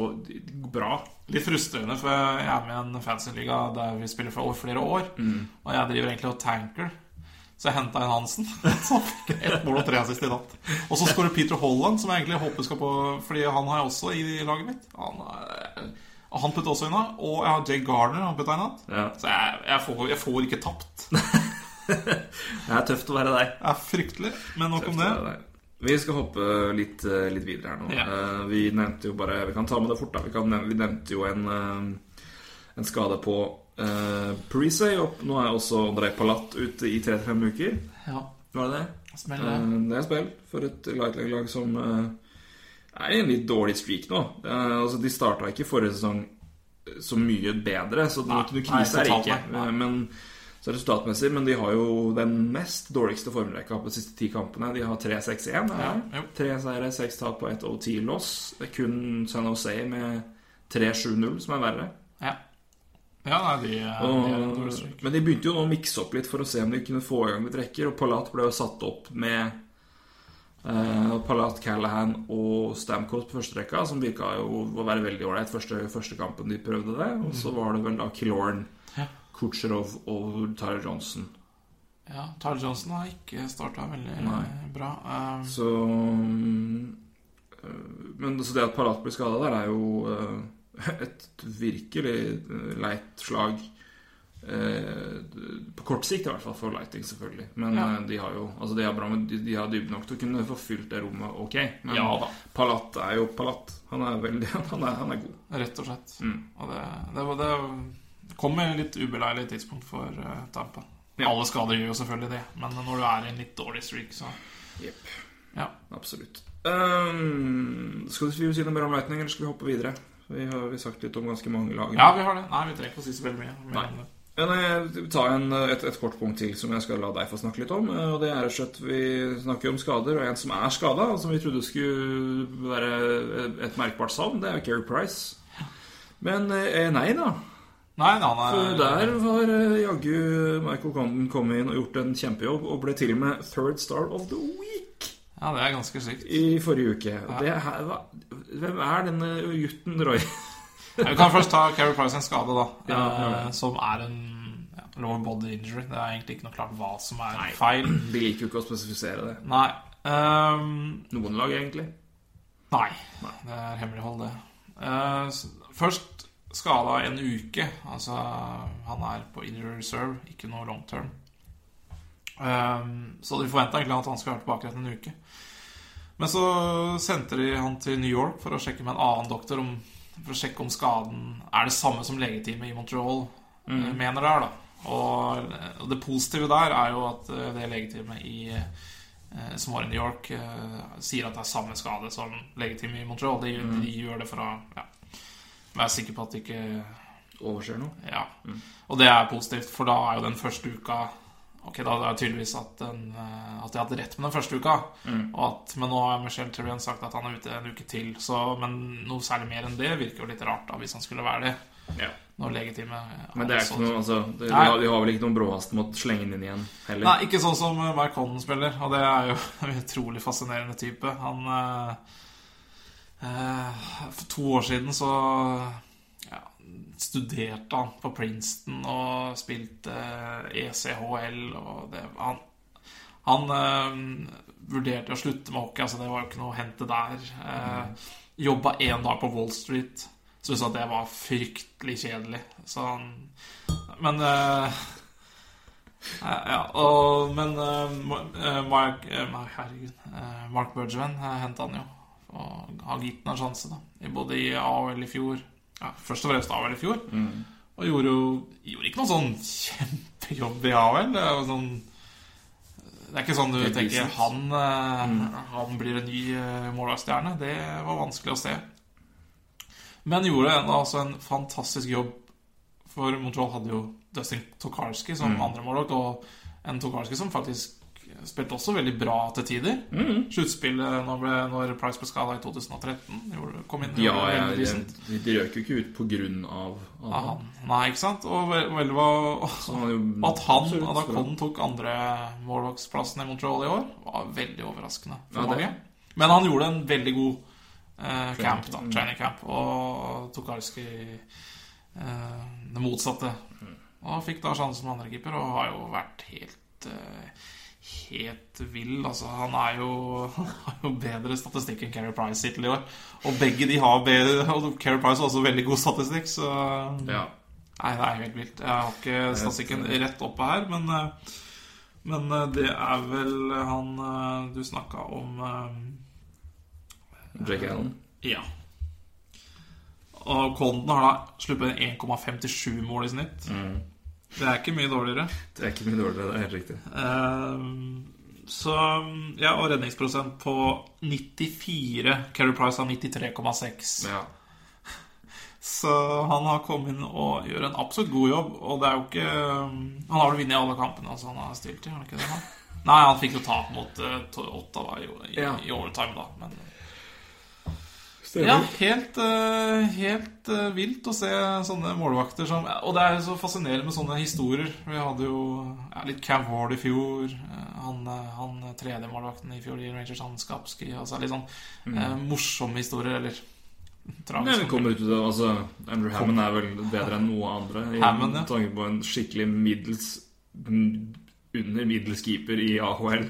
[SPEAKER 1] bra.
[SPEAKER 2] Litt frustrerende, for jeg er med i en fancy-liga der vi spiller for over flere år.
[SPEAKER 1] Mm.
[SPEAKER 2] Og jeg driver egentlig og tanker. Så jeg henta inn Hansen. Fikk ett mål og tre assist i natt. Og så skårer Peter Holland, som jeg egentlig håper skal på Fordi han har jeg også i laget mitt. Han, er- han putter også inn, og jeg har Jay Garner. Han putta inn.
[SPEAKER 1] Ja.
[SPEAKER 2] Så jeg, jeg, får, jeg får ikke tapt.
[SPEAKER 1] Det er tøft å være deg.
[SPEAKER 2] Det er fryktelig. Men nok om det.
[SPEAKER 1] Vi skal hoppe litt, eh, litt videre her nå.
[SPEAKER 2] Ja.
[SPEAKER 1] Eh, Vi nevnte jo bare Vi kan ta med det fort, da. Vi, kan, vi nevnte jo en, eh, en skade på uh, Parise. og Nå er også André Palat ute i 3-5 uker.
[SPEAKER 2] Ja,
[SPEAKER 1] Var det det?
[SPEAKER 2] smell det.
[SPEAKER 1] Er spill for et lightlag-lag som er i en litt dårlig streak nå. Altså, de starta ikke forrige sesong så mye bedre, så noe
[SPEAKER 2] nei,
[SPEAKER 1] krise er det ikke.
[SPEAKER 2] nei.
[SPEAKER 1] Men så resultatmessig, men de har jo den mest dårligste formrekka på de siste ti kampene. De har 3-6-1.
[SPEAKER 2] Ja.
[SPEAKER 1] Tre seire, seks tap og ett OT-loss. Det er kun San Jose med 3-7-0 som er verre.
[SPEAKER 2] Ja. Ja, nei, de, de er en
[SPEAKER 1] men de begynte jo nå å mikse opp litt for å se om de kunne få i gang litt rekker. Og Palat ble jo satt opp med Uh, Palat, Callahan og Stamkos på første rekka, som virka jo å være veldig ålreit første, første kampen de prøvde det. Og så var det vel da Killorn,
[SPEAKER 2] Ja.
[SPEAKER 1] Kucherov og Tyler Johnson.
[SPEAKER 2] Ja, Tyler Johnson har ikke starta veldig
[SPEAKER 1] Nei.
[SPEAKER 2] bra. Uh,
[SPEAKER 1] Så øh, Men så det at Palat blir skada der, er jo uh, et virkelig leit slag. Eh, på kort sikt i hvert fall for Lighting, selvfølgelig. Men
[SPEAKER 2] Ja.
[SPEAKER 1] de har jo Altså de har, bra, de, de har dybde nok til å kunne få fylt det rommet ok. Men
[SPEAKER 2] Ja da.
[SPEAKER 1] Palat er jo Palat. Han er veldig Han er, han er god.
[SPEAKER 2] Rett og slett.
[SPEAKER 1] Mm.
[SPEAKER 2] Og det, det, det, det kom med litt ubeleilig tidspunkt for uh, Tampa.
[SPEAKER 1] Ja.
[SPEAKER 2] Alle skader gjør jo selvfølgelig det, men når du er i en litt dårlig streak, så
[SPEAKER 1] Jepp.
[SPEAKER 2] Ja.
[SPEAKER 1] Absolutt. Um, skal vi si noe mer om Lightning, eller skal vi hoppe videre? Vi har vi sagt litt om ganske mange lag.
[SPEAKER 2] Ja, vi har det. Nei, vi trenger ikke å si så veldig mye.
[SPEAKER 1] Nei. Ja, nei, jeg tar en, et, et kort punkt til som jeg skal la deg få snakke litt om. eh, Og det er at Vi snakker om skader, og en som er skada, og som vi trodde skulle være et merkbart savn, det er Keri Price. Men eh, nei da.
[SPEAKER 2] Nei, nei, nei.
[SPEAKER 1] For
[SPEAKER 2] er
[SPEAKER 1] der har eh, jaggu Michael Condon kommet inn og gjort en kjempejobb, og ble til og med third star of the week.
[SPEAKER 2] Ja, det er ganske sykt.
[SPEAKER 1] i forrige uke. Det Her, hva, hvem er denne gutten, Roy?
[SPEAKER 2] Vi kan først ta Carrie Price sin skade, da.
[SPEAKER 1] Ja, ja.
[SPEAKER 2] eh, som er en low lower body injury. Det er egentlig ikke noe klart hva som er feil.
[SPEAKER 1] De liker jo ikke å spesifisere det.
[SPEAKER 2] Nei. Um,
[SPEAKER 1] Noen lag, egentlig.
[SPEAKER 2] nei. Det er hemmelighold, det. Uh, først skada en uke. Altså, han er på injury reserve, ikke noe long term. Um, så de forventa egentlig at han skulle være tilbake etter en uke. Men så sendte de han til New York for å sjekke med en annen doktor om, for å sjekke om skaden er det samme som legeteamet i Montreal mm. mener det er. da og, og det positive der er jo at eh, det legeteamet i eh, som var i New York, eh, sier at det er samme skade som legeteamet i Montreal. De, de gjør det for å ja, være sikker på at det ikke
[SPEAKER 1] Overser noe.
[SPEAKER 2] Ja. Og det er positivt, for da er jo den første uka Ok, da er det tydeligvis at, den, eh, at jeg hadde rett med den første uka. Og at, men nå har Michelle Therrien sagt at han er ute en uke til. Så, men noe særlig mer enn det virker jo litt rart da, hvis han skulle være det.
[SPEAKER 1] Ja.
[SPEAKER 2] Når legitime
[SPEAKER 1] Men det er ikke noe, altså, det, de, har, de har vel ikke noen bråhast med å slenge den inn igjen heller.
[SPEAKER 2] Nei, ikke sånn som Mark Holden spiller, og det er jo en utrolig fascinerende type. Han eh, For to år siden så ja, studerte han på Princeton og spilte eh, ECHL, og det Han, han eh, vurderte å slutte med hockey, altså det var jo ikke noe å hente der. Eh, Jobba én dag på Wall Street. Syntes at det var fryktelig kjedelig. Så han Men eh, ja, ja, og, men uh, eh, Mark uh, Herregud. eh, Mark Bergevin henta han jo. Og den en sjanse, da. Både i AHL i fjor ja, Først og fremst AHL i fjor. Og gjorde jo gjorde ikke noe sånn kjempejobb i AHL. Det er jo sånn Det er ikke sånn du tenker han, mm. han blir en ny uh, målvaktstjerne. Det var vanskelig å se. Men gjorde ennå altså en fantastisk jobb. For Montreal hadde jo Dustin Tokarski som andremålvakt, og en Tokarski som faktisk spilte også veldig bra til tider. Sluttspillet når, når Price ble skada i 2013. Gjorde, kom inn
[SPEAKER 1] Ja, ja, de, de røk jo ikke ut på grunn av,
[SPEAKER 2] han. Nei, ikke sant? Og vel, vel var,
[SPEAKER 1] han jo
[SPEAKER 2] at han, at tok andre målvaktsplassen i Montreal i år, var veldig overraskende for
[SPEAKER 1] Ja, det-
[SPEAKER 2] mange. Men han gjorde en veldig god eh, camp, da,
[SPEAKER 1] Mm.
[SPEAKER 2] training camp, og Tokarski eh, det motsatte.
[SPEAKER 1] Mm.
[SPEAKER 2] Og fikk da sjansen som andrekeeper, og har jo vært helt eh, Helt vill. Altså, han er jo, han har jo bedre statistikk enn Carey Price hittil i år. Og begge de har bedre Og Carey Price har også veldig god statistikk, så
[SPEAKER 1] Ja.
[SPEAKER 2] Nei, det er helt vilt. Jeg har ikke statistikken rett oppe her, men, eh, men eh, det er vel han eh, du snakka om
[SPEAKER 1] Jake Allen.
[SPEAKER 2] Ja. Og Colden har da sluppet 1,57 mål i snitt. Det er ikke mye dårligere.
[SPEAKER 1] Det er ikke mye dårligere, det er helt riktig.
[SPEAKER 2] Uh, Så Ja, og redningsprosent på 94. Carey Price har 93,6.
[SPEAKER 1] Ja.
[SPEAKER 2] Så han har kommet inn og gjør en absolutt god jobb. Og det er jo ikke Han har vel vunnet alle kampene altså han har stilt i, har han ikke det? da? Nei, han fikk jo tap mot uh, Ottawa i, i,
[SPEAKER 1] Ja.
[SPEAKER 2] i overtime, da. Men ja, helt, eh, helt eh, vilt å se sånne målvakter som Og det er så fascinerende med sånne historier. Vi hadde jo ja, litt Cam Ward i fjor. eh, Han, han tredje målvakten i fjor i Rangers, han Skapski. Altså litt sånn eh, morsomme historier, eller tragiske.
[SPEAKER 1] det kommer ut av, altså, Andrew Hammond er vel bedre enn noe andre. I
[SPEAKER 2] Hammond, ja.
[SPEAKER 1] tanke på en skikkelig middels under middels keeper i AHL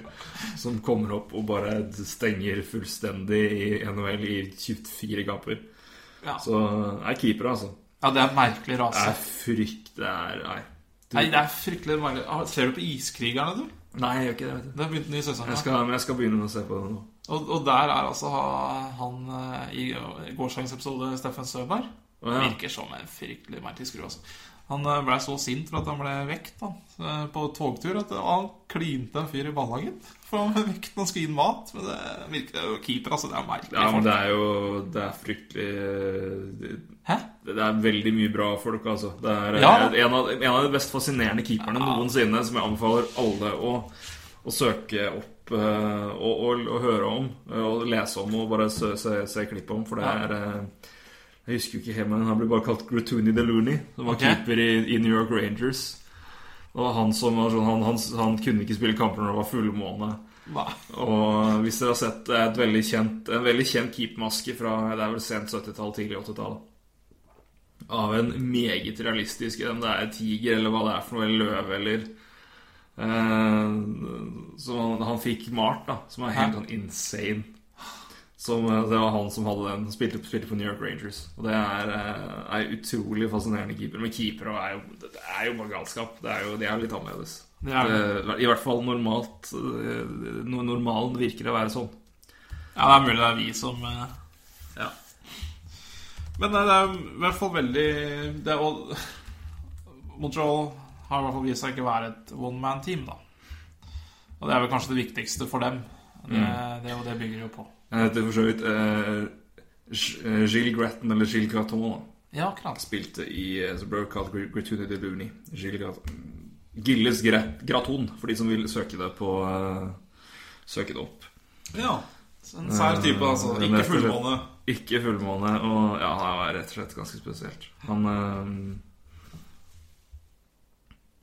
[SPEAKER 1] som kommer opp og bare stenger fullstendig i NHL i 24 kamper.
[SPEAKER 2] Ja.
[SPEAKER 1] Så er keeper, altså.
[SPEAKER 2] Ja, det er merkelig
[SPEAKER 1] Det er frykt Det er Nei. Du,
[SPEAKER 2] Nei, det er fryktelig merkelig. Ah, Ser du på Iskrigerne, du?
[SPEAKER 1] nei, jeg gjør ikke det. vet du
[SPEAKER 2] Det har begynt ny sesong.
[SPEAKER 1] jeg skal, men jeg skal begynne å se på det nå.
[SPEAKER 2] Og, og der er altså han eh, i gårsdagens episode, Steffen Søberg,
[SPEAKER 1] oh, ja.
[SPEAKER 2] virker som en fryktelig merkelig skru. Altså. Han eh, ble så sint for at han ble vekt da, eh, på togtur at han klinte en fyr i ballagen. For han ble vekt når han skulle inn mat. Men det virker jo keeper, altså. Det er merkelig.
[SPEAKER 1] Ja, men det er jo Det er fryktelig det,
[SPEAKER 2] Hæ?
[SPEAKER 1] det er veldig mye bra folk, altså. Det er
[SPEAKER 2] Ja.
[SPEAKER 1] en, av, en av de best fascinerende keeperne noensinne, som jeg anbefaler alle å, å søke opp eh, og, og, og høre om. eh, Og lese om og bare se, se, se klipp om, for det er eh, Jeg husker jo ikke helt, men han ble bare kalt Gratuny Deluni, som var
[SPEAKER 2] okay.
[SPEAKER 1] keeper i, i New York Rangers. Og han som var sånn han, han, han kunne ikke spille kamper når det var fullmåne.
[SPEAKER 2] Nei.
[SPEAKER 1] Og hvis dere har sett er et veldig kjent, en veldig kjent keepermaske fra det er vel sent 70-tall, tidlig 80-tall. Av en meget realistisk Om det er tiger eller hva det er for noe, eller løve eller eh, Som han, han fikk malt, da. Som er helt sånn insane. Som, eh, det var han som hadde den. Spilte, spilte på New York Rangers. Og det er, eh, er utrolig fascinerende keeper. Men keepere er er jo bare galskap. Det er jo, de er litt annerledes.
[SPEAKER 2] Det det.
[SPEAKER 1] Det- I hvert fall normalt eh, Normalen virker å være sånn.
[SPEAKER 2] Ja, det er mulig det er vi som eh, Ja. Men eh, det er i hvert fall veldig det er, Montreal har i hvert fall vist seg ikke å være et one man-team, da. Og det er vel kanskje det viktigste for dem. Det, det, og det bygger jo på.
[SPEAKER 1] Han heter for så vidt uh, Gilles Gratton, eller Gilles Graton.
[SPEAKER 2] Ja, akkurat.
[SPEAKER 1] Spilte i uh, The Broadcast Gratuity de Looney. Gilles Graton. Gilles Grat Graton, for de som vil søke det på uh, Søke det opp.
[SPEAKER 2] Ja. En sær type, altså. Ikke fullmåne.
[SPEAKER 1] Ikke fullmåne, og ja, han er rett og slett ganske spesielt. Han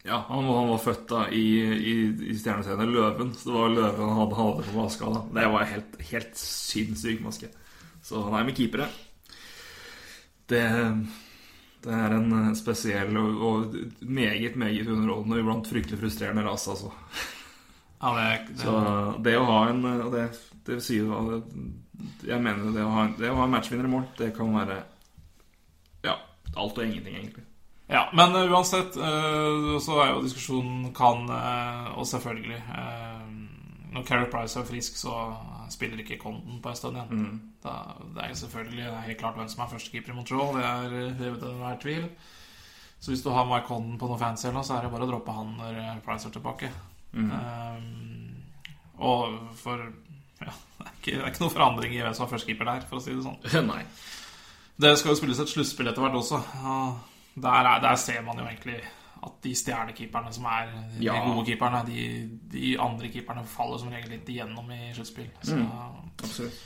[SPEAKER 1] Ja, han, var- han var født da i, i, i stjerneserien Løven. Så det var løven han hadde, hadde på maska da. Det var helt, helt sinnssyk maske. Så han er med keepere. Det, det er en spesiell og, og meget, meget underholdende og iblant fryktelig frustrerende rase, altså.
[SPEAKER 2] Ja, det, det,
[SPEAKER 1] Så det å ha en det, det vil si Jeg mener det å ha en, det å ha en matchvinner i mål, det kan være Ja, alt og ingenting, egentlig.
[SPEAKER 2] Ja, men eh, uansett eh, så er jo diskusjonen kan eh, Og selvfølgelig Når Carrie Price er frisk, så spiller ikke Condon på en stund igjen. Da, det er selvfølgelig det er helt klart hvem som er førstekeeper i Montreal. Det er hevet over enhver tvil. Så hvis du har Mike Condon på noe fancy, så er det bare å droppe han når Price er tilbake. Eh, og for ja, det, er ikke, det er ikke noe forandring i hvem som er førstekeeper der, for å si det sånn.
[SPEAKER 1] Nei.
[SPEAKER 2] Det skal jo spilles et sluttspill etter hvert også. og Der, er, der ser man jo egentlig at de stjernekeeperne som er de
[SPEAKER 1] Ja.
[SPEAKER 2] gode keeperne, de, de andre keeperne faller som regel litt igjennom i sluttspill. Så,
[SPEAKER 1] Absolutt.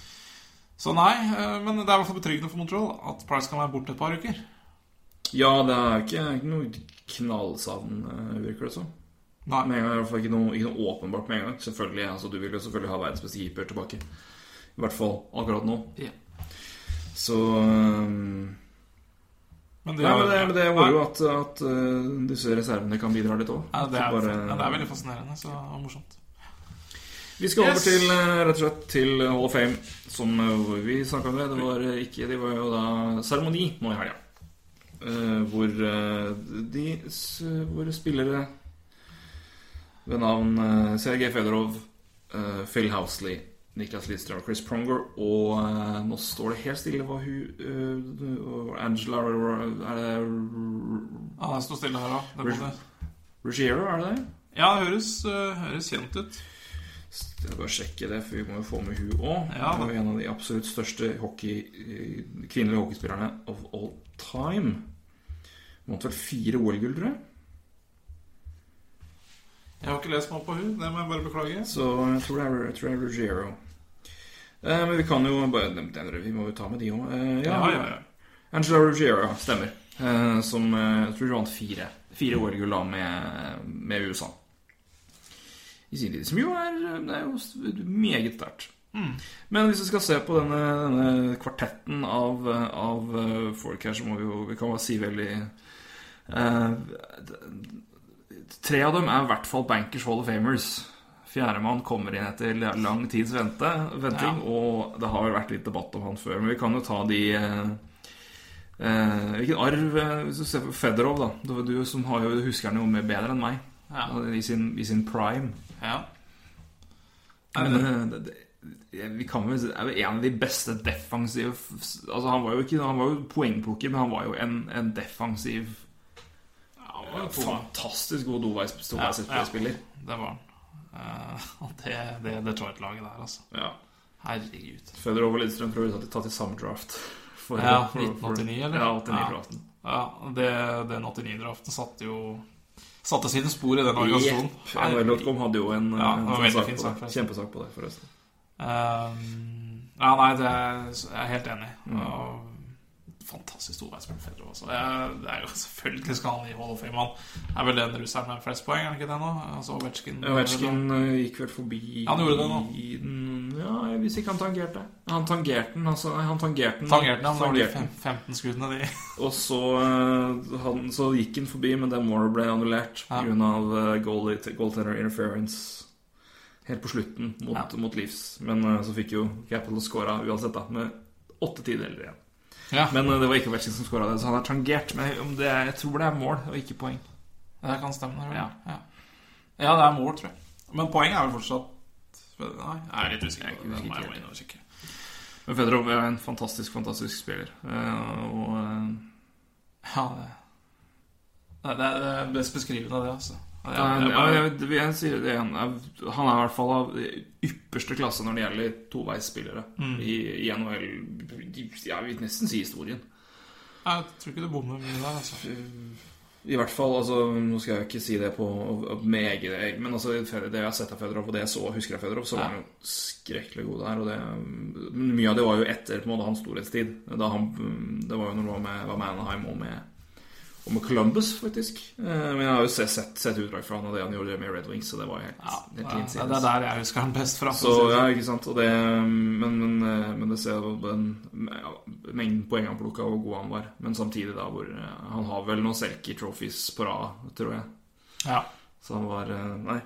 [SPEAKER 2] så nei, eh, men det er i hvert fall betryggende for Montreal at Price kan være borte et par uker.
[SPEAKER 1] Ja, det er ikke, ikke noe knallsavn, eh, virker det som.
[SPEAKER 2] Nei.
[SPEAKER 1] Med en gang, i hvert fall ikke noe, ikke noe åpenbart med en gang. Selvfølgelig, altså, Du vil jo selvfølgelig ha verdens beste keeper tilbake. I hvert fall akkurat nå.
[SPEAKER 2] Ja.
[SPEAKER 1] Så um,
[SPEAKER 2] Men
[SPEAKER 1] Nei, men det, men det var jo at, at uh, disse reservene kan bidra litt òg.
[SPEAKER 2] ja, det, er, ja, det er veldig fascinerende så, og morsomt.
[SPEAKER 1] Vi skal over
[SPEAKER 2] Yes.
[SPEAKER 1] til uh, rett og slett til Hall of Fame, som uh, vi snakka med. det. Det var ikke Det var jo da seremoni nå i helga. Uh, hvor uh, de Hvor spillere ved navn uh, Sergej Fedorov, uh, Phil Housley, Niklas Lidstrøm og Chris Pronger og uh, Nå står det helt stille hva hun uh, Angela Er det
[SPEAKER 2] Ja, det står stille her òg.
[SPEAKER 1] Ruggiero, er det det?
[SPEAKER 2] Ja, det høres, eh, høres kjent ut.
[SPEAKER 1] Jeg skal bare sjekke det, for vi må jo få med hun òg.
[SPEAKER 2] Ja,
[SPEAKER 1] Hun er en av de absolutt største hockey, kvinnelige hockeyspillerne of all time. Hun vant vel fire OL-gull, tror jeg.
[SPEAKER 2] Jeg har ikke lest meg opp på hun, det må jeg bare beklage.
[SPEAKER 1] Så jeg tror det er, jeg tror det er Ruggiero. Eh, men vi kan jo bare den- den- Vi må jo ta med de òg. Eh,
[SPEAKER 2] Ja, ja, ja.
[SPEAKER 1] Angela Ruggiero, stemmer. Eh, som jeg tror hun vant fire, fire OL-gull med, med USA. I sin tid. Som jo er, det er jo meget sterkt. Men hvis vi skal se på denne, denne kvartetten av, av folk her, så må vi jo Vi kan bare si veldig eh, Tre av dem er i hvert fall Bankers Hall of Famers. Fjerdemann kommer inn etter lang tids vente, venting, og det har vært litt debatt om han før. Men vi kan jo ta de eh, eh, Hvilken arv eh, Hvis du ser på Fedorov, da. Var du som har jo, husker han jo mer bedre enn meg.
[SPEAKER 2] Ja.
[SPEAKER 1] I, sin, I sin prime.
[SPEAKER 2] ja.
[SPEAKER 1] Men eh, det, det, vi kan vel si er jo en av de beste defensive Altså Han var jo ikke Han var jo poengplukker, men han var jo en, en defensiv
[SPEAKER 2] Ja, Fantastisk var jo to.
[SPEAKER 1] Fantastisk god doveisspiller.
[SPEAKER 2] Det var han. Eh, det, det Detroit-laget der, altså.
[SPEAKER 1] Ja.
[SPEAKER 2] Herregud.
[SPEAKER 1] Fedorov og Lidstrøm tror jeg tatt i samme draft. For,
[SPEAKER 2] Ja,
[SPEAKER 1] for- for-
[SPEAKER 2] 1989, eller?
[SPEAKER 1] Ja, 89-draften.
[SPEAKER 2] Ja, det, Den 89-draften satte jo Satte sine spor i den organisasjonen.
[SPEAKER 1] Yep. NHL.com hadde jo en,
[SPEAKER 2] Ja,
[SPEAKER 1] en sånn sak
[SPEAKER 2] fin
[SPEAKER 1] på det. Kjempesak på det, forresten.
[SPEAKER 2] Um, ja, nei, det er, jeg er helt enig.
[SPEAKER 1] Mm.
[SPEAKER 2] Fantastisk stor Fedorov. Altså. Det, det er jo selvfølgelig skal han i Hall of Fame. Han er vel den russeren med flest poeng, er han ikke det nå? Altså Ovetsjkin
[SPEAKER 1] eh, gikk vel forbi
[SPEAKER 2] Han gjorde det nå.
[SPEAKER 1] Ja, hvis ikke han tangerte. Han tangerte den, altså. Han tangerte den.
[SPEAKER 2] Tangerte han
[SPEAKER 1] Tangerte den.
[SPEAKER 2] fem- 15 skuddene, de.
[SPEAKER 1] Og så, eh, han, så gikk han forbi, men den Moore ble annullert pga. Ja. goaltender interference helt på slutten mot,
[SPEAKER 2] Ja.
[SPEAKER 1] mot Leafs. Men eh, så fikk jo Capital scora uansett, da, med åtte tideler igjen.
[SPEAKER 2] Ja,
[SPEAKER 1] Men eh, det var ikke Ovechkin som skåra det, så han er tangert. Men det jeg tror det er mål og ikke poeng.
[SPEAKER 2] det kan stemme.
[SPEAKER 1] Ja.
[SPEAKER 2] Ja. ja, det er mål, tror jeg. Men poeng er vel fortsatt Nei, jeg er litt usikker.
[SPEAKER 1] Jeg er
[SPEAKER 2] Det jeg må kikke.
[SPEAKER 1] Men Fedorov er en fantastisk, fantastisk spiller. Eh, og eh,
[SPEAKER 2] Ja, det, det, det er best beskrivende, det, altså. Ja, jeg
[SPEAKER 1] jeg, jeg, sier det igjen. Han er i hvert fall av ypperste klasse når det gjelder toveisspillere
[SPEAKER 2] Mm.
[SPEAKER 1] i, i NHL. Jeg vil nesten si historien.
[SPEAKER 2] Jeg tror ikke du bommer mye der, altså.
[SPEAKER 1] I hvert fall, altså Nå skal jeg ikke si det på med eget Men altså, det jeg har sett av Fedorov, og det jeg så, husker av Fedorov, så var han jo skrekkelig god der. Og det, mye av det var jo etter på en måte hans storhetstid. Da han, det var jo når han var med, var med Anaheim og med, og med Columbus, faktisk. Eh, Men jeg har jo sett, sett, sett utdrag fra han og det han gjorde med Red Wings, så det var helt,
[SPEAKER 2] Ja,
[SPEAKER 1] helt
[SPEAKER 2] ja, det er der jeg husker han best fra.
[SPEAKER 1] Så ja,
[SPEAKER 2] sånn.
[SPEAKER 1] ikke sant. Det, men, men, eh, men det ser den ja, mengden poeng han plukka, hvor god han var. Men samtidig, da, hvor eh, Han har vel noen Selkie trophies på rad, tror jeg.
[SPEAKER 2] Ja.
[SPEAKER 1] Så han var Nei.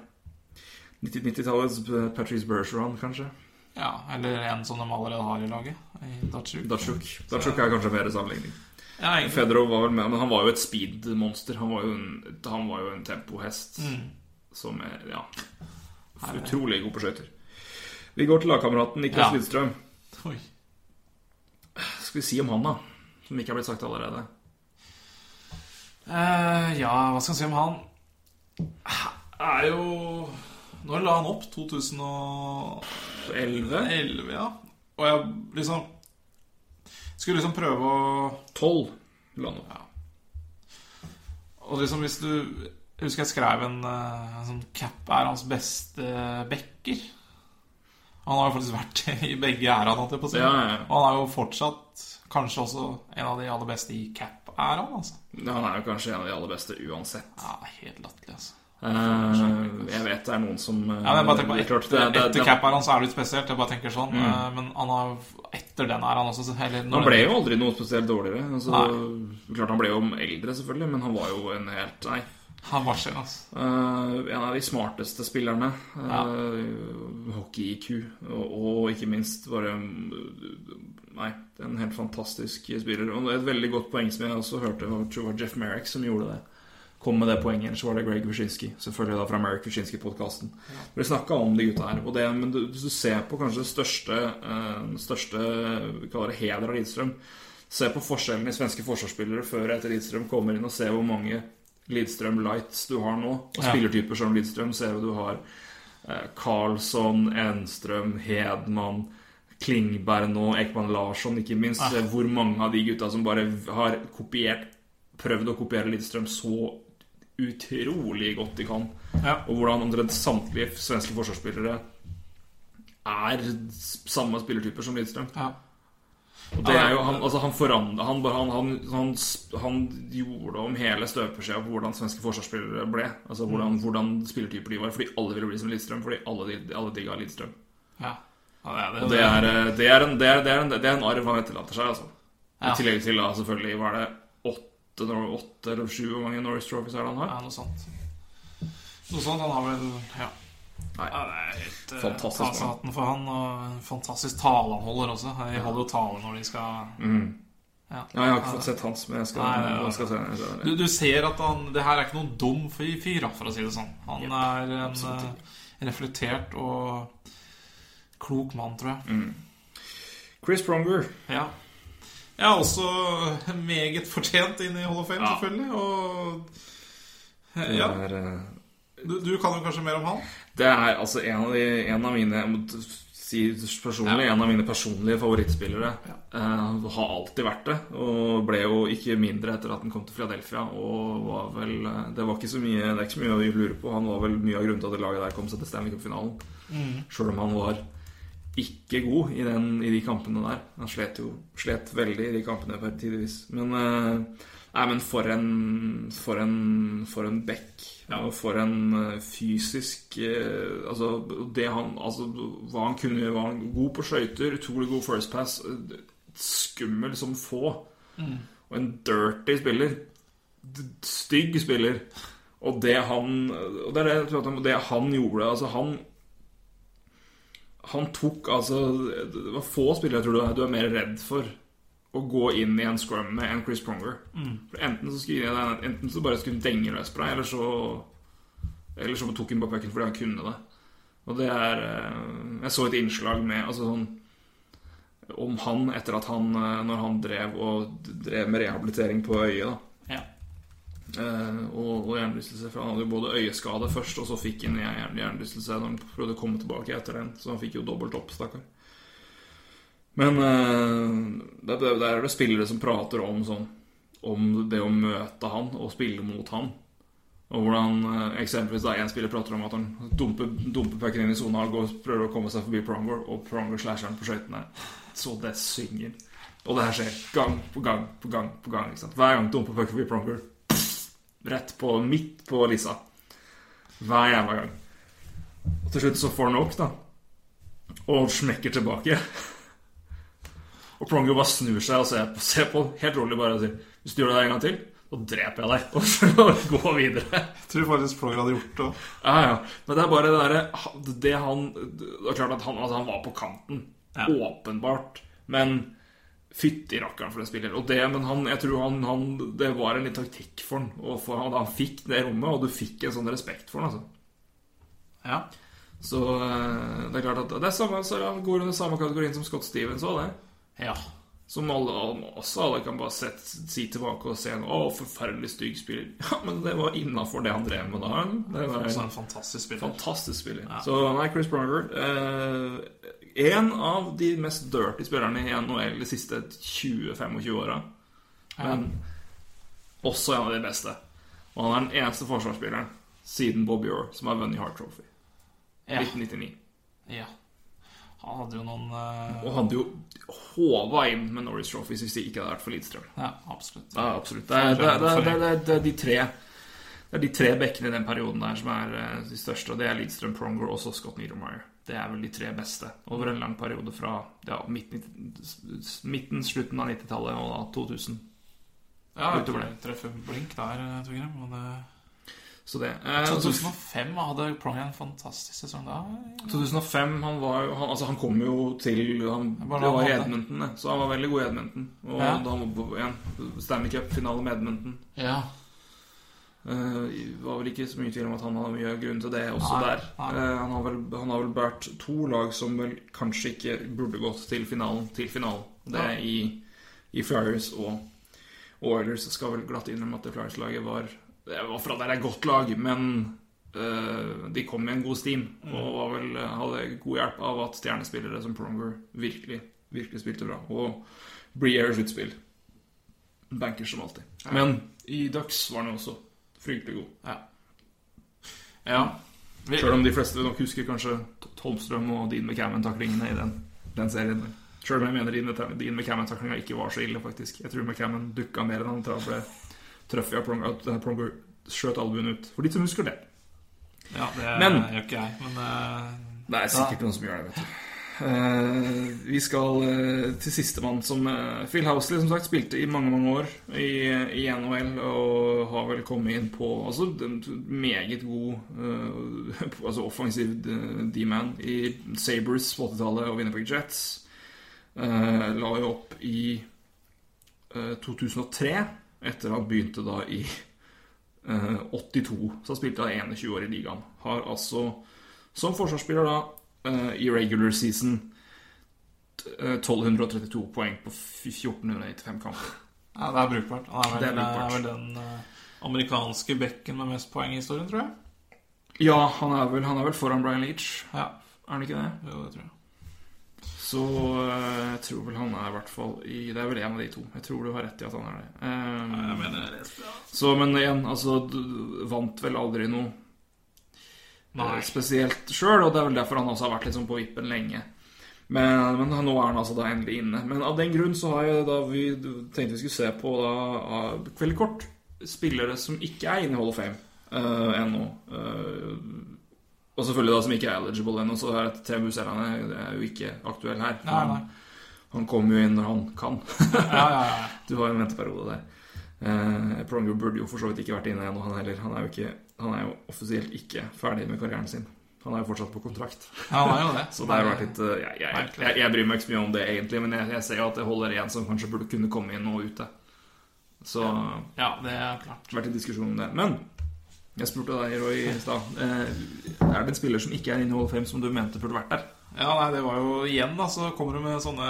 [SPEAKER 1] 90 90-tallets Patrice Bergeron, kanskje.
[SPEAKER 2] ja, eller en som de allerede har i laget. I Datsjuk.
[SPEAKER 1] Datsjuk. Datsjuk er kanskje mer sammenligning.
[SPEAKER 2] Ja.
[SPEAKER 1] Fedorov var vel med, men han var jo et speed-monster. Han han var jo en tempohest
[SPEAKER 2] Mm.
[SPEAKER 1] som er ja, utrolig god på skøyter. Vi går til lagkameraten Niklas
[SPEAKER 2] Ja.
[SPEAKER 1] Lidstrøm.
[SPEAKER 2] Oi.
[SPEAKER 1] Skal vi si om han, da? Som ikke har blitt sagt allerede.
[SPEAKER 2] Uh, ja, hva skal vi si om han? Er jo Når la han opp? 2011,
[SPEAKER 1] 11?
[SPEAKER 2] ja. Og jeg liksom Skulle liksom prøve å
[SPEAKER 1] 12 eller noe? Ja.
[SPEAKER 2] Og liksom hvis du Jeg husker jeg skrev en, eh, en sånn Cap er hans beste backer. Han har jo faktisk vært i begge æraene, holdt jeg på å si.
[SPEAKER 1] Ja, ja, ja.
[SPEAKER 2] Og han er jo fortsatt kanskje også en av de aller beste i cap-æraen, altså.
[SPEAKER 1] Han er jo kanskje en av de aller beste uansett.
[SPEAKER 2] Ja, helt latterlig, altså.
[SPEAKER 1] Eh, jeg vet det er noen som eh,
[SPEAKER 2] Ja, men bare tenker på
[SPEAKER 1] det er klart,
[SPEAKER 2] Etter,
[SPEAKER 1] det- det-
[SPEAKER 2] etter cap-æraen så er det litt spesielt. Jeg bare tenker sånn.
[SPEAKER 1] Mm.
[SPEAKER 2] uh, Men han har etter den er han også eller
[SPEAKER 1] Han ble jo aldri noe spesielt dårligere. Altså, klart Han ble jo eldre, selvfølgelig, men han var jo en helt Nei.
[SPEAKER 2] Han var skjell, altså.
[SPEAKER 1] Uh, en av de smarteste spillerne.
[SPEAKER 2] Ja.
[SPEAKER 1] Uh, Hockey-IQ. Og, og ikke minst bare Nei, en helt fantastisk spiller. Og et veldig godt poeng som jeg også hørte, var Jeff Merrick som gjorde det. Kom med det poenget, ellers var det Greg Wyszynski. Selvfølgelig da fra Merrick Wyszynski-podkasten. Vi snakka om de gutta her. Og det, men du, hvis du ser på kanskje det største, eh, største vi kaller det heder av Lidstrøm Se på forskjellen i svenske forsvarsspillere før og etter Lidstrøm kommer inn, og se hvor mange Lidstrøm Lights du har nå. Og spillertyper som Lidstrøm ser du du har eh, Karlsson, Enstrøm, Hedman Klingberg nå, Ekman Larsson, ikke minst.
[SPEAKER 2] Ah.
[SPEAKER 1] Hvor mange av de gutta som bare har kopiert Prøvd å kopiere Lidstrøm så utrolig godt de kan.
[SPEAKER 2] Ja.
[SPEAKER 1] Og hvordan omtrent samtlige svenske forsvarsspillere er samme spillertyper som Lidstrøm.
[SPEAKER 2] Ja.
[SPEAKER 1] Og det er jo, han, altså han forandret han, han, han, han, han gjorde om hele støpeskjea på hvordan svenske forsvarsspillere ble. Altså hvordan, hvordan spillertyper de var. Fordi alle ville bli som Lidstrøm. Fordi alle, alle digga Lidstrøm.
[SPEAKER 2] ja. ja det, er
[SPEAKER 1] Og det er, det en, det er, er, en, det er en arv han etterlater seg, altså.
[SPEAKER 2] Ja.
[SPEAKER 1] I tillegg til da selvfølgelig Var det åtte, Nor- åtte eller sju Hvor mange Norris Trophies er det han har?
[SPEAKER 2] Ja, noe sånt. Noe sånt. Han har vel Ja.
[SPEAKER 1] Nei.
[SPEAKER 2] ja det er helt eh,
[SPEAKER 1] Fantastisk
[SPEAKER 2] Ta for han. Og en fantastisk tale han holder også. De holder jo tale når de skal
[SPEAKER 1] Mm.
[SPEAKER 2] Ja.
[SPEAKER 1] Ja, jeg har ikke fått sett hans, men jeg skal,
[SPEAKER 2] Nei, er-
[SPEAKER 1] skal se ser
[SPEAKER 2] Du, du ser at han Det her er ikke noen dum fyr, for å si det sånn. Han er en
[SPEAKER 1] absolutt
[SPEAKER 2] eh, reflektert og klok mann, tror jeg.
[SPEAKER 1] Mm. Chris Pronger.
[SPEAKER 2] Ja. Ja, også meget fortjent inn i Hall of Fame,
[SPEAKER 1] Ja.
[SPEAKER 2] selvfølgelig. Og ja,
[SPEAKER 1] er, eh,
[SPEAKER 2] du, du kan jo kanskje mer om han?
[SPEAKER 1] Det er altså en av, de, en av mine si personlig, en av mine personlige favorittspillere. Eh, har alltid vært det. Og ble jo ikke mindre etter at han kom til Philadelphia. Og var vel eh, Det var ikke så mye Det er ikke så mye å lure på. Han var vel mye av grunnen til at det laget der kom seg til Stanley Cup-finalen. Sjøl om han var ikke god i, den, i de kampene der. Han slet jo slet veldig i de kampene per tidvis. Men eh, Nei, men for en For en, for en back. Og for en eh, fysisk eh, Altså, det han Altså, hva han kunne gjøre. Var han god på skøyter, utrolig god first pass. Skummel som få. Og en dirty spiller. Stygg spiller. Og det han Og det er det jeg om. Det han gjorde Altså, han Han tok altså Det var få spillere jeg tror du er, du er mer redd for å gå inn i en scrum med enn Chris Pronger. For enten så skulle jeg, Enten så bare skulle denge løs på deg, eller så Eller så tok han bare pucken fordi han kunne det. Og det er eh, Jeg så et innslag med Altså sånn om han etter at han eh, Når han drev og drev med rehabilitering på øyet, da.
[SPEAKER 2] Ja.
[SPEAKER 1] Eh, og, og hjernerystelse. For han hadde jo både øyeskade først, og så fikk han hjern- hjernerystelse når han prøvde å komme tilbake etter den. Så han fikk jo dobbelt opp, stakkar. Men eh, det, det er det spillere som prater om sånn Om det å møte han og spille mot han. Og hvordan eh, eksempelvis da en spiller prater om at han dumper, dumper pucken inn i sona og går, prøver å komme seg forbi Pronger, og Pronger slasher han på skøytene. Så det synger. Og det her skjer gang på gang på gang. på gang ikke sant? Hver gang dumper pucken forbi Pronger. Rett på, midt på Lisa. Hver jævla gang. Og til slutt så får han nok, da. Og smekker tilbake. Og Pronger bare snur seg og ser på, ser på helt rolig bare og sier Hvis du gjør det en gang til, så dreper jeg deg. Og så gå videre.
[SPEAKER 2] Jeg tror faktisk Pronger hadde gjort det.
[SPEAKER 1] Ja, ja. Men det er bare det derre Det han Det er klart at han, altså, han var på kanten.
[SPEAKER 2] Ja.
[SPEAKER 1] Åpenbart. Men fytti rakkeren for en spiller. Og det, men han, jeg tror han, han Det var en litt taktikk for han. Og for han, han fikk det rommet, og du fikk en sånn respekt for han, altså.
[SPEAKER 2] Ja.
[SPEAKER 1] Så eh, det er klart at det er samme, så han går under samme kategorien som Scott Stevens òg, det.
[SPEAKER 2] ja.
[SPEAKER 1] Som alle, også alle kan bare sette, si tilbake og se en Å, forferdelig stygg spiller. Ja, men det var innafor det han drev med da. Det var
[SPEAKER 2] en en fantastisk spiller.
[SPEAKER 1] fantastisk spiller. Ja. Så nei, Chris Bronger eh, En av de mest dirty spillerne i NHL de siste 20-25 åra. Men også en av de beste. Og han er den eneste forsvarsspilleren siden Bob Yore som har vunnet Hart Trophy.
[SPEAKER 2] Ja.
[SPEAKER 1] 1999.
[SPEAKER 2] ja. Han hadde jo noen uh...
[SPEAKER 1] Og hadde jo håva inn med Norris Trophies hvis det ikke hadde vært for Lidstrøm.
[SPEAKER 2] Ja, absolutt.
[SPEAKER 1] Ja, absolutt. Det er, det, det, det, er, de tre Det er de tre bekkene i den perioden der som er eh, de største, og det er Lidstrøm, Pronger og også Scott Niedermeyer. Det er vel de tre beste over en lang periode fra ja, midten, midten, slutten av 90-tallet og da 2000.
[SPEAKER 2] Ja,
[SPEAKER 1] Utover
[SPEAKER 2] det. treffer blink der, eh, Torgrim. Og det
[SPEAKER 1] Så det eh, altså,
[SPEAKER 2] 2005 hadde Prong en fantastisk sesong da.
[SPEAKER 1] 2005 han var han, Altså han kom jo til han, Det var i
[SPEAKER 2] han.
[SPEAKER 1] Edmonton. Så han var veldig god i Edmonton. Og
[SPEAKER 2] Ja.
[SPEAKER 1] da han igjen Stanley Cup-finale med Edmonton.
[SPEAKER 2] Ja.
[SPEAKER 1] Eh, Det var vel ikke så mye tvil om at han hadde mye grunn til det også
[SPEAKER 2] Nei,
[SPEAKER 1] der.
[SPEAKER 2] nei.
[SPEAKER 1] Eh, han, har vel, han har vel båret to lag som vel kanskje ikke burde gått til finalen. Til finalen. Det er i, i Flyers og og Oilers. Skal vel glatt innrømme at det Flyers-laget var Det var for at det er godt lag, men uh, de kom i en god steam. Og var vel, hadde god hjelp av at stjernespillere som Pronger virkelig, virkelig spilte bra. Og Breer sluttspill. Bankers som alltid. Men i Ducks var han jo også fryktelig god.
[SPEAKER 2] ja. Vi,
[SPEAKER 1] Sjøl om de fleste nok husker kanskje Holmstrøm og Dean McCammon-taklingene i den, den serien. Sjøl om jeg mener Dean, McCammon-taklinga ikke var så ille, faktisk. Jeg tror McCammon dukka mer enn han tra- ble truffet av Pronger. Pronger skjøt albuen ut. For de som husker det.
[SPEAKER 2] ja, det
[SPEAKER 1] Men-
[SPEAKER 2] gjør ikke jeg, men uh,
[SPEAKER 1] Det er sikkert noen som gjør det, vet du. Eh, vi skal uh, til sistemann som eh, Phil Housley, som sagt, spilte i mange mange år i, i NHL og har vel kommet inn på altså, meget god eh, altså offensiv eh, D-man i Sabres på 80-tallet og Winnipeg Jets. Eh, la jo opp i eh, 2003, etter han begynte da i eh, 82. Så han spilte da 21 år i ligaen. Har altså som forsvarsspiller da eh, i regular season eh, 1232 poeng på 1495 kamper.
[SPEAKER 2] ja, det er brukbart. Han er vel,
[SPEAKER 1] Det er
[SPEAKER 2] er vel den eh, amerikanske bekken med mest poeng i historien, tror jeg.
[SPEAKER 1] Ja, han er vel, han er vel foran Brian Leach,
[SPEAKER 2] Ja,
[SPEAKER 1] er han ikke det?
[SPEAKER 2] jo, det tror jeg.
[SPEAKER 1] Så eh, jeg tror vel han er i hvert fall i Det er vel en av de to. Jeg tror du har rett i at han er det. Eh,
[SPEAKER 2] Jeg mener det. det.
[SPEAKER 1] så, men igjen, altså Vant vel aldri noe
[SPEAKER 2] Nei.
[SPEAKER 1] eh, spesielt sjøl, og det er vel derfor han også har vært sånn på vippen lenge. Men, men nå er han altså da endelig inne. Men av den grunn så har jeg da vi tenkte vi skulle se på da av- veldig kort spillere som ikke er inne i Hall of Fame uh, ennå. Uh, og selvfølgelig da som ikke er eligible ennå, så er Temu Serrane er jo ikke aktuell her.
[SPEAKER 2] Nei, nei.
[SPEAKER 1] Han kommer jo inn når han kan.
[SPEAKER 2] Ja, ja, ja.
[SPEAKER 1] Du har jo en venteperiode der. Uh, Pronger burde jo for så vidt ikke vært inne ennå, han heller. Han er, jo ikke, han er jo offisielt ikke ferdig med karrieren sin. Han er jo fortsatt på kontrakt.
[SPEAKER 2] ja han er jo det.
[SPEAKER 1] Så det har vært litt uh, jeg, jeg, jeg, jeg bryr meg ikke så mye om det egentlig, men jeg, ser jo at det holder en som kanskje burde kunne komme inn og ute. Så
[SPEAKER 2] Ja, det er klart.
[SPEAKER 1] vært en diskusjon om det. Men jeg spurte deg, Roy, i stad. Uh, er det en spiller som ikke er inne i Hall of Fame, som du mente burde vært der?
[SPEAKER 2] Ja, nei, det var jo igjen, da, så kommer du med sånne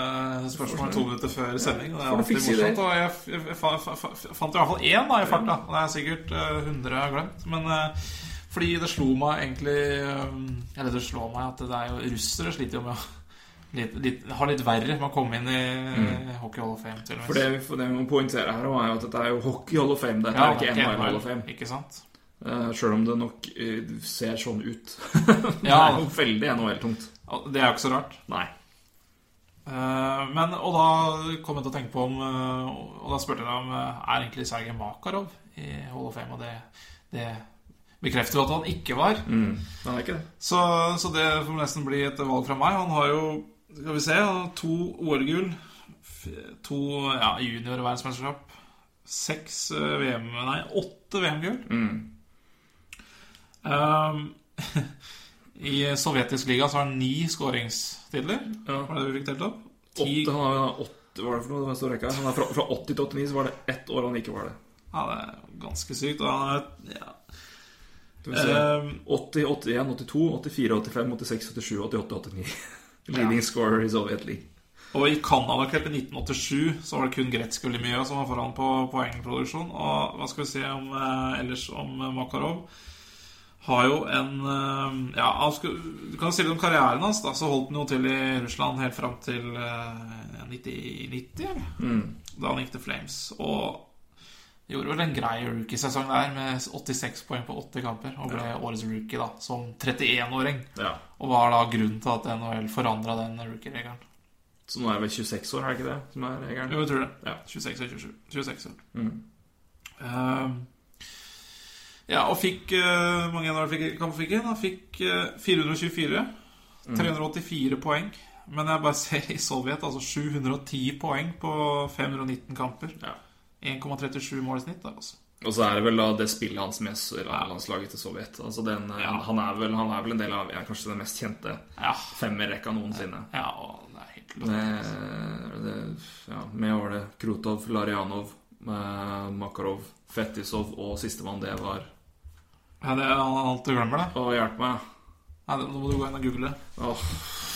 [SPEAKER 2] spørsmål to minutter før sending. Og det er alltid morsomt. Og jeg, jeg, jeg, fa- fa- fa- fant i hvert fall én da, i farta. Og det er sikkert eh, 100 jeg har glemt. Men eh, fordi det slo meg egentlig eh, Eller det slår meg at det er jo russere sliter jo med å litt, litt, ha litt verre med å komme inn i mm. Hockey Hall of Fame. Til og med.
[SPEAKER 1] For det, vi- for det vi må poengtere her, er jo at dette er jo Hockey Hall of Fame. Dette
[SPEAKER 2] Ja,
[SPEAKER 1] er ikke NHL Hall of Fame.
[SPEAKER 2] Ikke sant?
[SPEAKER 1] Uh, Sjøl om det nok uh, ser sånn ut. det
[SPEAKER 2] Ja.
[SPEAKER 1] er jo veldig NHL-tungt.
[SPEAKER 2] Det er jo ikke så rart.
[SPEAKER 1] Nei.
[SPEAKER 2] Eh, men, og da kom jeg til å tenke på om eh, Og da spurte jeg om eh, Er egentlig Sergej Makarov i Hall of Fame, og det, det bekrefter at han ikke var.
[SPEAKER 1] Mm. Det er ikke det.
[SPEAKER 2] Så, så det får nesten bli et valg fra meg. Han har jo, skal vi se, to OL-gull, to ja, junior-verdensmesterskap, seks VM Nei, åtte VM-gull. Um, I sovjetisk liga så har han ni skåringstitler.
[SPEAKER 1] Ja.
[SPEAKER 2] Var det det vi fikk telt opp? Ti
[SPEAKER 1] Åtte, han har åtte, hva er det for noe? Det står rekka. Han er fra, fra 80 til 89, så var det ett år han ikke var det.
[SPEAKER 2] Ja, det er ganske sykt. Og han er ja.
[SPEAKER 1] Skal vi se.
[SPEAKER 2] um,
[SPEAKER 1] 80, 81, 82, 84, 85, 86, 87, 88, 89. Leading scorer i Soviet League.
[SPEAKER 2] Og i Canada-cupen i 1987 så var det kun Gretzky og Lemieux som var foran på poengproduksjon. Og hva skal vi si om, eh, ellers om Makarov? Har jo en eh, Ja, du kan si litt om karrieren hans. da Så holdt han jo til i Russland helt fram til eh, 90, 90? Da han gikk til Flames. Og gjorde vel en grei rookiesesong der med 86 poeng på 80 kamper. Og ble årets rookie da som 31-åring.
[SPEAKER 1] Ja.
[SPEAKER 2] Og var da grunnen til at NHL forandra den rookie-regelen.
[SPEAKER 1] Så nå er det vel 26 år, er det ikke det? Som er regelen?
[SPEAKER 2] Jo, jeg tror det.
[SPEAKER 1] Ja.
[SPEAKER 2] 26 og 27. 26 år.
[SPEAKER 1] Mm.
[SPEAKER 2] Ehm, ja, og fikk uh, mange år fikk, kamp fikk han? Fikk uh, 424.
[SPEAKER 1] Mm.
[SPEAKER 2] 384 poeng. Men jeg bare ser i Sovjet, altså 710 poeng på 519 kamper.
[SPEAKER 1] Ja.
[SPEAKER 2] 1,37 mål i snitt. da, Altså.
[SPEAKER 1] Og så er det vel da det spillet hans med landslaget til Sovjet. Altså den,
[SPEAKER 2] Ja.
[SPEAKER 1] han, er vel, han er vel en del av ja, kanskje den mest kjente
[SPEAKER 2] Ja.
[SPEAKER 1] femmerrekka noensinne.
[SPEAKER 2] ja, og det er helt
[SPEAKER 1] med, det, ja, med det Krotov, Larionov, eh, Makarov, Fetisov og sistemann det var
[SPEAKER 2] ja, det er alt du glemmer, det.
[SPEAKER 1] Å, hjelp meg.
[SPEAKER 2] Nei, Nå må du gå inn og google.
[SPEAKER 1] Åh,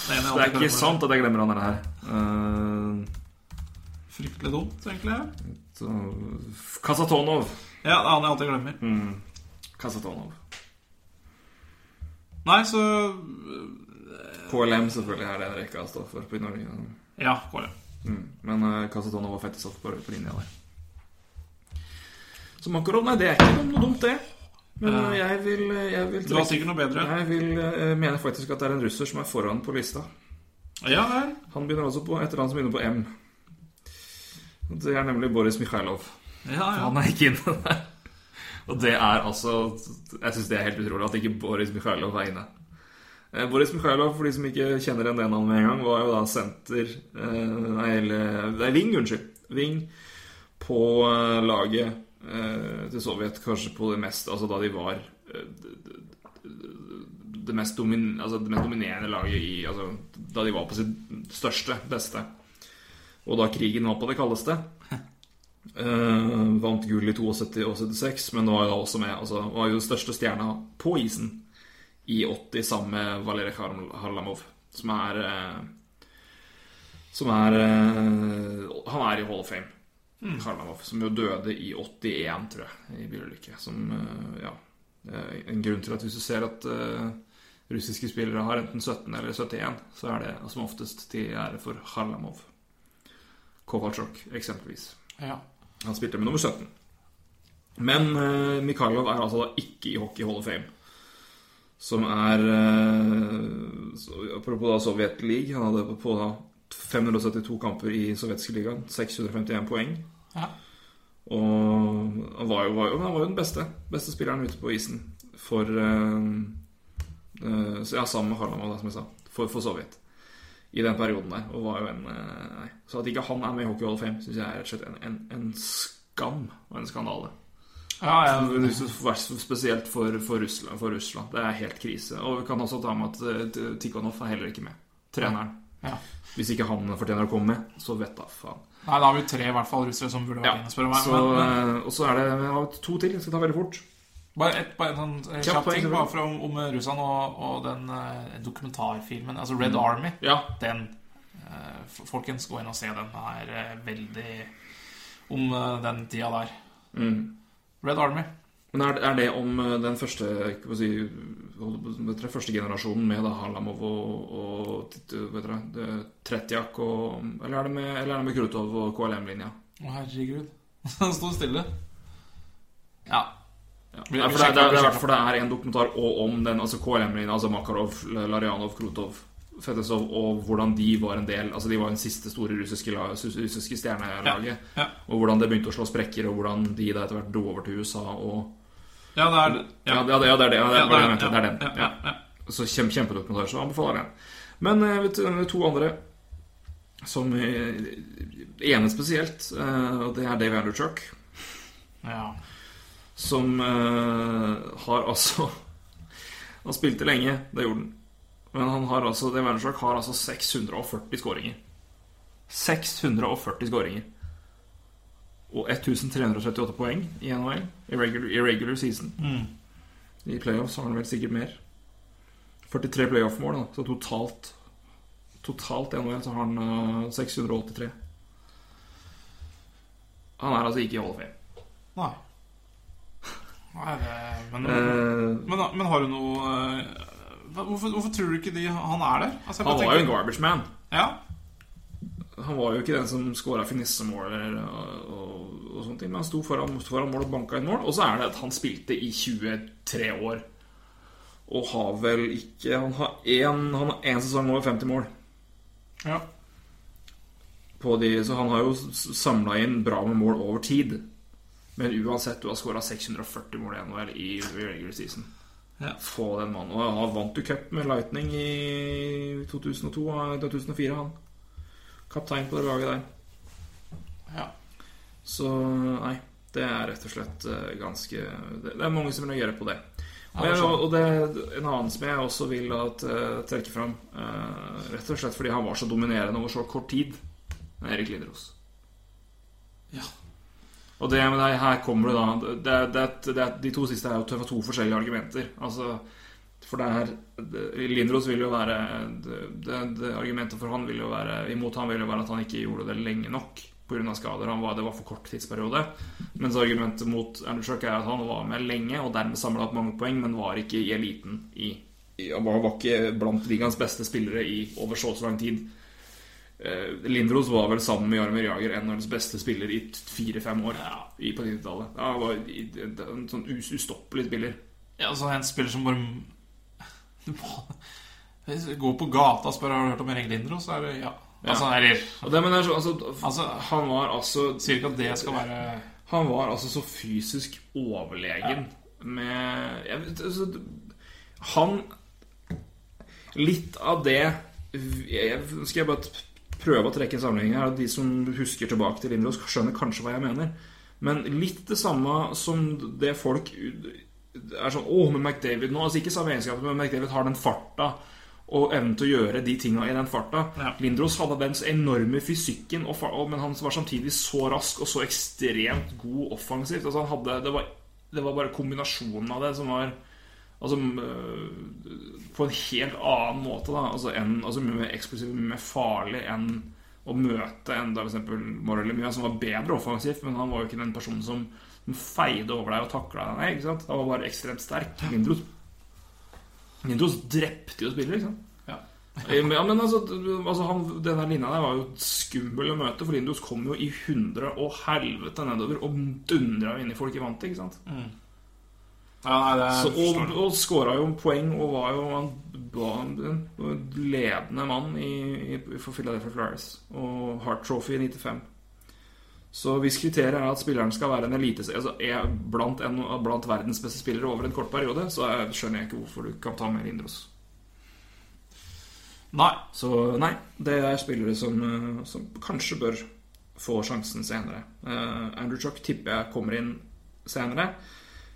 [SPEAKER 2] Det, ene jeg
[SPEAKER 1] det er
[SPEAKER 2] alltid
[SPEAKER 1] ikke sant at jeg glemmer han her. Uh,
[SPEAKER 2] Fryktelig dumt, egentlig.
[SPEAKER 1] så, Kasatonov.
[SPEAKER 2] Ja, det er han jeg alltid glemmer.
[SPEAKER 1] Kasatonov.
[SPEAKER 2] Nei, så
[SPEAKER 1] KLM selvfølgelig er det en rekka står for på i Norge.
[SPEAKER 2] Ja, går det.
[SPEAKER 1] Mm. Men uh, Kasatonov og Fettisov på, på linja der. Så Makarov, nei, det er ikke noe dumt, det. Men uh, jeg vil, jeg vil
[SPEAKER 2] Du har sikkert noe bedre.
[SPEAKER 1] Jeg vil uh, mener faktisk at det er en russer som er foran på lista.
[SPEAKER 2] Ja vel.
[SPEAKER 1] Han begynner også på et eller annet som begynner på M. Det er nemlig Boris Mikhailov.
[SPEAKER 2] Ja, ja.
[SPEAKER 1] Han er ikke inne der. Og det er altså Jeg syns det er helt utrolig at ikke Boris Mikhailov er inne. Eh, Boris Mikhailov, for de som ikke kjenner igjen det navnet med en gang, var jo da senter eh, Nei, eller Nei, Ving, unnskyld. Ving på eh, laget eh, til Sovjet, kanskje på det mest Altså da de var eh, det- mest, domin, altså det mest dominerende laget i altså, Da de var på sitt største, beste. Og da krigen var på det kaldeste. Eh, vant gull i 72 og 76, men var også med altså, Var jo den største stjerna på isen i 80 sammen med Valerij Harlamov, som er eh, Som er uh, Han er i Hall of Fame. Harlamov, som jo døde i 81, tror jeg, i bilulykke. Som eh, Ja. eh, En grunn til at hvis du ser at eh, russiske spillere har enten 17 eller 71, så er det som oftest til ære for Harlamov. Kovalchuk, eksempelvis.
[SPEAKER 2] ja.
[SPEAKER 1] Han spilte med nummer 17. Men uh, Mikhailov er altså da ikke i Hockey Hall of Fame. Som er uh, så, Apropos da Sovjet League. Han hadde på da 572 kamper i sovjetiske ligaen. 651 poeng.
[SPEAKER 2] Ja.
[SPEAKER 1] Og han var jo, var jo, han var jo den beste Beste spilleren ute på isen for uh, uh, Ja, sammen med Harlamov, som jeg sa. For, for Sovjet. I den perioden der. Og var jo en uh. Så at ikke han er med i Hockey Hall of Fame, syns jeg er rett og slett en, en, en skam og en skandale.
[SPEAKER 2] Ja, ja.
[SPEAKER 1] Spesielt for, for, Russland, for Russland. Det er helt krise. Og vi kan også ta med at Tikhonov er heller ikke med. Treneren.
[SPEAKER 2] Ja.
[SPEAKER 1] Hvis ikke han fortjener å komme med, så vet da faen.
[SPEAKER 2] Nei, da har vi tre i hvert fall russere som burde vært
[SPEAKER 1] Ja,
[SPEAKER 2] inne, spør du meg.
[SPEAKER 1] så,
[SPEAKER 2] Men, men,
[SPEAKER 1] eh, og så er det vi har to til. Jeg skal ta veldig fort.
[SPEAKER 2] bare et, bare en sånn eh, kjapp ting bare fra, om, om Russland og, og den eh, dokumentarfilmen, altså Red Army.
[SPEAKER 1] Ja.
[SPEAKER 2] Den eh, Folkens, gå inn og se den. Den er eh, veldig om eh, den tida der.
[SPEAKER 1] Mm.
[SPEAKER 2] Red Army.
[SPEAKER 1] Men er, er det om eh, den første si, dere, første generasjonen med da Halamov og, og dere, det- Tretjak og Eller er det med, eller er det med Krutov og KLM-linja?
[SPEAKER 2] Å, herregud. Den sto stille. Ja.
[SPEAKER 1] Ja. Nei, for det, det, det, er det er en dokumentar og om den altså KLM-linja, altså Makarov, Larianov, Krutov, Fetesov, og hvordan de var en del Altså de var den siste store russiske, russiske stjernelaget.
[SPEAKER 2] Ja.
[SPEAKER 1] Og hvordan det begynte å slå sprekker, og hvordan de da etter hvert dro over til USA og
[SPEAKER 2] Ja, det er
[SPEAKER 1] det, ja, det, ja, det er det. Ja, det,
[SPEAKER 2] Ja,
[SPEAKER 1] det
[SPEAKER 2] er-
[SPEAKER 1] det
[SPEAKER 2] ja,
[SPEAKER 1] Ja.
[SPEAKER 2] ja, ja.
[SPEAKER 1] Så kjempe, kjempedokumentar, så anbefaler jeg den. Men eh, vet du, to andre som eh, ene spesielt, eh, og det er Dave Anderchuck.
[SPEAKER 2] ja.
[SPEAKER 1] som eh, har altså Han spilte lenge, det gjorde han. Men han har altså, Dave Anderchuck har altså 640 skåringer. 640 skåringer. Og 1338 poeng i NHL i regular, i regular season.
[SPEAKER 2] Mm.
[SPEAKER 1] I playoffs har han vel sikkert mer. 43 playoff-mål. Så totalt Totalt i NHL så har han eh, 683. Han er altså ikke i Hall of Fame.
[SPEAKER 2] Nei. Nei, det Men,
[SPEAKER 1] Eh,
[SPEAKER 2] men, men har du noe eh, hvorfor, hvorfor tror du ikke de, han er der? Altså,
[SPEAKER 1] han
[SPEAKER 2] var
[SPEAKER 1] var jo en garbage man.
[SPEAKER 2] Ja.
[SPEAKER 1] Han var jo ikke den som scora finissemål og, og, og sånne ting, men han sto foran, foran mål og banka inn mål. Og så er det at han spilte i 23 år. Og har vel ikke Han har én, han har én sesong over 50 mål.
[SPEAKER 2] ja.
[SPEAKER 1] På de, så han har jo samla inn bra med mål over tid. Men uansett, du har skåra 640 mål i NHL i regular season.
[SPEAKER 2] Ja.
[SPEAKER 1] Få den mannen. Og han vant jo cup med Lightning i 2002 og 2004, han. Kaptein på det laget der.
[SPEAKER 2] ja.
[SPEAKER 1] Så nei, det er rett og slett eh, ganske Det, det er mange som reagerer på det. Og, jeg, og det en annen som jeg også vil at, eh, trekke fram, eh, rett og slett fordi han var så dominerende over så kort tid, er Erik Lindros.
[SPEAKER 2] Ja.
[SPEAKER 1] Og det, men det, her kommer det da det, det, De to siste er jo to, forskjellige argumenter. Altså, for det er det- Lindros vil jo være det Argumentet for han vil jo være imot han vil jo være at han ikke gjorde det lenge nok pga. skader. Han var, det var for kort tidsperiode. Mens argumentet mot Andrewchuk er at han var med lenge og dermed samla opp mange poeng, men var ikke i eliten i, Han var var ikke blant ligaens beste spillere i over så og så lang tid. Eh, Lindros var vel sammen med Jaromir Jager en av hans beste spiller i fire-fem år i på 90-tallet. Ja, han var en sånn us- ustoppelig spiller.
[SPEAKER 2] ja altså en spiller som bare du må gå på gata og spør har du hørt om Erik Lindros, så er det ja. Altså, eller
[SPEAKER 1] det, men det er så, altså,
[SPEAKER 2] Altså,
[SPEAKER 1] han var altså
[SPEAKER 2] Sier ikke at det skal være
[SPEAKER 1] Han var altså så fysisk overlegen med jeg vet, altså, Han Litt av det jeg, Skal jeg bare prøve å trekke en sammenheng her. De som husker tilbake til Lindros, skjønner kanskje hva jeg mener. Men litt det samme som det folk er sånn Å, men McDavid nå Altså ikke samme egenskap, men McDavid har den farta og evnen til å gjøre de tinga i den farta.
[SPEAKER 2] Ja.
[SPEAKER 1] Lindros hadde den enorme fysikken, og, men han var samtidig så rask og så ekstremt god offensivt. Altså han hadde, det, var, det var bare kombinasjonen av det som var Altså øh, På en helt annen måte da Altså, en, altså mye mer eksplosiv, mye mer farlig enn å møte en da f.eks. Morelli Mia, som var bedre offensivt, men han var jo ikke den personen som, som feide over deg og takla deg. Ikke sant? Han var bare ekstremt sterk. Lindros Lindros drepte jo spillere, ikke sant?
[SPEAKER 2] Ja.
[SPEAKER 1] Men- Ja, men altså, altså han, Denne linja der var jo skummel å møte, for Lindros kom jo i hundre og helvete nedover og dundra inn i folk i vantet, ikke sant?
[SPEAKER 2] Ja, nei, det
[SPEAKER 1] Så, og og skåra jo poeng og var jo han var en en ledende mann i, i, for Philadelphia Flyers. Og Heart Trophy i 95. Så hvis kriteriet er at spilleren skal være en elite altså er blant, en, blant verdens beste spillere over en kort periode, så er, skjønner jeg ikke hvorfor du kan ta med Lindros.
[SPEAKER 2] Nei.
[SPEAKER 1] Så nei, det er spillere som, eh, som kanskje bør få sjansen senere. Uh, Andrew Chuck tipper jeg kommer inn senere.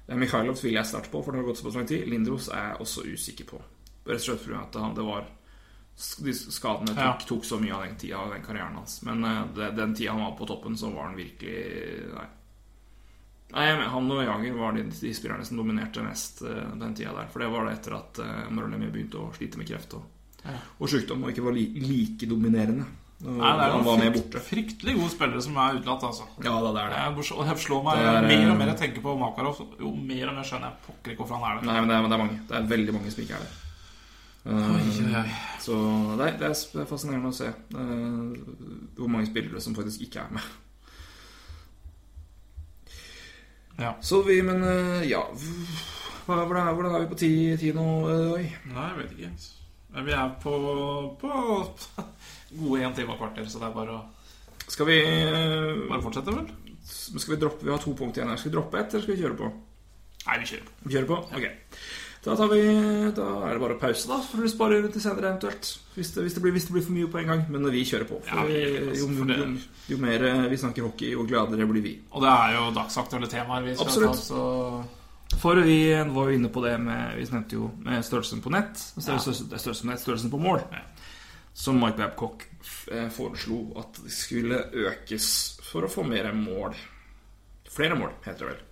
[SPEAKER 1] Eh, Mikhailov vil jeg starte på, for det har gått såpass lang tid. Lindros er jeg også usikker på. Rett og slett fordi at han- det var de skadene tok,
[SPEAKER 2] Ja.
[SPEAKER 1] tok så mye av den tida og den karrieren hans. Men eh, det, den tida han var på toppen, så var han virkelig Nei. Nei, mener, Han og Jager var de, de spillerne som dominerte mest uh, den tida der. For det var det etter at uh, Mørlemi begynte å slite med kreft og, og sykdom, og ikke var li, like dominerende. Og
[SPEAKER 2] Nei, det er
[SPEAKER 1] jo
[SPEAKER 2] frykt, fryktelig gode spillere som er utelatt, altså.
[SPEAKER 1] Ja det er det.
[SPEAKER 2] Jeg, jeg slår meg
[SPEAKER 1] er,
[SPEAKER 2] mer
[SPEAKER 1] eh,
[SPEAKER 2] og mer jeg tenker på Makarov, jo mer og mer skjønner jeg pokker ikke hvorfor han er det.
[SPEAKER 1] Nei, men det er, men det er mange. Det er veldig mange som ikke er det. Eh,
[SPEAKER 2] Oi, oi, oi.
[SPEAKER 1] Så nei, det er er fascinerende å se eh, hvor mange spillere som faktisk ikke er med.
[SPEAKER 2] Ja.
[SPEAKER 1] Så vi, men eh, ja hva, hvordan, hvordan er vi på tid, tid nå? Oi?
[SPEAKER 2] Nei, jeg vet ikke. Men Vi er på, på gode én time og kvarter, så det er bare å
[SPEAKER 1] Skal vi
[SPEAKER 2] bare fortsette, vel?
[SPEAKER 1] Skal vi droppe Vi har to punkter igjen her. Skal vi droppe ett, eller skal vi kjøre på?
[SPEAKER 2] Nei, vi kjører på.
[SPEAKER 1] Vi kjører på? Ok. Da, tar vi, da er det bare pause, da. for å spare til senere eventuelt. Hvis det, hvis, det blir, hvis det blir for mye på en gang. Men vi kjører på. For
[SPEAKER 2] Ja, vi altså,
[SPEAKER 1] jo,
[SPEAKER 2] for det-
[SPEAKER 1] jo, jo mer eh, vi snakker hockey, jo gladere blir vi.
[SPEAKER 2] Og det er jo dagsaktuelle temaer vi skal
[SPEAKER 1] Absolutt.
[SPEAKER 2] ta, så
[SPEAKER 1] For vi var jo inne på det med Vi nevnte jo med størrelsen på nett. Størrelsen, størrelsen på nett, størrelsen på mål. Som Mike Babcock eh, foreslo at det skulle økes for å få mer mål. Flere mål, heter det vel.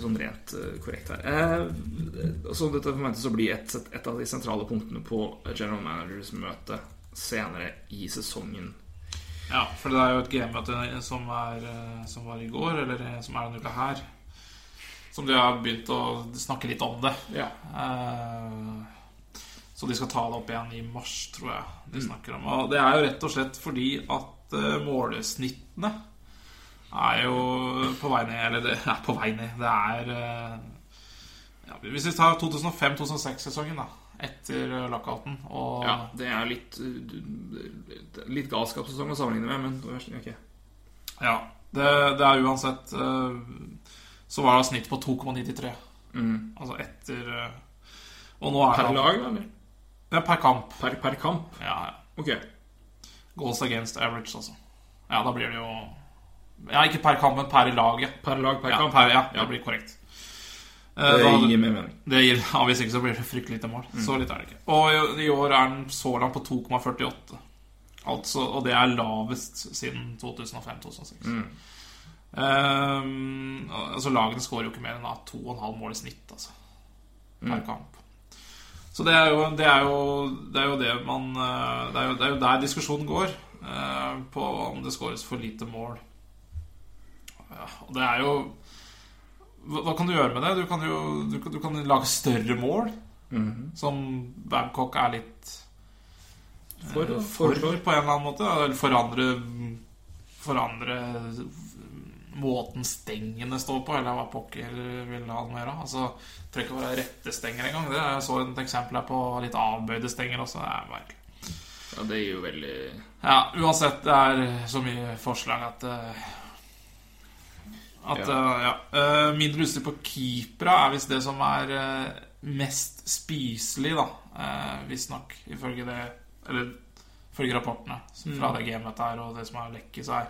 [SPEAKER 1] Sånn rent eh, korrekt her. Eh, så dette forventes å bli et, et av de sentrale punktene på general managers møte senere i sesongen.
[SPEAKER 2] Ja, for det er jo et GM-møte som, eh, som var i går, eller som er denne uka her. Som de har begynt å snakke litt om det.
[SPEAKER 1] Ja.
[SPEAKER 2] Eh, Så de skal ta det opp igjen i mars, tror jeg de
[SPEAKER 1] Mm.
[SPEAKER 2] snakker om. Og det er jo rett og slett fordi at målesnittene er jo på vei ned. Eller det er på vei ned. Det er eh, ja, Hvis vi tar 2005-2006-sesongen, da. Etter eh, lockouten og
[SPEAKER 1] ja, det er litt Litt galskapssesong å sammenligne med, men ok.
[SPEAKER 2] Ja, det, det er uansett eh, Så var det snitt på 2,93.
[SPEAKER 1] Mm.
[SPEAKER 2] Altså etter Og nå er
[SPEAKER 1] Per lag, eller?
[SPEAKER 2] Ja, per kamp.
[SPEAKER 1] Per, per kamp?
[SPEAKER 2] Ja, ja.
[SPEAKER 1] Ok.
[SPEAKER 2] Goals against average, altså. Ja, da blir det jo Ja, ikke per kamp, men per lag, ja.
[SPEAKER 1] Per lag, per
[SPEAKER 2] ja,
[SPEAKER 1] kamp?
[SPEAKER 2] per, ja,
[SPEAKER 1] Ja.
[SPEAKER 2] det blir korrekt. Eh,
[SPEAKER 1] Det
[SPEAKER 2] da-
[SPEAKER 1] gir mer mening.
[SPEAKER 2] det gir, ja, Hvis ikke så blir det fryktelig lite mål. Så litt er det ikke. Og i, år er den så langt på 2,48. Altså, og det er lavest siden 2005-2006. Ehm, altså Lagene skårer jo ikke mer enn da 2,5 mål i snitt altså, per kamp. Så det er, jo, det, er jo, det er jo det man eh, Det er jo, det er jo der diskusjonen går. uh, på om det skåres for lite mål. Ja, det er jo hva, hva kan du gjøre med det? Du kan jo du, du kan lage større mål. Som Babcock er litt
[SPEAKER 1] For,
[SPEAKER 2] eh,
[SPEAKER 1] for,
[SPEAKER 2] for, på en eller annen måte. Eller forandre Forandre måten stengene står på, eller hva pokker vil ha noe gjøre. Altså, trenger ikke å være rette stenger engang. Det er- Jeg så et eksempel her på litt avbøyde stenger også. Det er merkelig.
[SPEAKER 1] Ja, det gir jo veldig
[SPEAKER 2] Ja, uansett, det er så mye forslag at eh, At,
[SPEAKER 1] Ja.
[SPEAKER 2] eh, ja. Eh, mindre utstyr på keepera er visst det som er eh, mest spiselig, da. Uh, Visstnok, ifølge det Eller ifølge rapportene fra det gamet her og det som er lekket, så er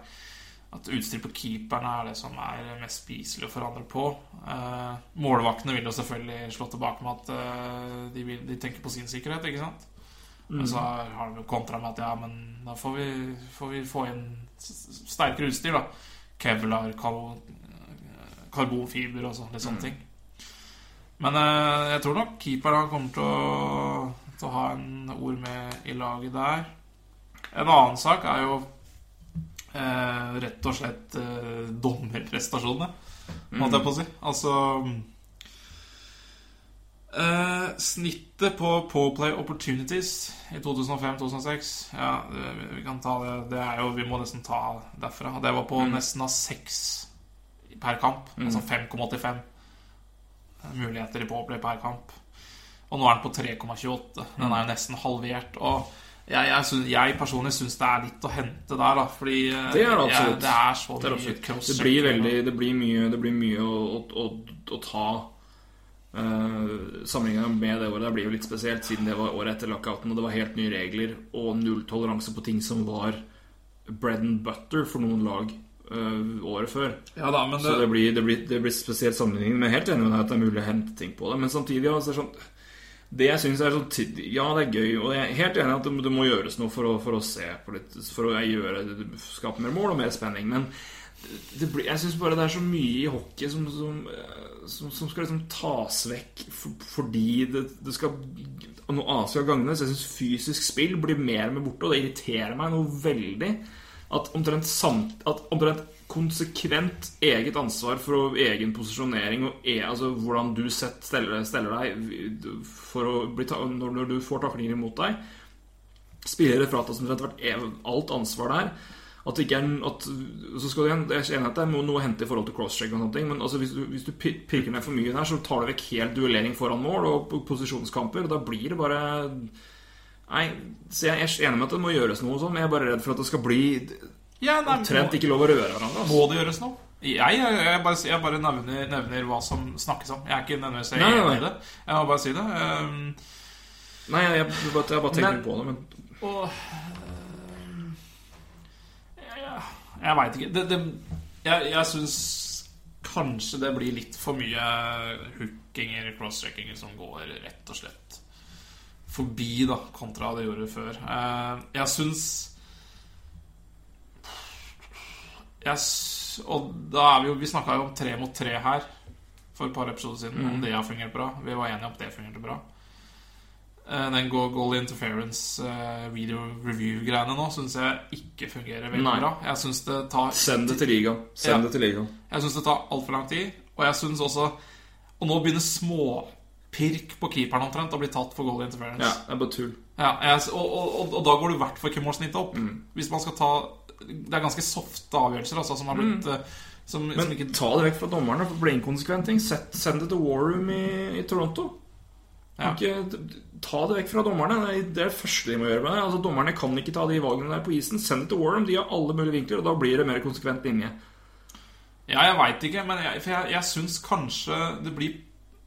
[SPEAKER 2] at utstyr på keeperne er det som er mest spiselig å forandre på. Målvaktene vil jo selvfølgelig slå tilbake med at de, vil, de tenker på sin sikkerhet, ikke sant? Men så har de jo kontra med at ja, men da får vi, får vi få inn sterkere utstyr, da. Kevlar, karbonfiber og sånn, litt sånne ting. Men eh, jeg tror nok keeperen kommer til å, til å ha en ord med i laget der. En annen sak er jo eh, rett og slett eh, dommerprestasjonene, måtte jeg på å si. Altså eh, Snittet på Poplay Opportunities i 2005-2006 Ja, vi kan ta det Det er jo Vi må nesten ta derfra. Det var på nesten av seks per kamp. Altså 5,85. muligheter i powerplay per kamp. Og nå er den på 3,28. Den er jo nesten halvert. Og jeg, jeg, synes, jeg personlig syns det er litt å hente der, da. Fordi eh,
[SPEAKER 1] Det er det
[SPEAKER 2] jeg,
[SPEAKER 1] absolutt.
[SPEAKER 2] det er så
[SPEAKER 1] Det, er
[SPEAKER 2] mye cross
[SPEAKER 1] det blir veldig Det blir mye, det blir mye å, å, å, å ta uh, Sammenlignet med det året. Det blir jo litt spesielt, siden det var året etter lockouten, og det var helt nye regler og nulltoleranse på ting som var bread and butter for noen lag året før.
[SPEAKER 2] Ja da, men
[SPEAKER 1] Så
[SPEAKER 2] det,
[SPEAKER 1] det blir, det blir, det blir spesielt sammenligning. Men jeg er helt enig med deg at det er mulig å hente ting på det. Men samtidig ja, så er det sånn det jeg synes er sånn Ja, det er gøy, og jeg er helt enig i at det, det må gjøres noe for å, for å se på litt For å gjøre, skape mer mål og mer spenning. Men det blir, jeg syns bare det er så mye i hockey som, som, eh, som, som skal liksom tas vekk for, fordi det, det skal Noe annet skal gagnes. Jeg syns fysisk spill blir mer med borte, og det irriterer meg noe veldig. At omtrent, samt, at omtrent konsekvent eget ansvar for egen posisjonering og e, altså hvordan du steller, steller deg når, når du får taklinger imot deg Spillere fratas omtrent hvert alt ansvar der. At det ikke er at, så skal du igjen, Jeg er enig i at det er noe å hente i forhold til crosscheck, og sånne ting men altså hvis, du, hvis du pirker ned for mye der, så tar du vekk helt duellering foran mål og posisjonskamper. Og da blir det bare Nei, så jeg er enig med at det må gjøres noe sånn, men jeg er bare redd for at det skal bli
[SPEAKER 2] ja, nei,
[SPEAKER 1] omtrent
[SPEAKER 2] må,
[SPEAKER 1] ikke lov å røre hverandre. Altså.
[SPEAKER 2] må det gjøres noe? Jeg, jeg, jeg bare, jeg bare nevner, nevner hva som snakkes om. Jeg er ikke nødvendigvis enig i det. Jeg må bare si det. Um,
[SPEAKER 1] Nei, jeg, jeg, jeg, bare- jeg bare tenker
[SPEAKER 2] Men-
[SPEAKER 1] på det, men
[SPEAKER 2] Og Jeg, jeg veit ikke. Det, det, jeg jeg syns kanskje det blir litt for mye hookinger, crosscheckinger, som går rett og slett forbi, da, kontra det gjorde før. Eh, Jeg syns jeg, Og da er vi jo Vi snakka jo om tre mot tre her for et par episoder siden, om det har fungert bra. Vi var enige om at det fungerte bra. Eh, Den goal, interference eh, video review-greiene nå syns jeg ikke fungerer veldig
[SPEAKER 1] Nei.
[SPEAKER 2] bra. Jeg syns det tar
[SPEAKER 1] send det til ligaen. Send
[SPEAKER 2] Ja.
[SPEAKER 1] det til ligaen.
[SPEAKER 2] Jeg syns det tar altfor lang tid. Og jeg syns også Og nå begynner småpirk på keeperen omtrent og bli tatt for goal interference.
[SPEAKER 1] Ja, det er bare tull.
[SPEAKER 2] Ja, jeg, og, og, og, og da går du i hvert fall ikke målsnittet opp.
[SPEAKER 1] Mm.
[SPEAKER 2] Hvis man skal ta Det er ganske softe avgjørelser altså, som har blitt mm. som, som
[SPEAKER 1] Mm.
[SPEAKER 2] Ikke
[SPEAKER 1] ta det vekk fra dommerne, for det blir inkonsekvent ting. Send det til War Room i, i Toronto.
[SPEAKER 2] Ja.
[SPEAKER 1] Ikke, ta det vekk fra dommerne. Det er det er første de må gjøre. med det. Altså, dommerne kan ikke ta de valgene der på isen. Send det til War Room. De har alle mulige vinkler, og da blir det mer konsekvent linje.
[SPEAKER 2] Ja, jeg veit ikke, men jeg, for jeg, jeg syns kanskje det blir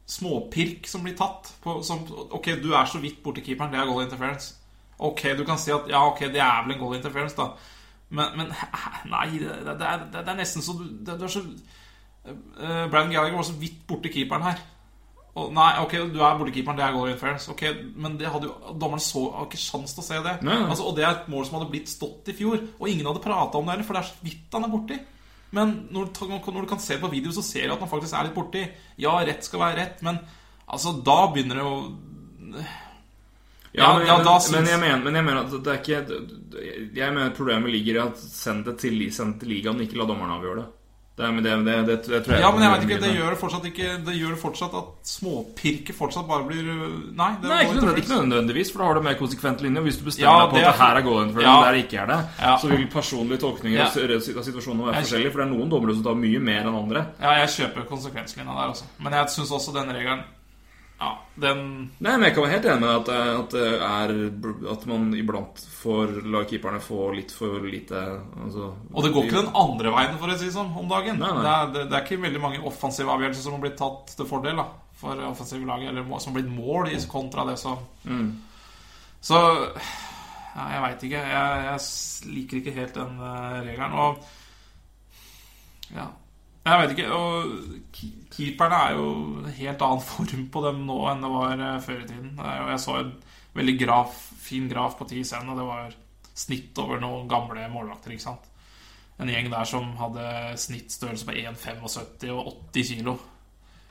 [SPEAKER 2] småpirk som blir tatt. På, som, ok, du er så vidt borti keeperen, det er goal interference. Ok, du kan si at ja, ok, det er vel en goal interference, da. Men, men nei, det, det, er, det er nesten så du, det, du er så uh, Brandon Gallagher var så vidt borti keeperen her. Og, nei, ok, du er borti keeperen, det er goal interference. Ok, Men det hadde jo dommeren så hadde ikke sjans til å se det. Altså, og det er et mål som hadde blitt stått i fjor, og ingen hadde prata om det heller, for det er så vidt han er borti. Men når du, når du kan se på video, så ser du at han faktisk er litt borti. Ja, rett skal være rett, men altså, da begynner det å
[SPEAKER 1] Ja, men,
[SPEAKER 2] ja,
[SPEAKER 1] men, men, jeg mener, men jeg mener at det er ikke Jeg mener problemet ligger i at send det til, send det til ligaen, ikke la dommerne avgjøre det. Det, det, det, det, tror jeg
[SPEAKER 2] Ja, men jeg vet ikke, det gjør fortsatt ikke Det gjør fortsatt at småpirket fortsatt bare blir Nei, det
[SPEAKER 1] Nei, ikke, ikke nødvendigvis, for da har du mer konsekvent linje. Hvis du bestemmer
[SPEAKER 2] Ja,
[SPEAKER 1] deg på
[SPEAKER 2] det
[SPEAKER 1] at det her er golden for
[SPEAKER 2] Ja.
[SPEAKER 1] der ikke er det,
[SPEAKER 2] Ja.
[SPEAKER 1] så vil personlige tolkninger
[SPEAKER 2] Ja.
[SPEAKER 1] av situasjonen være forskjellige. For det er noen dommere som tar mye mer enn andre.
[SPEAKER 2] Ja, jeg kjøper konsekvenslinja der også. Men jeg syns også den regelen Ja, den
[SPEAKER 1] Nei, men jeg kan være helt enig med at, at det er At man iblant får la keeperne få litt for lite altså,
[SPEAKER 2] Og det går ikke den andre veien, for å si sånn, om dagen.
[SPEAKER 1] Nei, nei.
[SPEAKER 2] Det, er, det, det er ikke veldig mange offensive avgjørelser som har blitt tatt til fordel da for offensive lag, eller som har blitt mål i kontra det som
[SPEAKER 1] Mm.
[SPEAKER 2] Så ja, jeg veit ikke. Jeg, jeg liker ikke helt den eh, regelen. Og ja Jeg vet ikke. Og keeperne er jo en helt annen form på dem nå enn det var eh, før i tiden. Jeg så en veldig graf, fin graf på TSN, og det var snitt over noen gamle målvakter. ikke sant? En gjeng der som hadde snittstørrelse på 1,75 og 80 kilo.